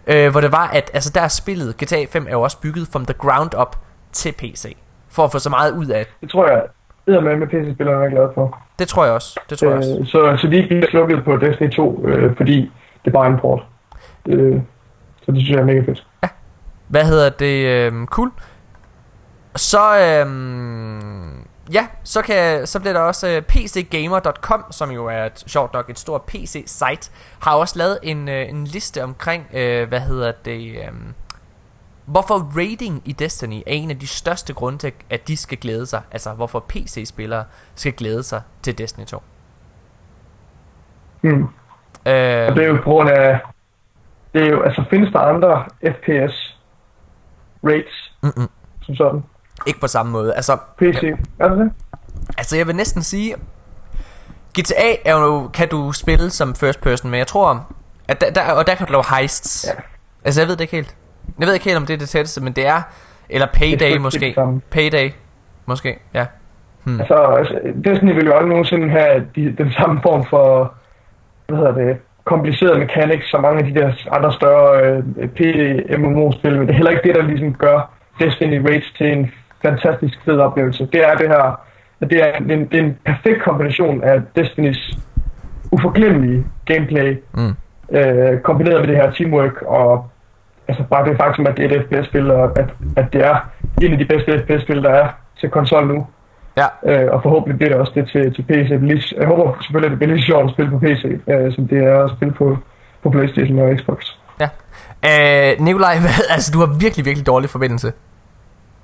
øh, Hvor det var at altså der er spillet GTA 5 er jo også bygget from the ground up til PC For at få så meget ud af det tror jeg, det med med PC-spillerne er glad for. Det tror jeg også Det tror jeg også Øh, så, så de ikke bliver slukket på Destiny 2, øh, fordi det er bare en port. Øh, så det synes jeg er mega fedt. Hvad hedder det? Øh, cool. Så øh, ja, så, kan, så bliver der også uh, pcgamer.com, som jo er et, sjovt nok et stort PC-site, har også lavet en, uh, en liste omkring, uh, hvad hedder det, um, hvorfor rating i Destiny er en af de største grunde til, at de skal glæde sig, altså hvorfor PC-spillere skal glæde sig til Destiny 2. Hmm. Uh, det er jo på grund af, det er jo, altså findes der andre FPS rates, mm-mm. som sådan? Ikke på samme måde. Altså, PC, er det det? Altså, jeg vil næsten sige... GTA er jo, kan du spille som first person, men jeg tror... At der, der, og der kan du lave heists. Ja. Altså, jeg ved det ikke helt. Jeg ved ikke helt, om det er det tætteste, men det er... Eller Payday det måske. Payday, måske, ja. Hmm. Altså, altså, Destiny vil jo aldrig nogensinde have de, den samme form for... Hvad hedder det? komplicerede mechanics, som mange af de der andre større øh, PD-MMO-spil, men det er heller ikke det, der ligesom gør Destiny Raids til en fantastisk fed oplevelse. Det er det her, at det er en, det er en perfekt kombination af Destinys uforglemmelige gameplay, mm. øh, kombineret med det her teamwork, og altså bare det faktum, at det er et FPS-spil, og at, at det er en af de bedste FPS-spil, der er til konsol nu. Ja. Øh, og forhåbentlig bliver det også det til, til PC. Jeg håber selvfølgelig, at det bliver lige sjovt at spille på PC, øh, som det er at spille på, på Playstation og Xbox. Ja. Øh, Nikolaj, altså du har virkelig, virkelig dårlig forbindelse.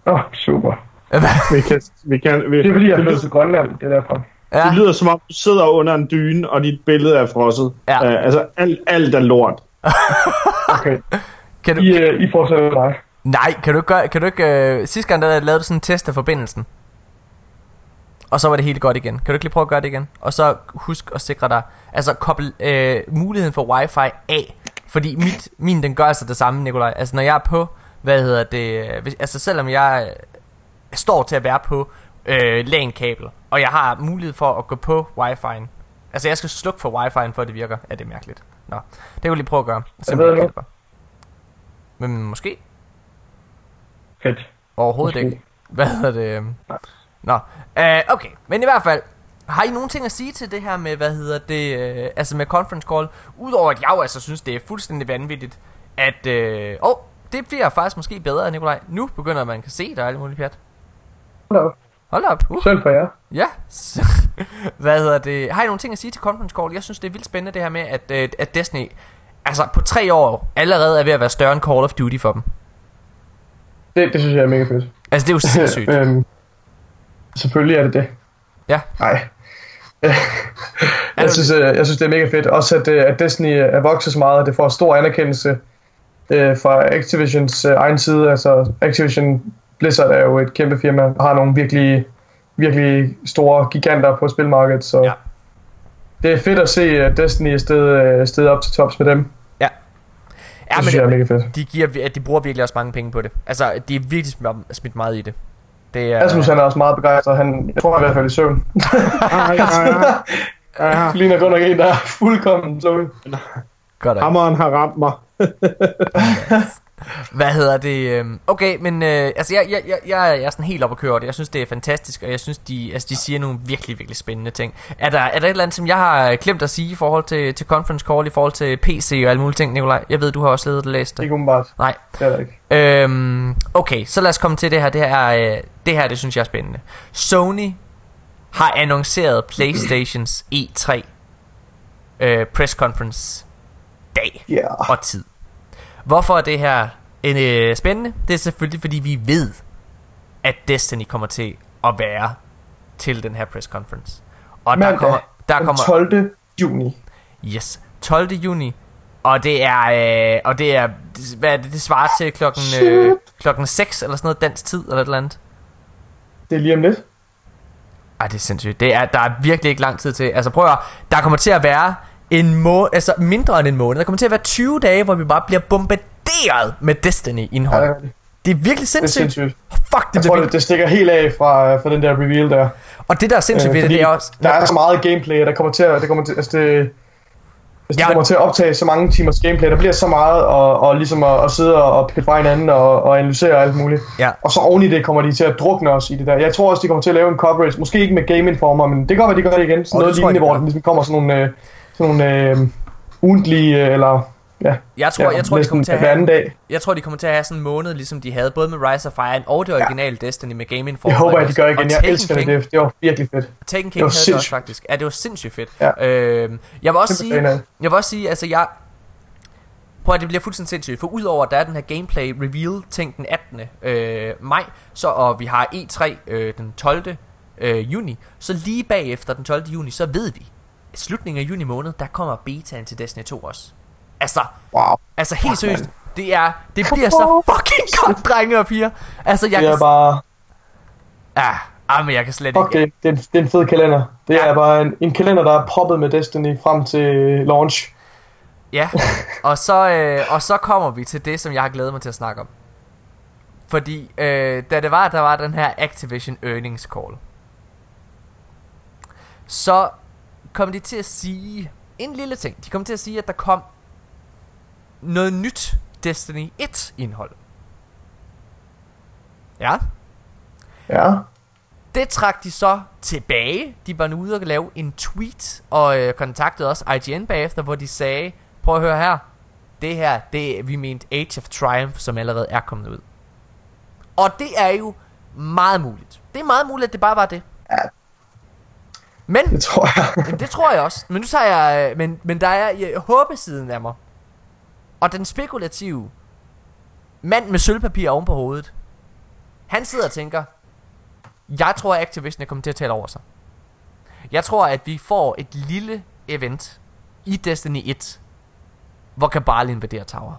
Åh, oh, super. vi kan, vi kan, vi, det er fordi, jeg flytter til Grønland, det er derfor. Ja. Det lyder som om, du sidder under en dyne, og dit billede er frosset. Ja. Uh, altså, alt, alt er lort. okay. Kan du... I, uh, I fortsætter dig. Nej, kan du ikke gøre, kan du ikke, uh, sidste gang der lavede du sådan en test af forbindelsen. Og så var det helt godt igen. Kan du ikke lige prøve at gøre det igen? Og så husk at sikre dig, altså koble uh, muligheden for wifi af. Fordi mit, min den gør altså det samme, Nikolaj. Altså når jeg er på, hvad hedder det, hvis, altså selvom jeg står til at være på øh, LAN-kabel, og jeg har mulighed for at gå på wifi'en. Altså jeg skal slukke for wifi'en, for at det virker. Ja, det er mærkeligt. Nå, det vil jeg lige prøve at gøre. Simpelthen jeg Men måske. Fedt. Overhovedet måske. ikke. Hvad hedder det? Nå, uh, okay. Men i hvert fald, har I nogen ting at sige til det her med, hvad hedder det, øh, altså med conference call? Udover at jeg jo altså synes, det er fuldstændig vanvittigt, at, øh, åh, det bliver faktisk måske bedre, Nikolaj. Nu begynder man kan se dig alle mulige pjat. Hold op. Hold op. Uh. Selv for jer. Ja. Hvad hedder det? Har I nogle ting at sige til Conference Call? Jeg synes, det er vildt spændende det her med, at, øh, at Destiny altså på tre år allerede er ved at være større end Call of Duty for dem. Det, det synes jeg er mega fedt. Altså, det er jo sindssygt. øhm, selvfølgelig er det det. Ja. Nej. jeg, synes, øh, jeg synes, det er mega fedt. Også at, øh, at Destiny er vokset så meget, at det får stor anerkendelse øh, fra Activisions øh, egen side. Altså Activision Blizzard er jo et kæmpe firma, og har nogle virkelig, virkelig store giganter på spilmarkedet, så ja. det er fedt at se at Destiny er stedet, sted op til tops med dem. Ja. Ja, det synes jeg er mega fedt. De, giver, de bruger virkelig også mange penge på det. Altså, de er virkelig smidt meget i det. Det er... Asmus han er også meget begejstret. Han, jeg tror i hvert fald i søvn. ja, ja, ja. ja. Ligner godt nok en, der er fuldkommen slået. Hammeren har ramt mig. Hvad hedder det? Øhm, okay, men øh, altså jeg, jeg, jeg, jeg er sådan helt op at køre det. Jeg synes det er fantastisk, og jeg synes de, altså, de siger nogle virkelig, virkelig spændende ting. Er der, er der et eller andet, som jeg har glemt at sige i forhold til, til conference call, i forhold til PC og alle mulige ting, Nikolaj? Jeg ved, du har også ledet og læst det. Ikke umiddelbart. Nej. Det er der ikke. Øhm, okay, så lad os komme til det her. Det her, øh, det her, det synes jeg er spændende. Sony har annonceret Playstations E3 øh, press conference dag yeah. og tid. Hvorfor er det her en, øh, spændende? Det er selvfølgelig, fordi vi ved, at Destiny kommer til at være til den her press conference. Og der kommer, der kommer 12. juni. Yes, 12. juni. Og det er, øh, og det er, hvad er det, det svarer til klokken, øh, klokken 6 eller sådan noget dansk tid eller et eller andet. Det er lige om lidt. Ej, det er sindssygt. Det er, der er virkelig ikke lang tid til. Altså prøv at der kommer til at være en må altså mindre end en måned. Der kommer til at være 20 dage, hvor vi bare bliver bombarderet med Destiny-indhold. Ja, det, er virkelig sindssygt. Det er sindssygt. Fuck, det, jeg tror, det, det stikker helt af fra, fra den der reveal der. Og det der er sindssygt øh, ved det, det er også... Der er så meget gameplay, der kommer til at... Det kommer til, altså det, hvis ja. kommer til at optage så mange timers gameplay, der bliver så meget og, og ligesom at, at sidde og pikke fra hinanden og, og analysere alt muligt. Ja. Og så oven i det kommer de til at drukne os i det der. Jeg tror også, de kommer til at lave en coverage, måske ikke med Game Informer, men det kan godt være, de gør det igen. Sådan noget lignende, hvor der ligesom kommer sådan nogle, øh, nogle øh, ugentlige, eller Ja. Jeg tror, ja, jeg tror, de kommer til at have, dag. jeg tror, de kommer til at have sådan en måned, ligesom de havde både med Rise of Iron og det originale ja. Destiny med Game Informer. Jeg håber, at de gør igen. Jeg elsker det. King. det. Det var virkelig fedt. Taken King Det var havde det også faktisk. Ja, det var sindssygt fedt. Ja. Øhm, jeg vil også sige, jeg vil også sige, altså jeg, Prøv at det bliver fuldstændig sindssygt, for udover at der er den her gameplay reveal ting den 18. Øh, maj, så, og vi har E3 øh, den 12. Øh, juni, så lige bagefter den 12. juni, så ved vi, slutningen af juni måned, der kommer betaen til Destiny 2 også. Altså, Wow. altså helt seriøst, det er, det bliver så fucking godt, drenge og piger. Altså, jeg Det kan, er bare... ah, ah, men jeg kan slet Fuck ikke. det. Det er, det er en fed kalender. Det Ja. er bare en, en kalender, der er proppet med Destiny frem til launch. Ja, og så, øh, og så kommer vi til det, som jeg har glædet mig til at snakke om. Fordi øh, da det var, der var den her Activision Earnings Call, så kom de til at sige en lille ting. De kom til at sige, at der kom noget nyt Destiny 1 indhold. Ja, Ja. det trak de så tilbage. De var nu ude og lave en tweet, og øh, kontaktede også IGN bagefter, hvor de sagde, prøv at høre her, det her, det er, vi mente Age of Triumph, som allerede er kommet ud. Og det er jo meget muligt. Det er meget muligt, at det bare var det. Ja. Men, Det tror jeg. jamen, det tror jeg også. Men nu tager jeg, øh, men, men der er øh, håbesiden af mig. Og den spekulative mand med sølvpapir oven på hovedet, han sidder og tænker, jeg tror, at Activision er kommet til at tale over sig. Jeg tror, at vi får et lille event i Destiny 1, hvor Kabal invaderer Tower.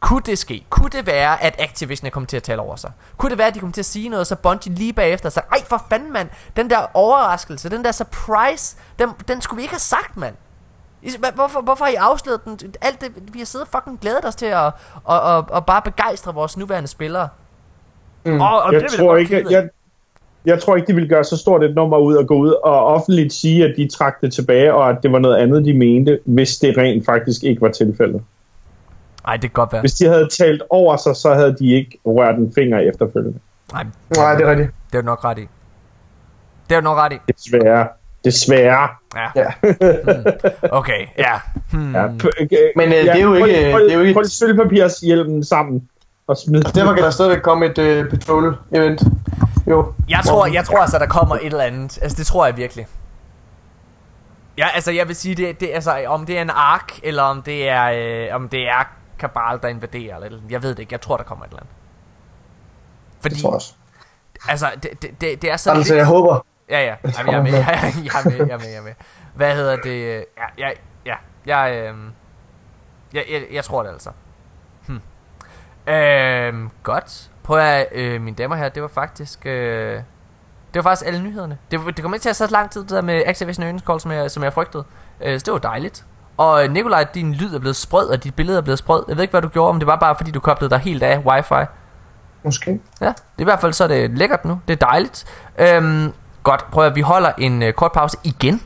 Kunne det ske? Kunne det være, at Activision er kommet til at tale over sig? Kunne det være, at de kommer til at sige noget, så Bungie lige bagefter sagde, ej for fanden mand, den der overraskelse, den der surprise, den, den skulle vi ikke have sagt mand. I- Hvorfor, hvorfor har I afsløret den? Alt det, vi har siddet fucking glædet os til at, at, at, at, bare begejstre vores nuværende spillere. Mm. Og, og Jeg det tror, ikke, jeg, jeg tror ikke, de ville gøre så stort et nummer ud og gå ud og offentligt sige, at de trak det tilbage, og at det var noget andet, de mente, hvis det rent faktisk ikke var tilfældet. Ej, det kan godt være. Hvis de havde talt over sig, så havde de ikke rørt en finger efterfølgende. Nej, Nej, det er rigtigt. det er du nok ret i. Det er du nok ret i. Desværre. Desværre. Ja. Ja. Okay, ja. Hmm. Ja. Men øh, det er jo ikke... Hold, det hold, er jo ikke hold sølvpapirshjelmen sammen og smid den. Derfor kan der stadigvæk komme et uh, patrol-event. Jo. Jeg tror, jeg tror altså, der kommer et eller andet. Altså, det tror jeg virkelig. Ja, altså, jeg vil sige, det, det altså, om det er en ark, eller om det er, øh, om det er Kabal, der invaderer, eller, eller jeg ved det ikke. Jeg tror, der kommer et eller andet. Fordi, Det tror jeg også. altså, det, det, det, det er så Altså, jeg håber. Ja, ja. Jamen, jeg er med. Jeg er, med. Jeg er med. Jeg er med. Hvad hedder det? Ja, ja, ja. Jeg, øhm, jeg, jeg, jeg tror det altså. Hm. Øhm, godt. Prøv at, øh, mine damer her, det var faktisk... Øh, det var faktisk alle nyhederne. Det, det kom ikke til at så lang tid, det der med Activision Earnings Call, som jeg, som jeg frygtede. Øh, så det var dejligt. Og øh, Nikolaj, din lyd er blevet sprød, og dit billede er blevet sprød. Jeg ved ikke, hvad du gjorde, om det var bare fordi, du koblede dig helt af wifi. Måske. Ja, det er i hvert fald så er det lækkert nu. Det er dejligt. Øhm, godt, prøv at vi holder en øh, kort pause igen.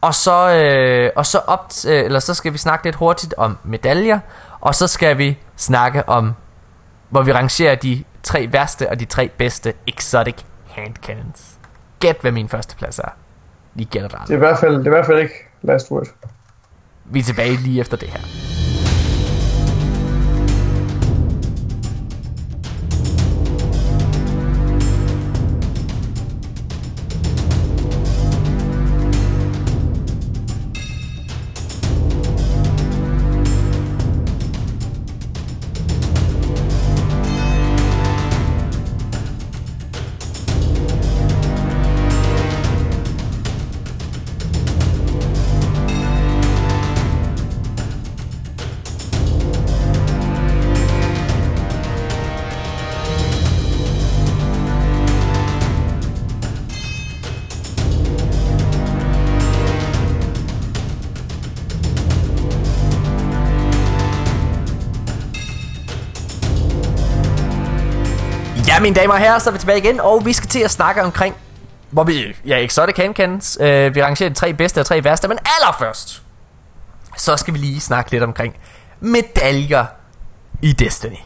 Og så øh, og så op øh, eller så skal vi snakke lidt hurtigt om medaljer, og så skal vi snakke om hvor vi rangerer de tre værste og de tre bedste exotic hand cannons. Gæt hvad min første plads er. Gætter det Det er i hvert fald, det er i hvert fald ikke last word. Vi er tilbage lige efter det her. Mine damer og herrer, så er vi tilbage igen, og vi skal til at snakke omkring, hvor vi, ja, exotic handcannons, øh, vi rangerer de tre bedste og tre værste, men allerførst, så skal vi lige snakke lidt omkring medaljer i Destiny.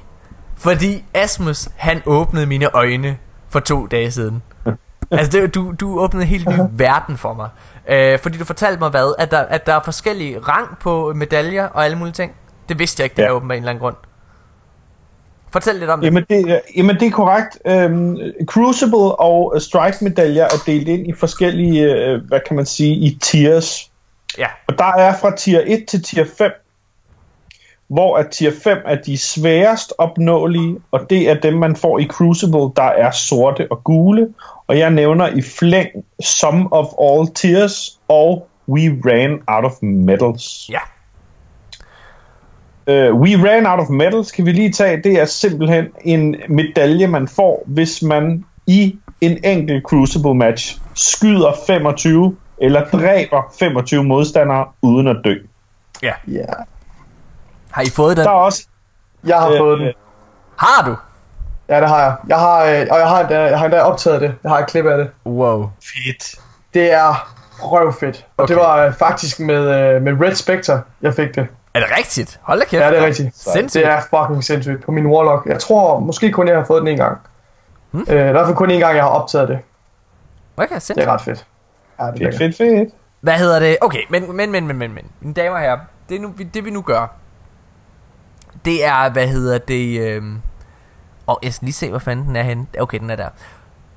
Fordi Asmus, han åbnede mine øjne for to dage siden. Altså, det, du, du åbnede en helt ny verden for mig. Øh, fordi du fortalte mig hvad, at der, at der er forskellige rang på medaljer og alle mulige ting. Det vidste jeg ikke, det Ja. er åbenbart en eller anden grund. Fortæl lidt om det. Jamen det, er- jamen det er korrekt. Øhm, Crucible og Strike-medaljer er delt ind i forskellige, øh, hvad kan man sige, i tiers. Ja, Og der er fra tier 1 til tier 5, hvor at tier 5 er de sværest opnåelige, og det er dem, man får i Crucible, der er sorte og gule. Og jeg nævner i flæng Some of All Tears og We Ran Out of Medals. ja. Uh, We Ran Out of Medals kan vi lige tage. Det er simpelthen en medalje, man får, hvis man i en enkelt Crucible match skyder 25 eller dræber 25 modstandere uden at dø. Ja, Har I fået den? Der er også jeg har Øh, fået den. Har du? Ja, det har jeg. Jeg har, øh, og jeg har, endda, jeg har endda optaget det. Jeg har et klip af det. Wow. fedt. Det er røvfedt. Og Okay. det var øh, faktisk med, øh, med Red Spectre, jeg fik det. Er det rigtigt? Hold da kæft. Ja, det er rigtigt. Sindssygt. Det er fucking sindssygt på min Warlock. Jeg tror måske kun, jeg har fået den en gang. Hmm? Øh, I hvert fald kun en gang, jeg har optaget det. Okay, Det er sindssygt. ret fedt. Ja, det er Fedt, fedt, fedt. Hvad hedder det? Okay, men, men, men, men, men, men. Mine damer og herrer, det, er nu, det vi nu gør, det er, hvad hedder det, øhm, og jeg skal lige se, hvor fanden den er henne. Okay, den er der.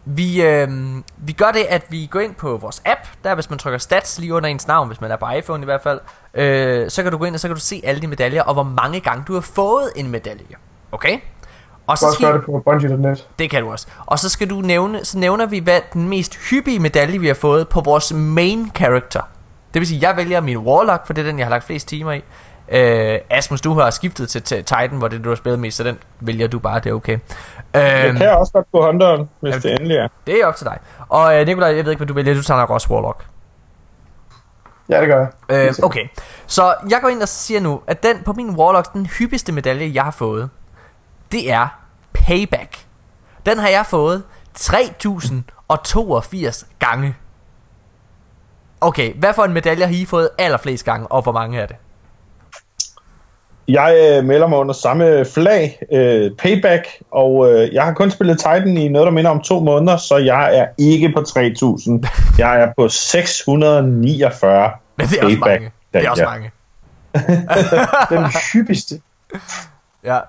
Vi, øhm, vi gør det, at vi går ind på vores app, der hvis man trykker stats lige under ens navn, hvis man er på iPhone i hvert fald, øh, så kan du gå ind, og så kan du se alle de medaljer, og hvor mange gange du har fået en medalje. Okay? Og også skal, det på Bungie.net. det kan du også. Og så skal du nævne, så nævner vi, hvad den mest hyppige medalje, vi har fået på vores main character. Det vil sige, jeg vælger min Warlock, for det er den, jeg har lagt flest timer i. Øh, Asmus, du har skiftet til, til Titan, hvor det er, du har spillet mest, så den vælger du bare, det er okay. Jeg Øh, kan også godt på Hunteren, hvis det endelig er. det er op til dig. Og øh, Nikolaj, jeg ved ikke, hvad du vælger, du tager nok også Warlock. Ja, det gør jeg. Øh, okay, så jeg går ind og siger nu, at den på min Warlock, den hyppigste medalje, jeg har fået, det er Payback. Den har jeg fået 3082 gange. Okay, hvad for en medalje har I fået allerflest gange, og hvor mange er det? Jeg øh, melder mig under samme flag, øh, Payback, og øh, jeg har kun spillet Titan i noget, der minder om to måneder, så jeg er ikke på 3000. Jeg er på 649 Men det er også mange. Det er også mange. Den hyppigste. Ja.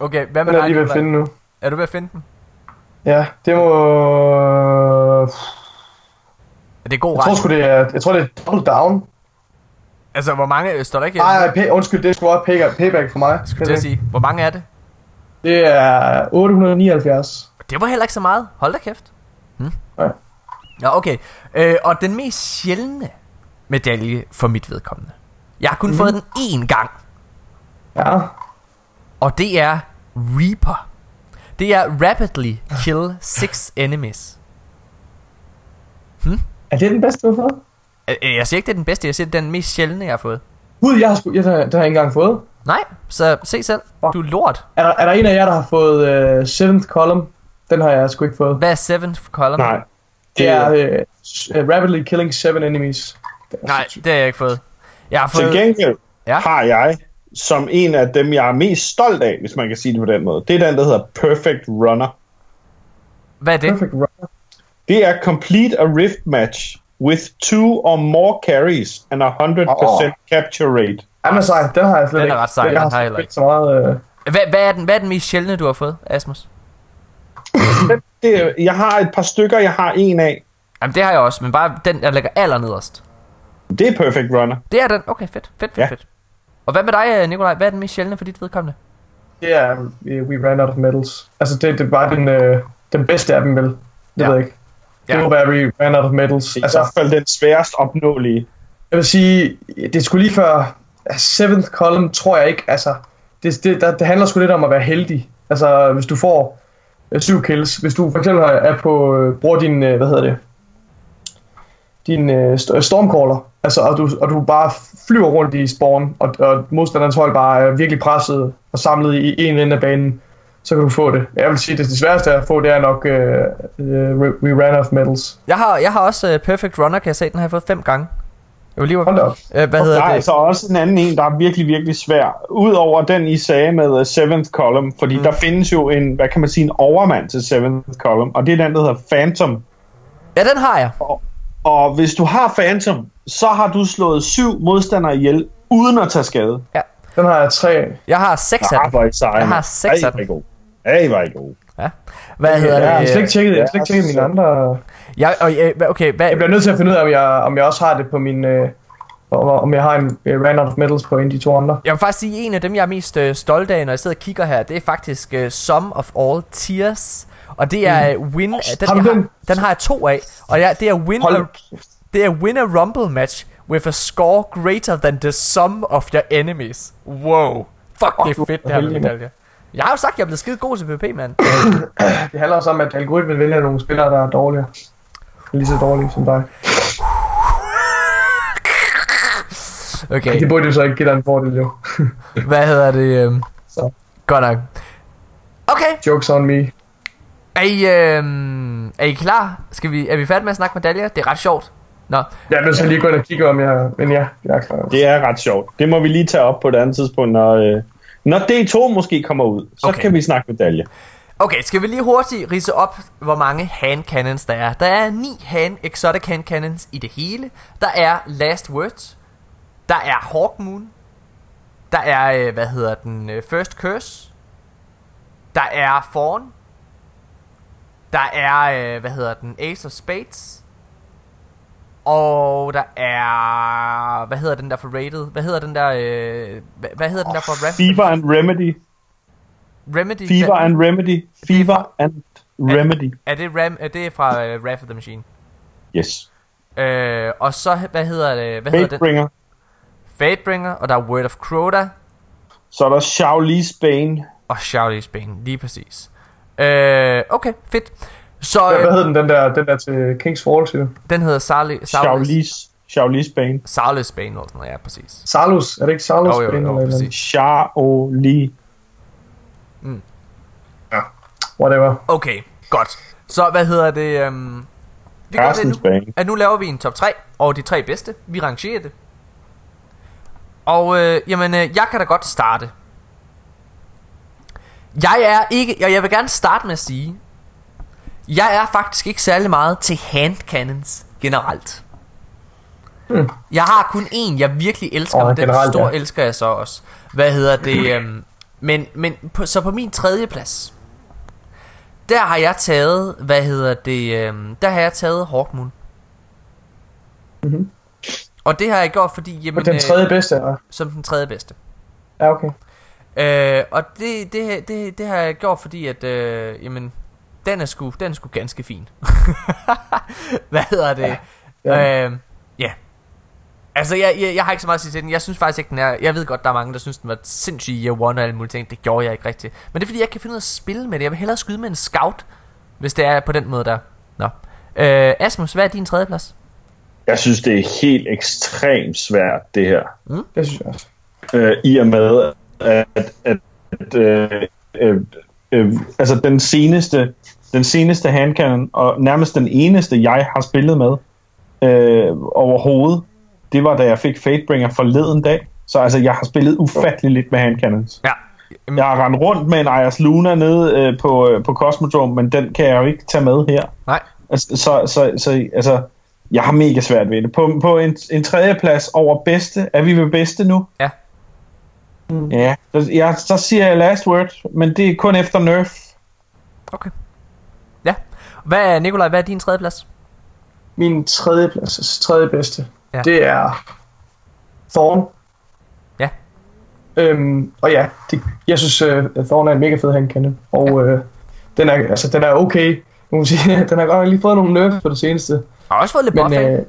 Okay, hvad med Den er dig, lige ved at finde nu. Er du ved at finde den? Ja, det må... Er det god Jeg tror sgu det er... Jeg tror det er double down. Altså, hvor mange står der ikke? Nej, nej, pay, undskyld, det er sgu også payback, payback for mig. Skulle at sige. Hvor mange er det? Det er 879. Det var heller ikke så meget. Hold da kæft. Hmm? Ja. Ja, okay. Øh, og den mest sjældne medalje for mit vedkommende. Jeg har kun mm. fået den én gang. Ja. Og det er Reaper. Det er Rapidly Kill Six Enemies. Er det den bedste, du har fået? Øh, øh, Jeg siger ikke, det er den bedste. Jeg siger, det er den mest sjældne, jeg har fået. Gud, jeg har, sgu, jeg, det har jeg ikke engang fået. Nej, så se selv. Du er lort. Er der, er der en af jer, der har fået uh, Seventh Column? Den har jeg sgu ikke fået. Hvad er seventh column? Nej. Det er uh, Rapidly Killing Seven Enemies. Det Nej, det har jeg ikke fået. Jeg har Til fået... gengæld Ja. ja. har jeg, som en af dem, jeg er mest stolt af, hvis man kan sige det på den måde, det er den, der hedder Perfect Runner. Hvad er det? Perfect Runner. Det er complete a rift match with two or more carries and a 100% Åh. capture rate. Jamen sej, den har jeg slet Den er ikke. ret sej, den har jeg ikke så meget... Uh... Hvad, hvad, er den, hvad er den mest sjældne, du har fået, Asmus? Det, jeg har et par stykker, jeg har en af. Jamen, det har jeg også, men bare den, der ligger allernederst. Det er Perfect Runner. Det er den. Okay, fedt, fedt, fedt, Ja. fedt. Og hvad med dig, øh, Nikolaj? Hvad er den mest sjældne for dit vedkommende? Det er uh, We Ran Out of Medals. Altså, det, det er bare den, uh, den bedste af dem, vel? Det Ja. ved jeg ikke. Det Ja. må være Ran Out of Medals. Det er i Altså, hvert fald den sværest opnåelige. jeg vil sige, det skulle lige før... Seventh Column tror jeg ikke, altså... Det, det, der, det handler sgu lidt om at være heldig. Altså, hvis du får øh, syv kills. Hvis du for eksempel er på... Øh, bruger din... Øh, hvad hedder det? Din øh, st- stormcaller. Altså, og du, og du bare flyver rundt i spawn, og, og modstanderens hold bare er virkelig presset og samlet i en ende af banen, så kan du få det. Jeg vil sige, det, det sværeste at få, det er nok øh, øh, We Ran Out of Medals. Jeg har, jeg har også uh, Perfect Runner, kan jeg se. Den har jeg fået fem gange. Jeg vil lige Hold op. uh, Hvad Der hedder er det? altså også en anden en, der er virkelig, virkelig svær. Udover den, I sagde med uh, Seventh Column, fordi mm. der findes jo en, hvad kan man sige, en overmand til Seventh Column, og det er den, der hedder Phantom. Ja, den har jeg. Og hvis du har Phantom, så har du slået syv modstandere ihjel, uden at tage skade. Ja. Den har jeg tre. Jeg har seks af dem. er Jeg har seks Ej, af hvor er I dem. gode. Ej, hvor er I gode. Ja. Hvad hedder Jeg har slet det? ikke tjekket, jeg har slet ikke tjekket mine andre. Jeg, og, okay, hvad, Jeg bliver nødt til at finde ud af, om jeg, om jeg også har det på min... Øh, om jeg har en øh, Rand of Medals på en af de to andre. Jeg vil faktisk sige, at en af dem, jeg er mest øh, stolt af, når jeg sidder og kigger her, det er faktisk øh, Sum of All Tears. Og det er øh, win... Den, Har jeg den? den har jeg to af. Og jeg, det er win Hold a, det er win a rumble match with a score greater than the sum of your enemies. Wow. Fuck, Åh, det er fedt, det her med heldig, mand. medaljer. Jeg har jo sagt, at jeg er blevet skide god til PvP, mand. Det handler også om, at algoritmen vælger nogle spillere, der er dårligere. Lige så dårlige som dig. Okay, Det burde jo så ikke give dig en fordel, jo. hvad hedder det? Øh, Så. godt nok. Okay, Jokes on me. er I, øh, er I klar? Skal vi, er vi færdige med at snakke medaljer? Det er ret sjovt. Nå, Jeg nødt til lige gå ind og kigge, om jeg... Men ja, jeg er klar. Det er ret sjovt. Det må vi lige tage op på et andet tidspunkt, når, øh, når D2 måske kommer ud. Så Okay. kan vi snakke medalje. Okay, skal vi lige hurtigt rise op, hvor mange hand cannons der er. Der er ni hand exotic hand cannons i det hele. Der er Last Words. Der er Hawk Moon. Der er, øh, hvad hedder den, øh, First Curse. Der er Fawn. Der er, øh, hvad hedder den, Ace of Spades. Og der er, hvad hedder den der for rated? Hvad hedder den der, øh, hvad, hvad hedder den der for Wrath? Fever and Remedy. Remedy? Fever and Remedy. Fever and Remedy. Er det, Ram, er det fra uh, Wrath of the Machine? Yes. Øh, og så, hvad hedder det? Hvad hedder den? Fatebringer. Fatebringer, og der er Word of Crota, Så er der Shaolin Bane. og Shouty's Bane, lige præcis. Øh, okay, fedt. Så Hvad, hvad øh, hed den, den der, den der til King's Fall, siger den hedder Sarli, Shaolin Shaolin Bane. Sarlis Bane, eller sådan noget, ja, præcis. Salus, er det ikke Salus? Jo, jo, jo, Bane eller andet? præcis. Shaolin. Whatever. Okay, godt. Så hvad hedder det? Øhm, vi gør det nu, Bane. at nu laver vi en top 3 over de tre bedste. Vi rangerer det. Og øh, jamen, øh, jeg kan da godt starte. Jeg er ikke, og jeg vil gerne starte med at sige, jeg er faktisk ikke særlig meget til hand cannons generelt. Hmm. Jeg har kun en, jeg virkelig elsker, oh, den generelt, store ja. elsker jeg så også. Hvad hedder det? Øhm, men men på, så på min tredje plads, der har jeg taget, hvad hedder det, øhm, der har jeg taget Hawkmoon. Mhm. Og det har jeg gjort, fordi, jamen, den øh, tredje bedste, ja. som den tredje bedste. Ja, okay. Øh, og det, det, det, det har jeg gjort, fordi at, øh, jamen, den er sgu, den er sgu ganske fin. Hvad hedder det? Ja. Ja. Øh, ja. Altså, jeg, jeg, jeg har ikke så meget at sige til den. Jeg synes faktisk ikke, den er... Jeg ved godt, der er mange, der synes, den var sindssyg i year one og alle mulige ting. Det gjorde jeg ikke rigtigt. Men det er fordi, jeg ikke kan finde ud af at spille med det. Jeg vil hellere skyde med en scout, hvis det er på den måde der. Nå. Øh, Asmus, hvad er din tredje plads? Jeg synes, det er helt ekstremt svært, det her. Det synes jeg også. øh, i og med, at, at, at øh, øh, øh, altså den seneste, den seneste handcannon, og nærmest den eneste, jeg har spillet med øh, overhovedet, det var da jeg fik Fatebringer forleden dag. Så altså, jeg har spillet ufattelig lidt med handcannons. Ja. Jeg har rendt rundt med en Ayers Luna nede øh, på, øh, på Cosmodrome, men den kan jeg jo ikke tage med her. Nej. Altså, så, så, så altså, jeg har mega svært ved det. På, på en, en tredje plads over bedste, er vi ved bedste nu? Ja. Ja, så, ja, så siger jeg last word, men det er kun efter nerf. Okay. Hvad er, Nikolaj, hvad er din tredje plads? Min tredje plads, altså tredje bedste, Ja. det er Thorn. Ja. Øhm, og ja, det, jeg synes, uh, Thorn er en mega fed handkanne. Og ja. øh, den, er, altså, den er okay. Nu må man sige, den har godt nok lige fået nogle nerfs på det seneste. Har også fået lidt Men buff af. øh,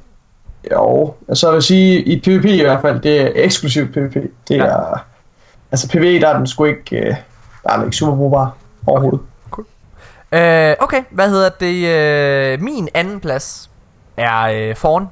jo, altså jeg vil sige, i PvP i hvert fald, det er eksklusivt PvP. Det Ja. er, altså PvE, der er den sgu ikke, øh, der er den ikke super brugbar overhovedet. Øh, okay, hvad hedder det? Øh, min anden plads er øh, foran.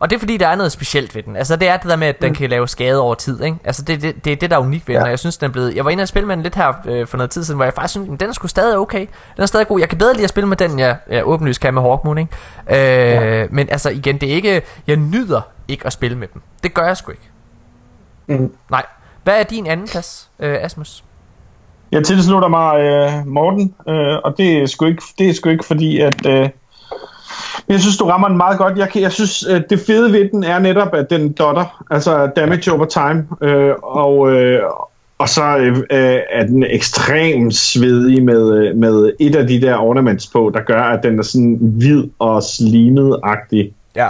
Og det er fordi, der er noget specielt ved den. Altså, det er det der med, at den Mm. kan lave skade over tid, ikke? Altså, det, det, det er det, der er unikt ved den, Ja. og jeg synes, den er blevet... Jeg var inde og spille med den lidt her øh, for noget tid siden, hvor jeg faktisk synes, den er sgu stadig okay. Den er stadig god. Jeg kan bedre lide at spille med den, jeg, jeg åbenlyst kan med Hawkmoon, ikke? Øh, ja. Men altså, igen, det er ikke... Jeg nyder ikke at spille med dem. Det gør jeg sgu ikke. Mm. Nej. Hvad er din anden plads, øh, Asmus? Jeg tilslutter mig øh, Morten, øh, og det er, sgu ikke, det er sgu ikke fordi, at, øh, Jeg synes, du rammer den meget godt. Jeg, kan, jeg synes, øh, det fede ved den er netop, at den dotter, altså damage over time, øh, og, øh, og så øh, er den ekstremt svedig med, øh, med et af de der ornaments på, der gør, at den er sådan hvid og slimet-agtig. Ja.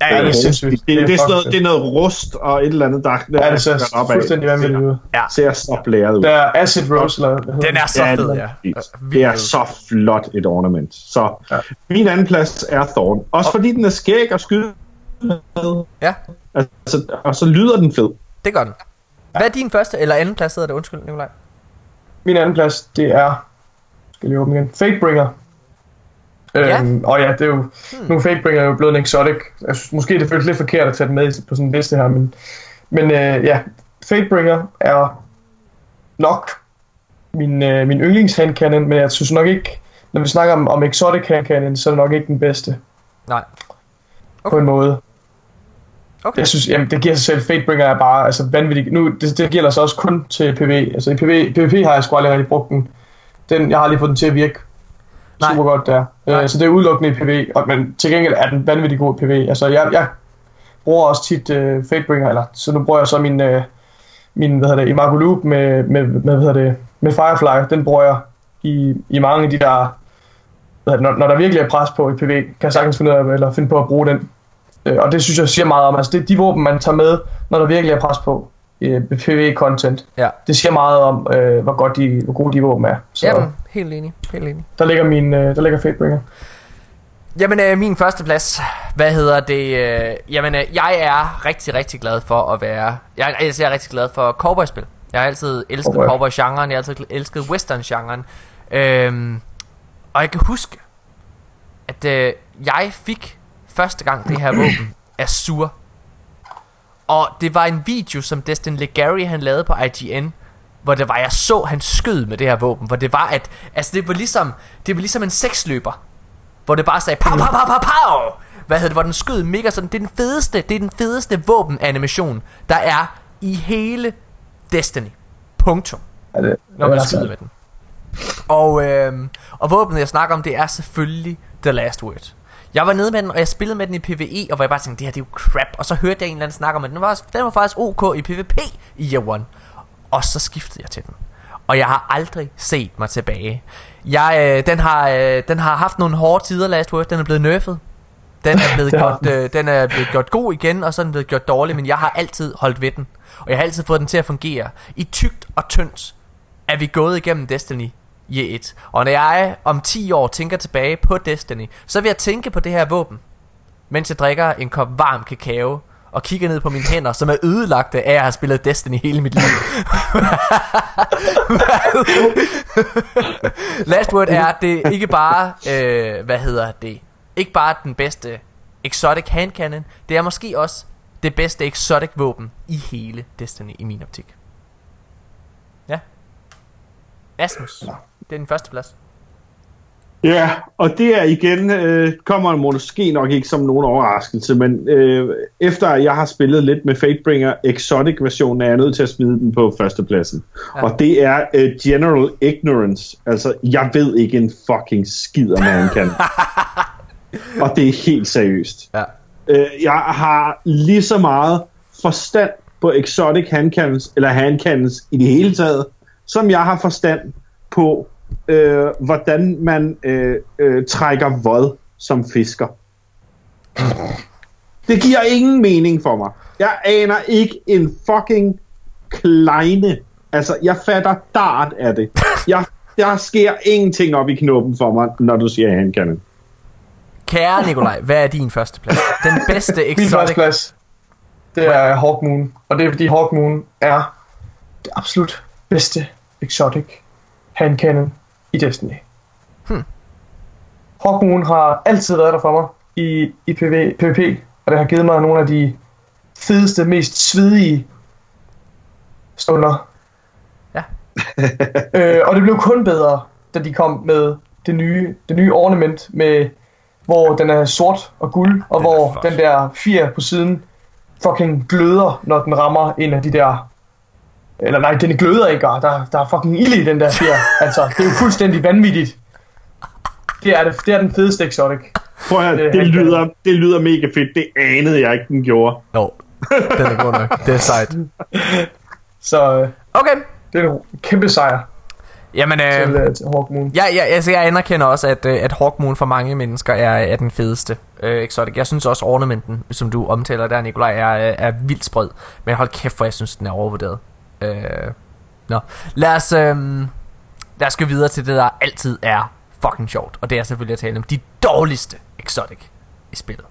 Ja, det er sindssygt. Det, det, det, er sådan noget, det er noget rust og et eller andet, der, der Ja, det ser opad. fuldstændig vanvittigt ud. Ja. ser så blæret ud. Der er Acid Rose, eller Den er så Ja, fed, det ja. Det er så flot et ornament. Så Ja. min anden plads er Thorn. Også fordi den er skæg og skyde med. Ja, Altså, og så lyder den fed. det gør den. Hvad er din første eller anden plads, hedder det? Undskyld, Nikolaj. Min anden plads, det er... Skal jeg lige åbne igen? Fatebringer. Ja. Øhm, og ja, det er jo... Hmm. Nu er Fatebringer jo blevet en exotic. Jeg synes, måske det føles lidt forkert at tage den med på sådan en liste her, men... Men øh, ja, Fatebringer er nok min, øh, min yndlings handcannon, men jeg synes nok ikke... Når vi snakker om, om exotic handcannon, så er det nok ikke den bedste Nej. okay. på en måde. Okay. Jeg synes, jamen, det giver sig selv. Fatebringer er bare altså, vanvittigt. Nu, det, det gælder så også kun til PV. Altså i PV, PvP har jeg sgu aldrig rigtig brugt den. den. Jeg har lige fået den til at virke Nej. super godt der. Øh, så det er udelukkende i PV. Og, men til gengæld er den vanvittigt god i PV. Altså jeg, jeg bruger også tit uh, Fatebringer, eller så nu bruger jeg så min, uh, min hvad hedder det, Imago Loop med, med, med, hvad hedder det, med Firefly. Den bruger jeg i, i mange af de der, hvad det, når, når der virkelig er pres på i PV, kan jeg sagtens finde, af, eller finde på at bruge den. Øh, og det synes jeg siger meget om, altså det er de våben, man tager med, når der virkelig er pres på i PV-content. Ja. Det siger meget om, øh, hvor, godt de, hvor gode de våben er. Så Jamen, helt enig. Helt enig. der ligger min, øh, der ligger Fatebringer. Jamen, øh, min første plads, hvad hedder det? Øh, jamen, øh, jeg er rigtig, rigtig glad for at være... Jeg, altså, jeg er rigtig glad for cowboy-spil. Jeg har altid elsket Cowboy. cowboy-genren, jeg har altid elsket western-genren. Øhm, og jeg kan huske, at øh, jeg fik første gang det her våben af Sur. Og det var en video, som Destin Legary han lavede på IGN, hvor det var, jeg så, han skød med det her våben, hvor det var, at, altså det var ligesom, det var ligesom en seksløber, hvor det bare sagde, pow, pow, pow, pow, pow, hvad hedder det, hvor den skød mega sådan, det er den fedeste, det er den fedeste våbenanimation, der er i hele Destiny. Punktum det, når man er skyder med den. Og, øhm, og våbnet jeg snakker om Det er selvfølgelig The Last Word Jeg var nede med den Og jeg spillede med den i PvE Og hvor jeg bare tænkte Det her det er jo crap. Og så hørte jeg en eller anden snakke om at Den var, den var faktisk ok i PvP i Year 1 Og så skiftede jeg til den. Og jeg har aldrig set mig tilbage. Jeg, øh, den, har, øh, den har haft nogle hårde tider Last Word. Den er blevet nerfed den er blevet gjort, øh, den er blevet gjort god igen, og så er den blevet gjort dårlig, men jeg har altid holdt ved den. Og jeg har altid fået den til at fungere. I tygt og tyndt er vi gået igennem Destiny Year 1. Og når jeg om 10 år tænker tilbage på Destiny, så vil jeg tænke på det her våben, mens jeg drikker en kop varm kakao, og kigger ned på mine hænder, som er ødelagte af at have spillet Destiny hele mit liv. Last Word er det ikke bare, øh, hvad hedder det, ikke bare den bedste exotic hand cannon, det er måske også det bedste exotic våben i hele Destiny i min optik. Ja. Asmus, det er den første plads. Ja, og det er igen, øh, kommer måske nok ikke som nogen overraskelse, men øh, efter jeg har spillet lidt med Fatebringer Exotic-versionen, er jeg nødt til at smide den på førstepladsen. Ja. Og det er øh, General Ignorance. Altså, jeg ved ikke en fucking skid om, han kan. og det er helt seriøst. Ja. Øh, jeg har lige så meget forstand på exotic handcannons, eller handcannons i det hele taget, som jeg har forstand på, øh, hvordan man øh, øh, trækker vod som fisker. Det giver ingen mening for mig. Jeg aner ikke en fucking kleine. Altså, jeg fatter dart af det. Jeg, der sker ingenting op i knoppen for mig, når du siger handcannon. Kære Nikolaj, hvad er din første plads? Den bedste Min første exotic... plads, det er Hawkmoon. Og det er fordi Hawkmoon er det absolut bedste exotic hand cannon i Destiny. Hmm. Hawkmoon har altid været der for mig i, i PV, PvP, og det har givet mig nogle af de fedeste, mest svedige stunder. Ja. øh, og det blev kun bedre, da de kom med det nye, det nye ornament med hvor den er sort og guld, og Den hvor den der fjer på siden fucking gløder, når den rammer en af de der... Eller nej, den gløder ikke, og der, der er fucking ild i den der fjer. altså, det er jo fuldstændig vanvittigt. Det er, det, det er den fedeste exotic. Prøv at, høre, Det er lyder, det lyder mega fedt. Det anede jeg ikke, den gjorde. Jo, den er god nok. Det er sejt. Så øh, Okay. det er en kæmpe sejr Jamen, til, øh, øh, til Hawkmoon. Ja, ja altså jeg anerkender også, at, øh, at Hawkmoon for mange mennesker er, er den fedeste øh, exotic. Jeg synes også, ornamenten, som du omtaler der, Nikolaj, er, er, er vildt sprød. Men hold kæft, hvor jeg synes, den er overvurderet. Øh, nå. Lad os, øh, lad os gå videre til det, der altid er fucking sjovt. Og det er selvfølgelig at tale om de dårligste exotic i spillet.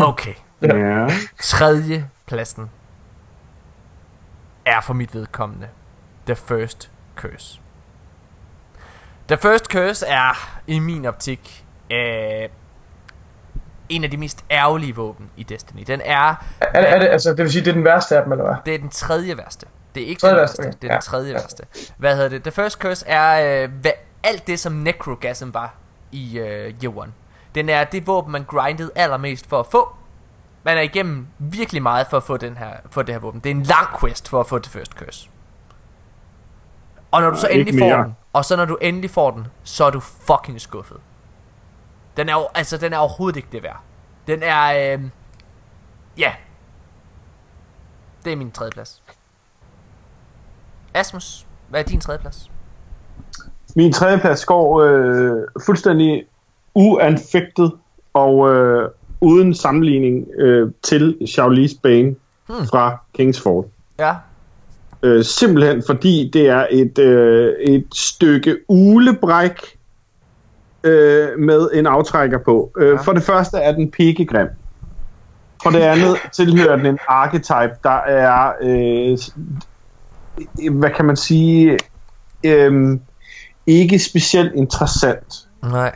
Okay. Ja. Tredje pladsen er for mit vedkommende The First Curse. The First Curse er i min optik øh, en af de mest ærgerlige våben i Destiny. Den er, Er, er det, altså, det vil sige, det er den værste af dem, eller hvad? det er den tredje værste. Det er ikke Tredje den værste, okay. det er den Ja. tredje Ja. værste. Hvad hedder det? The First Curse er øh, hvad, alt det, som Necrogasm var i øh, Year One. Den er det våben, man grindede allermest for at få. Man er igennem virkelig meget for at få, den her, få det her våben. Det er en lang quest for at få The First Curse. Og når du så endelig får den, og så når du endelig får den, så er du fucking skuffet. Den er altså den er overhovedet ikke det værd. Den er, øh, ja. Det er min tredje plads. Asmus, hvad er din tredje plads? Min tredjeplads går øh, fuldstændig uanfægtet og øh, uden sammenligning øh, til Charlize Bane hmm. fra Kingsford. Ja, Øh, simpelthen fordi det er et, øh, et stykke ulebræk øh, med en aftrækker på. Øh, Ja. For det første er den pikkegrim. For det andet tilhører den en archetype, der er, øh, hvad kan man sige, øh, ikke specielt interessant. nej.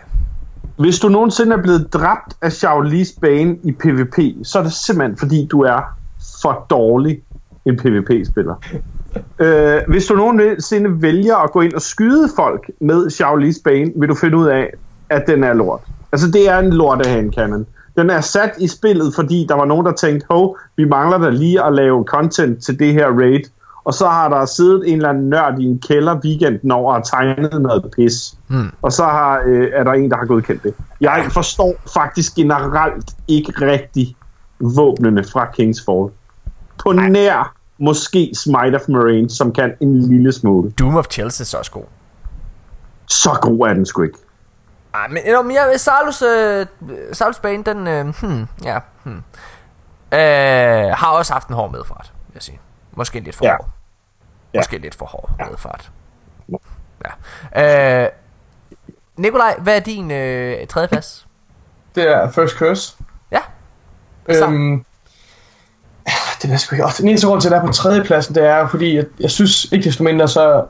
Hvis du nogensinde er blevet dræbt af Charlize Bane i PvP, så er det simpelthen fordi, du er for dårlig en PvP-spiller. Øh, hvis du nogensinde vælger at gå ind og skyde folk med Charlize Bane, vil du finde ud af, at den er lort. Altså, det er en lortehandcannon. Den er sat i spillet, fordi der var nogen, der tænkte, hov, vi mangler da lige at lave content til det her raid. Og så har der siddet en eller anden nørd i en kælder weekenden over og tegnet noget pis. Hmm. Og så har, øh, er der en, der har godkendt det. Jeg forstår faktisk generelt ikke rigtig våbnene fra Kingsfall. På nær måske Smite of Marine, som kan en lille smule. Doom of Chelsea er også god. Så god er den sgu ikke. Ej, men, nå, men jeg, Salus, øh, Salus Bane, den, øh, hmm, ja, hmm, øh, har også haft en hård medfart, vil jeg sige. Måske lidt for Ja. hård. Ja. Måske lidt for hård medfart. Ja. Øh, Nikolaj, hvad er din øh, tredje plads? Det er First Curse. Ja. Øhm, ja, det er sgu ikke. Og den eneste grund til, at den er på tredjepladsen, det er fordi, at jeg synes ikke desto mindre, så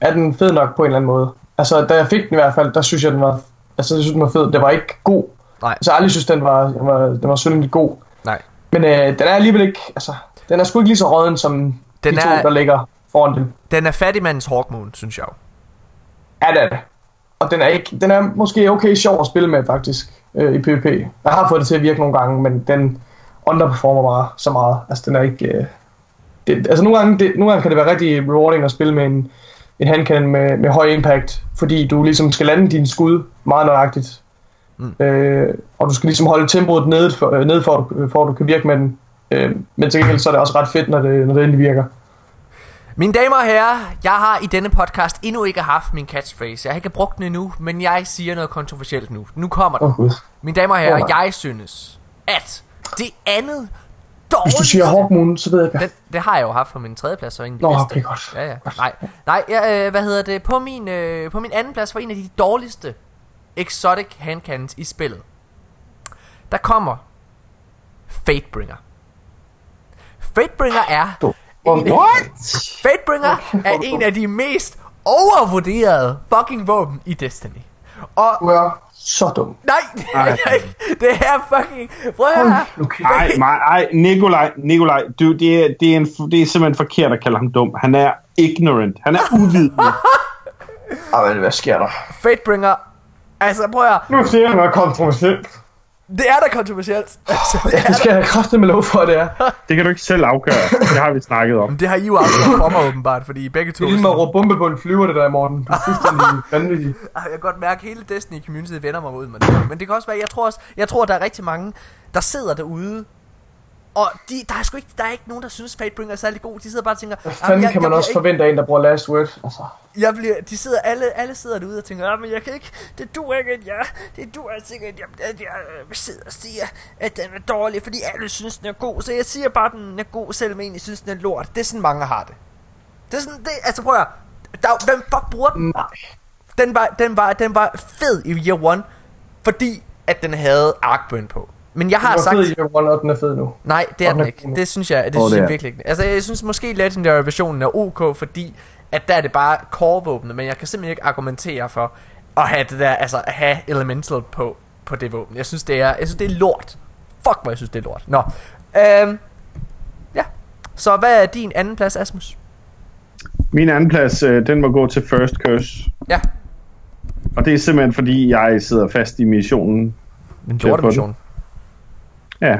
er den fed nok på en eller anden måde. Altså, da jeg fik den i hvert fald, der synes jeg, den var, altså, jeg synes, den var fed. Det var ikke god. Nej. Altså, jeg aldrig synes, den var, den var, den var synderligt god. Nej. Men øh, den er alligevel ikke, altså, den er sgu ikke lige så råden som Den de to, er- der ligger foran den. Den er fattigmandens Hawkmoon, synes jeg. Ja, det er det. Og den er, ikke, den er måske okay sjov at spille med, faktisk, øh, i PvP. Jeg har fået det til at virke nogle gange, men den underperformer bare så meget. Altså, den er ikke... Øh, det, altså, nogle gange, det, nogle gange kan det være rigtig rewarding at spille med en, en handcannon med, med høj impact, fordi du ligesom skal lande din skud meget nøjagtigt. Mm. Øh, og du skal ligesom holde tempoet nede for, øh, nede for, at du- for at du kan virke med den. Øh, men til gengæld så er det også ret fedt, når det, når det endelig virker. Mine damer og herrer, jeg har i denne podcast endnu ikke haft min catchphrase. Jeg har ikke brugt den endnu, men jeg siger noget kontroversielt nu. Nu kommer den. Gud. Mine damer og herrer, nej. jeg synes, at det andet Hvis dårligste... du siger Hawkmoon, så ved jeg ikke, Den, det har jeg jo haft på min tredje plads, så de Nå, bedste. okay, godt. Ja, ja. Nej, nej ja, øh, hvad hedder det? På min, øh, på min anden plads var en af de dårligste exotic handcannons i spillet. Der kommer Fatebringer. Fatebringer er... en af- Fatebringer er en af de mest overvurderede fucking våben i Destiny. Og Du er så dum. nej, Ej. det er fucking... Prøv at høre. Okay. Nej, nej, ej, Nikolaj, Nikolaj, du, det, er, det, er en, det er simpelthen forkert at kalde ham dum. Han er ignorant. Han er uvidende. Ej, hvad sker der? Fatebringer... Altså, prøv at. Nu siger jeg noget kontroversielt. Det er da kontroversielt. Altså, det, er Det skal jeg kraftigt med lov for, det er. Det kan du ikke selv afgøre. Det har vi snakket om. Men det har I jo afgjort for mig åbenbart, fordi I begge to... Det er lige med at råbe bombe på en flyver, det der, Morten. Du er fuldstændig vanvittig. Ej, Jeg kan godt mærke, at hele Destiny community vender mig ud med det. Men det kan også være, jeg tror også, jeg tror, der er rigtig mange, der sidder derude, og de, der er sgu ikke, der er ikke nogen, der synes Fatebringer er særlig god. De sidder bare og tænker, Hvad "Jamen, fanden jeg- kan jeg man også ikke- forvente af en, der bruger last word? Altså, Jeg bliver, de sidder, alle, alle sidder derude og tænker, "Ah, men jeg kan ikke, det duer ikke, at jeg, det duer altså ikke, at jeg, at jeg øh, sidder og siger, at den er dårlig, fordi alle synes, den er god. Så jeg siger bare, at den er god, selvom jeg egentlig synes, den er lort. Det er sådan, mange har det. Det er sådan, det, altså prøv at høre, der, hvem fuck bruger den? nej. Den var, den var, den var fed i year one, fordi at den havde Arkburn på. Men jeg har Den var sagt... fed i den er fed nu. Nej, det er den den ikke. Det synes jeg, det Åh, synes det jeg virkelig ikke. Altså, jeg synes måske Legendary versionen er ok, fordi at der er det bare core-våbnet, men jeg kan simpelthen ikke argumentere for at have det der, altså at have Elemental på, på det våben. Jeg synes, det er, jeg synes, det er lort. Fuck, hvor jeg synes, det er lort. Nå. Øhm, ja. Så hvad er din anden plads, Asmus? Min anden plads, øh, den må gå til First Curse. Ja, Og det er simpelthen fordi, jeg sidder fast i missionen. den lorte mission. Ja.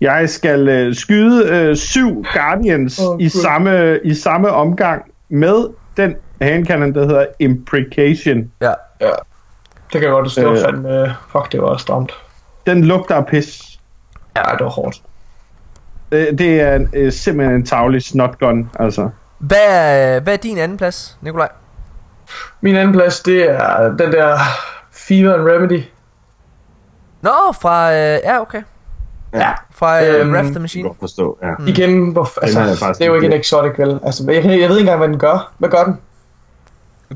Jeg skal øh, skyde øh, syv Guardians Åh, i, samme, i samme omgang med den handcannon, der hedder Imprecation. Ja. Ja. Det kan jeg godt, det var Øh. fandme... Fuck, det var stramt. Den lugter af pis. Ja, det var hårdt. Øh, det er øh, simpelthen en tavlig snotgun, altså. Hvad er, hvad er din anden plads, Nikolaj? Min anden plads, det er den der Fever and Remedy. Nå, fra... Øh, ja, okay. Ja. Fra øh, Øhm, Wrath the Machine. godt forstå, ja. Mm. Igen, hvor, altså, er det er jo ikke en exotic, vel? Altså, jeg, jeg ved ikke engang, hvad den gør. Hvad gør den?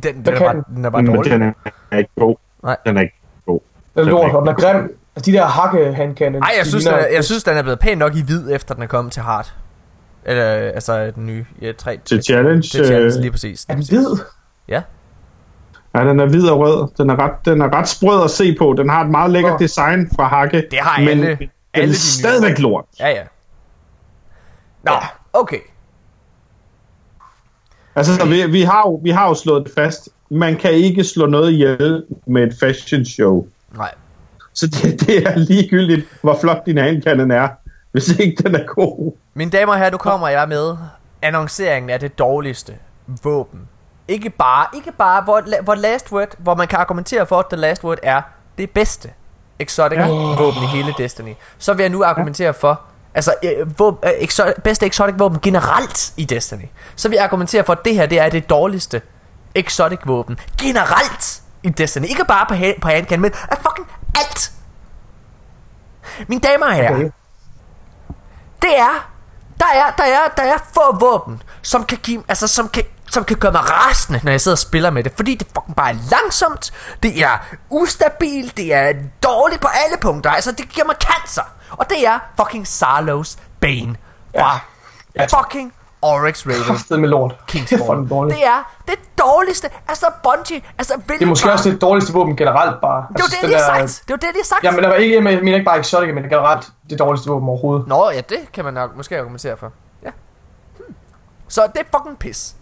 Den, den, er bare, den? den er bare dårlig. den er ikke god. Nej. Den er ikke god. Den er lort, og den er grim. Altså, de der hakke handkanne. Nej, jeg synes, den er, jeg synes, den er blevet pæn nok i hvid, efter den er kommet til hard. Eller, altså, den nye. Ja, 3, Til challenge, Til challenge, øh, lige præcis. Er den hvid? Ja. Ja, den er hvid og rød. Den er ret, den er ret sprød at se på. Den har et meget lækkert design fra Hakke. Det har men alle- den alle er nye. stadigvæk lort. Ja, ja. Nå, Ja. okay. Altså, vi, vi, har jo, vi har jo slået det fast. Man kan ikke slå noget ihjel med et fashion show. Nej. Så det, det er ligegyldigt, hvor flot din handkannon er, hvis ikke den er god. Mine damer og herrer, nu kommer jeg med annonceringen af det dårligste våben. Ikke bare, ikke bare hvor, hvor last word, hvor man kan argumentere for, at the last word er det bedste exotic ja. Våben i hele Destiny. Så vil jeg nu argumentere for, altså øh, våben, øh, exo- bedste exotic våben generelt i Destiny. Så vil jeg argumentere for, at det her det er det dårligste exotic våben generelt i Destiny. Ikke bare på, ha- på handkan, men af fucking alt. Mine damer og herrer, Okay. det er, der er, der er, der er få våben, som kan give, altså som kan, som kan gøre mig rasende, når jeg sidder og spiller med det, fordi det fucking bare er langsomt, det er ustabilt, det er dårligt på alle punkter, altså det giver mig cancer, og det er fucking Sarlos Bane fra Ja. fucking Oryx Raven med lort. Kingsfall. Det er. Det dårligste, altså Bungie, altså vil Det er måske bare, også det dårligste våben generelt bare. det er jo det, de har sagt, det er jo det, de har sagt. Jamen, der var ikke, jeg mener ikke bare exotic, men generelt det dårligste våben overhovedet. Nå, ja, det kan man nok måske argumentere for. Ja. Hmm. Så det er fucking pis.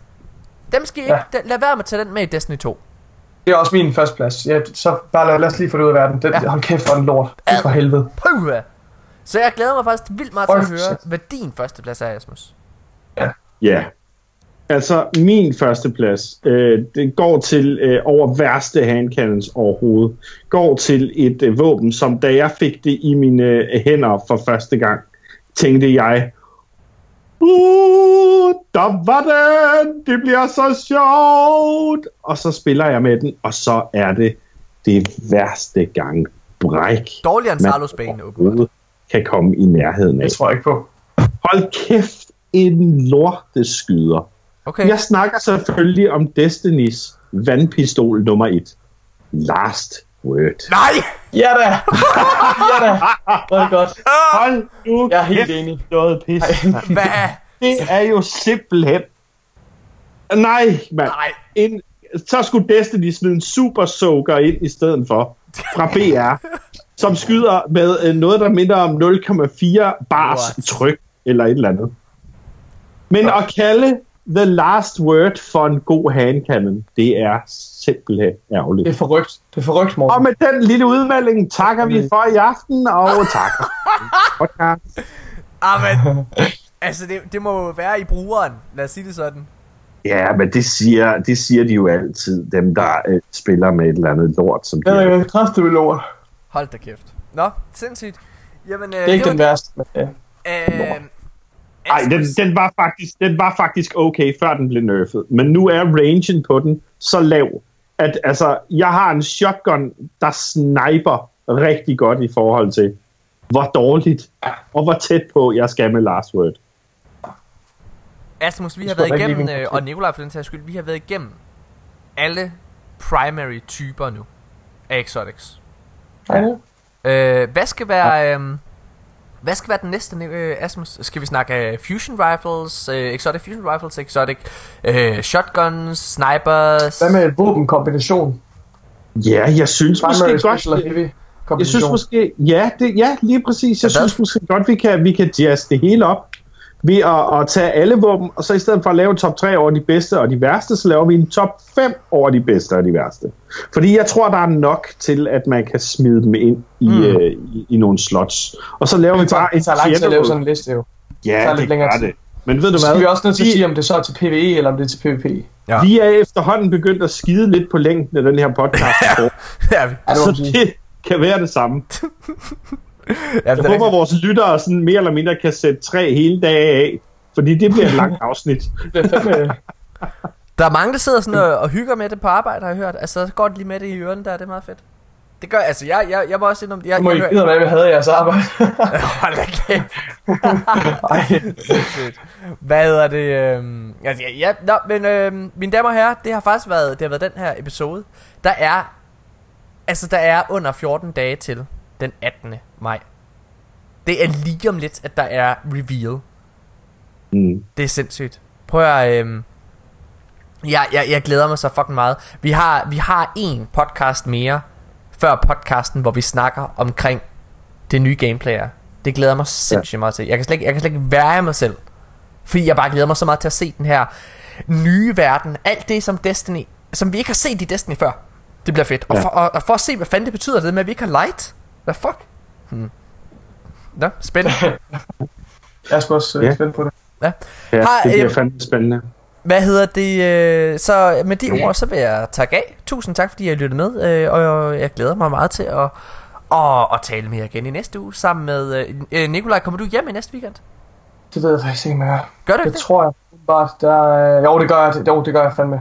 Dem skal I ikke... Ja. Ja. Lad være med at tage den med i Destiny 2. Det er også min første plads. Ja, så bare lad, lad os lige få det ud af verden. Den, Ja. ja. Hold kæft, for en lort. Det er for helvede. Puh! Så jeg glæder mig faktisk vildt meget til at høre, hvad din første plads er, Asmus. Ja. Altså, min første plads, øh, det går til øh, over værste handcannons overhovedet. Går til et øh, våben, som da jeg fik det i mine øh, hænder for første gang, tænkte jeg, uh, der var den, det bliver så sjovt. Og så spiller jeg med den, og så er det det værste gang bræk, Dårligere end Salos Bane, kan komme i nærheden af. Det tror jeg ikke på. Hold kæft, en lorteskyder. Okay. Jeg snakker selvfølgelig om Destinys vandpistol nummer 1. Last Word. Nej! Ja da! ja da! Det er godt. Hold nu Jeg er helt enig. noget pis. Hvad? Det er jo simpelthen... Nej, mand. Nej. En, så skulle Destiny smide en super soaker ind i stedet for fra BR, som skyder med øh, noget, der minder om 0,4 bars What? tryk eller et eller andet. Men at kalde the last word for en god handcannon. Det er simpelthen ærgerligt. Det er forrygt. Det er forrygt, Morten. Og med den lille udmelding takker vi for i aften, og takker. Podcast. Amen. altså, det, det må jo være i brugeren. Lad os sige det sådan. Ja, men det siger, det siger de jo altid, dem der øh, spiller med et eller andet lort, som de Det er. er kraftigt ved lort. Hold da kæft. Nå, sindssygt. Jamen, øh, Det er ikke var den værste. Men, ja. Øh, Ej, den, den, var faktisk, den var faktisk okay, før den blev nerfed. Men nu er rangen på den så lav, at altså, jeg har en shotgun, der sniper rigtig godt i forhold til, hvor dårligt og hvor tæt på jeg skal med last word. Asmus, vi har været igennem, øh, og Nikolaj for den sags skyld, vi har været igennem alle primary typer nu af exotics. Nej, det. Øh, hvad skal være... Øh, hvad skal være den næste, øh, Asmus? Skal vi snakke øh, fusion rifles, øh, exotic fusion rifles, exotic øh, shotguns, snipers? Hvad med våbenkombination? Ja, jeg synes Primary, måske godt... heavy Jeg synes måske, ja, det, ja lige præcis. Jeg Ja, synes måske godt, vi kan, vi kan jazz det hele op ved at, at tage alle våben, og så i stedet for at lave en top 3 over de bedste og de værste, så laver vi en top 5 over de bedste og de værste. Fordi jeg tror, der er nok til, at man kan smide dem ind i, Mm. øh, i, i nogle slots. Og så laver vi Det tager, bare en det tager lang tid at lave sådan en liste jo. Ja, det lidt længere gør tid. det. Men ved du Så hvad? skal vi også nødt til at Vi- sige, om det så er til PvE, eller om det er til PvP. Ja. Vi er efterhånden begyndt at skide lidt på længden af den her podcast. ja, vi, Ja, det så det kan være det samme. Jeg er håber, rigtigt. vores lyttere sådan mere eller mindre kan sætte tre hele dage af. Fordi det bliver et langt afsnit. Der er mange, der sidder sådan og, og hygger med det på arbejde, har jeg hørt. Altså, så går det lige med det i ørerne der, det er meget fedt. Det gør, altså, jeg, jeg, jeg må også indrømme, jeg, Så må jeg, I jeg, vide, hvad jeg havde jeres arbejde. Hold da kæft. Ej. Hvad hedder det? Øhm, altså, ja, ja, nå, men øhm, mine damer og herrer, det har faktisk været, det har været den her episode. Der er, altså der er under 14 dage til den 18. maj. Det er lige om lidt, at der er reveal. Mm. Det er sindssygt. Prøv at, øhm, jeg, jeg, jeg glæder mig så fucking meget. Vi har, vi har en podcast mere, før podcasten, hvor vi snakker omkring det nye gameplay er. Det glæder mig sindssygt meget til. Jeg kan, slet ikke, jeg kan slet ikke være mig selv. Fordi jeg bare glæder mig så meget til at se den her nye verden. Alt det som Destiny, som vi ikke har set i Destiny før. Det bliver fedt. Og, Ja. for, og, og for at se, hvad fanden det betyder det med, at vi ikke har light. Hvad fuck? Hmm. Nå, spændende. Jeg er sgu også øh, Ja. spændt på det. Ja, Har, det bliver øh, fandme spændende. Hvad hedder det? Øh, så med de ord, så vil jeg takke af. Tusind tak, fordi I har lyttet med. Øh, og jeg glæder mig meget til at, at, at tale med jer igen i næste uge. Sammen med øh, øh, Nikolaj, kommer du hjem i næste weekend? Det ved jeg faktisk ikke mere. Gør du Det ikke det? tror jeg bare, der er... Jo, det gør jeg, jo, det gør jeg fandme.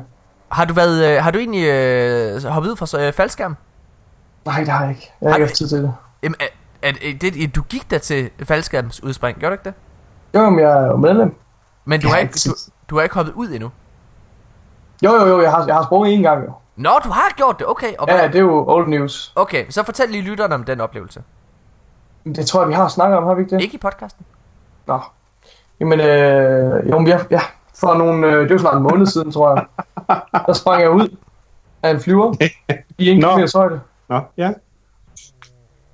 Har du, været, øh, har du egentlig øh, hoppet ud fra øh, faldskærm? Nej, det har jeg ikke. Jeg har Har ikke haft tid til det. Jamen, er, er, er, det, du gik da til faldskærmsudspring, gjorde du ikke det? Jo, men jeg er jo medlem. Men du, har ikke, du, du har ikke hoppet ud endnu? Jo, jo, jo, jeg har, jeg har sprunget en gang jo. Nå, du har gjort det, okay. Og Ja, hvad, ja, det er jo old news. Okay, så fortæl lige lytterne om den oplevelse. Det tror jeg, vi har snakket om, har vi ikke det? Ikke i podcasten. Nå. Jamen, øh, jo, men jeg, ja, for nogle, øh, det jo snart en måned siden, tror jeg. Der sprang jeg ud af en flyver i en kilometers højde. Nå, ja.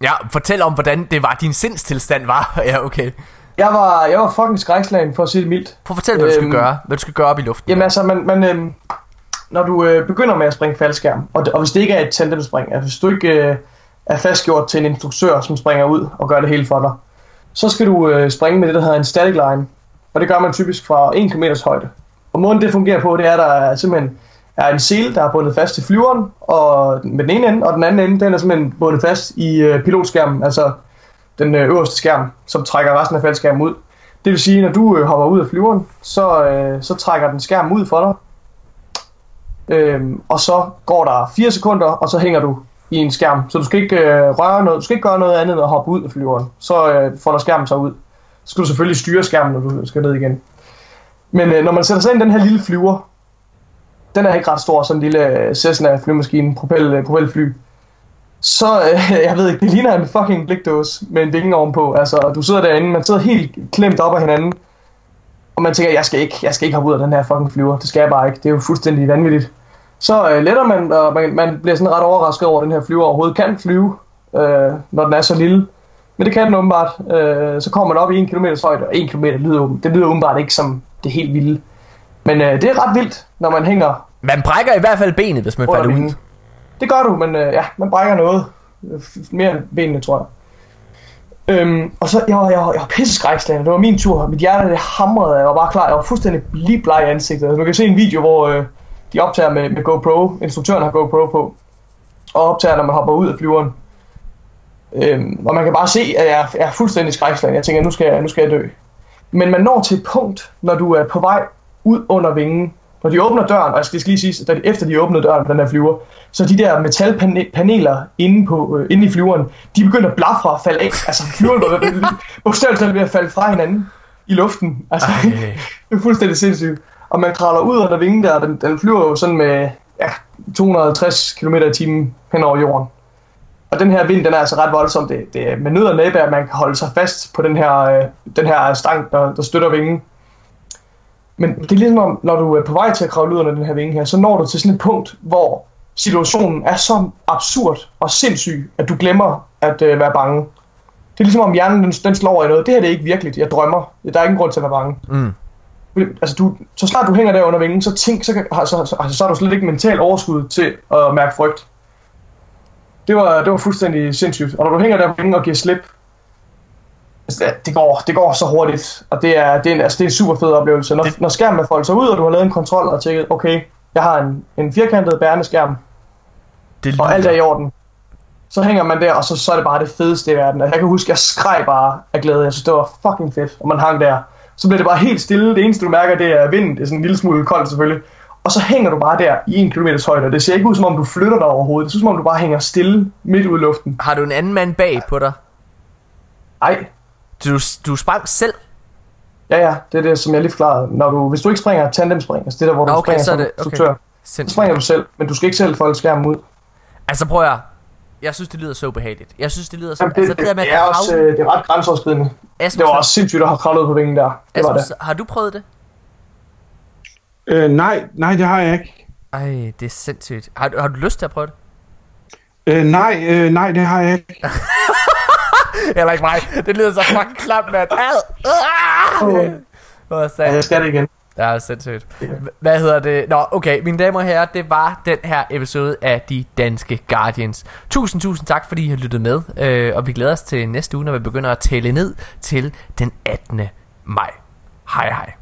Ja, fortæl om, hvordan det var, din sindstilstand var. ja, okay. Jeg var, jeg var fucking skrækslagen, for at sige det mildt. Prøv at fortæl, hvad du skal Øhm, gøre. Hvad du skal gøre op i luften. Jamen altså, man, man, øh, når du øh, begynder med at springe faldskærm, og, og hvis det ikke er et tandemspring, altså hvis du ikke øh, er fastgjort til en instruktør, som springer ud og gør det hele for dig, så skal du øh, springe med det, der hedder en static line. Og det gør man typisk fra 1 km højde. Og måden det fungerer på, det er, at der er simpelthen er en sele, der er bundet fast til flyveren, og med den ene ende, og den anden ende, den er simpelthen bundet fast i øh, pilotskærmen, altså den øh, øverste skærm, som trækker resten af faldskærmen ud. Det vil sige, når du øh, hopper ud af flyveren, så, øh, så trækker den skærmen ud for dig, Øhm, og så går der 4 sekunder, og så hænger du i en skærm. Så du skal ikke øh, røre noget, du skal ikke gøre noget andet end at hoppe ud af flyveren. Så øh, der skærmen sig ud. Så skal du selvfølgelig styre skærmen, når du skal ned igen. Men øh, når man sætter sig ind i den her lille flyver, den er ikke ret stor, sådan en lille øh, Cessna flymaskine, propel, øh, propelfly. Så, øh, jeg ved ikke, det ligner en fucking blikdåse med en vinge ovenpå. Altså, du sidder derinde, man sidder helt klemt op af hinanden. Og man tænker, jeg skal ikke, jeg skal ikke hoppe ud af den her fucking flyver. Det skal jeg bare ikke. Det er jo fuldstændig vanvittigt. Så øh, letter man, og man, man bliver sådan ret overrasket over, at den her flyver overhovedet kan flyve, øh, når den er så lille. Men det kan den åbenbart. Øh, så kommer man op i 1 km højde, og 1 km lyder, det lyder åbenbart ikke som det helt vilde. Men øh, det er ret vildt, når man hænger man brækker i hvert fald benet, hvis man falder ud. Det gør du, men øh, ja, man brækker noget. Mere end benene, tror jeg. Øhm, og så, jeg var, jeg var, jeg var pisse skrækslagen. Det var min tur. Mit hjerte, det hamrede. Jeg var bare klar. Jeg var fuldstændig lige bleg i ansigtet. Altså, du kan se en video, hvor øh, de optager med, med GoPro. Instruktøren har GoPro på. Og optager, når man hopper ud af flyveren. Øhm, og man kan bare se, at jeg, er- jeg er fuldstændig skrækslagen. Jeg tænker, nu skal jeg, nu skal jeg dø. Men man når til et punkt, når du er på vej ud under vingen. Når de åbner døren, og jeg skal lige sige, at efter de åbnede døren den her flyver, så de der metalpaneler inde, på, øh, inde i flyveren, de begynder at blafre og falde af. Altså flyveren var bogstaveligt talt ved at falde fra hinanden i luften. Altså, Ej. det er fuldstændig sindssygt. Og man kravler ud under vingen der, den, den flyver jo sådan med ja, 260 km i timen hen over jorden. Og den her vind, den er altså ret voldsom. Det, det er med nød og næppe, at man kan holde sig fast på den her, øh, den her stang, der, der støtter vingen. Men det er ligesom om, når du er på vej til at kravle ud under den her vinge her, så når du til sådan et punkt, hvor situationen er så absurd og sindssyg, at du glemmer at øh, være bange. Det er ligesom om hjernen, den, den slår i noget. Det her det er ikke virkeligt. Jeg drømmer. Der er ingen grund til at være bange. Mm. Altså, du, så snart du hænger der under vingen, så, tænk, så, kan, så, så, altså, så har du slet ikke mental overskud til at mærke frygt. Det var, det var fuldstændig sindssygt. Og når du hænger der på vingen og giver slip, altså, det, går, det går så hurtigt. Og det er, det er, en, altså, det er en super fed oplevelse. Når, Det- når skærmen er foldet sig ud, og du har lavet en kontrol og tænkt, okay, jeg har en, en firkantet bærende skærm, Det og alt er i lyder. orden. Så hænger man der, og så, så er det bare det fedeste i verden. Altså, jeg kan huske, jeg skreg bare af glæde. Jeg synes, det var fucking fedt, og man hang der. Så bliver det bare helt stille. Det eneste, du mærker, det er vinden. Det er sådan en lille smule koldt selvfølgelig. Og så hænger du bare der i en kilometers højde. og Det ser ikke ud, som om du flytter dig overhovedet. Det ser ud, som om du bare hænger stille midt ude i luften. Har du en anden mand bag på dig? Ej, Du, du sprang selv? ja ja, det er det, som jeg lige forklarede. Når du, hvis du ikke springer tandemspring, altså det der, hvor du okay, springer så er som det- okay. instruktør, så Sindssygt. springer du selv, men du skal ikke selv folde skærmen ud. Altså prøv at. Jeg synes, det lyder så behageligt. Jeg synes, det lyder så... Jamen, det, altså, det, der med det, er også øh, det er ret grænseoverskridende. Asmus, Det var også sindssygt at have kravlet på vingen der. Det var det. Asmus, har du prøvet det? Øh, nej, nej, det har jeg ikke. Ej, det er sindssygt. Har, du- har du lyst til at prøve det? Øh, nej, øh, nej, det har jeg ikke. Eller ikke mig. Det lyder så fucking klamt, mand. Ad! Ah! Ja, sandt. jeg skal det igen. Det er sindssygt. Hvad hedder det? Nå, okay, mine damer og herrer, det var den her episode af De Danske Guardians. Tusind, tusind tak, fordi I har lyttet med, øh, og vi glæder os til næste uge, når vi begynder at tælle ned til den 18. maj. Hej hej.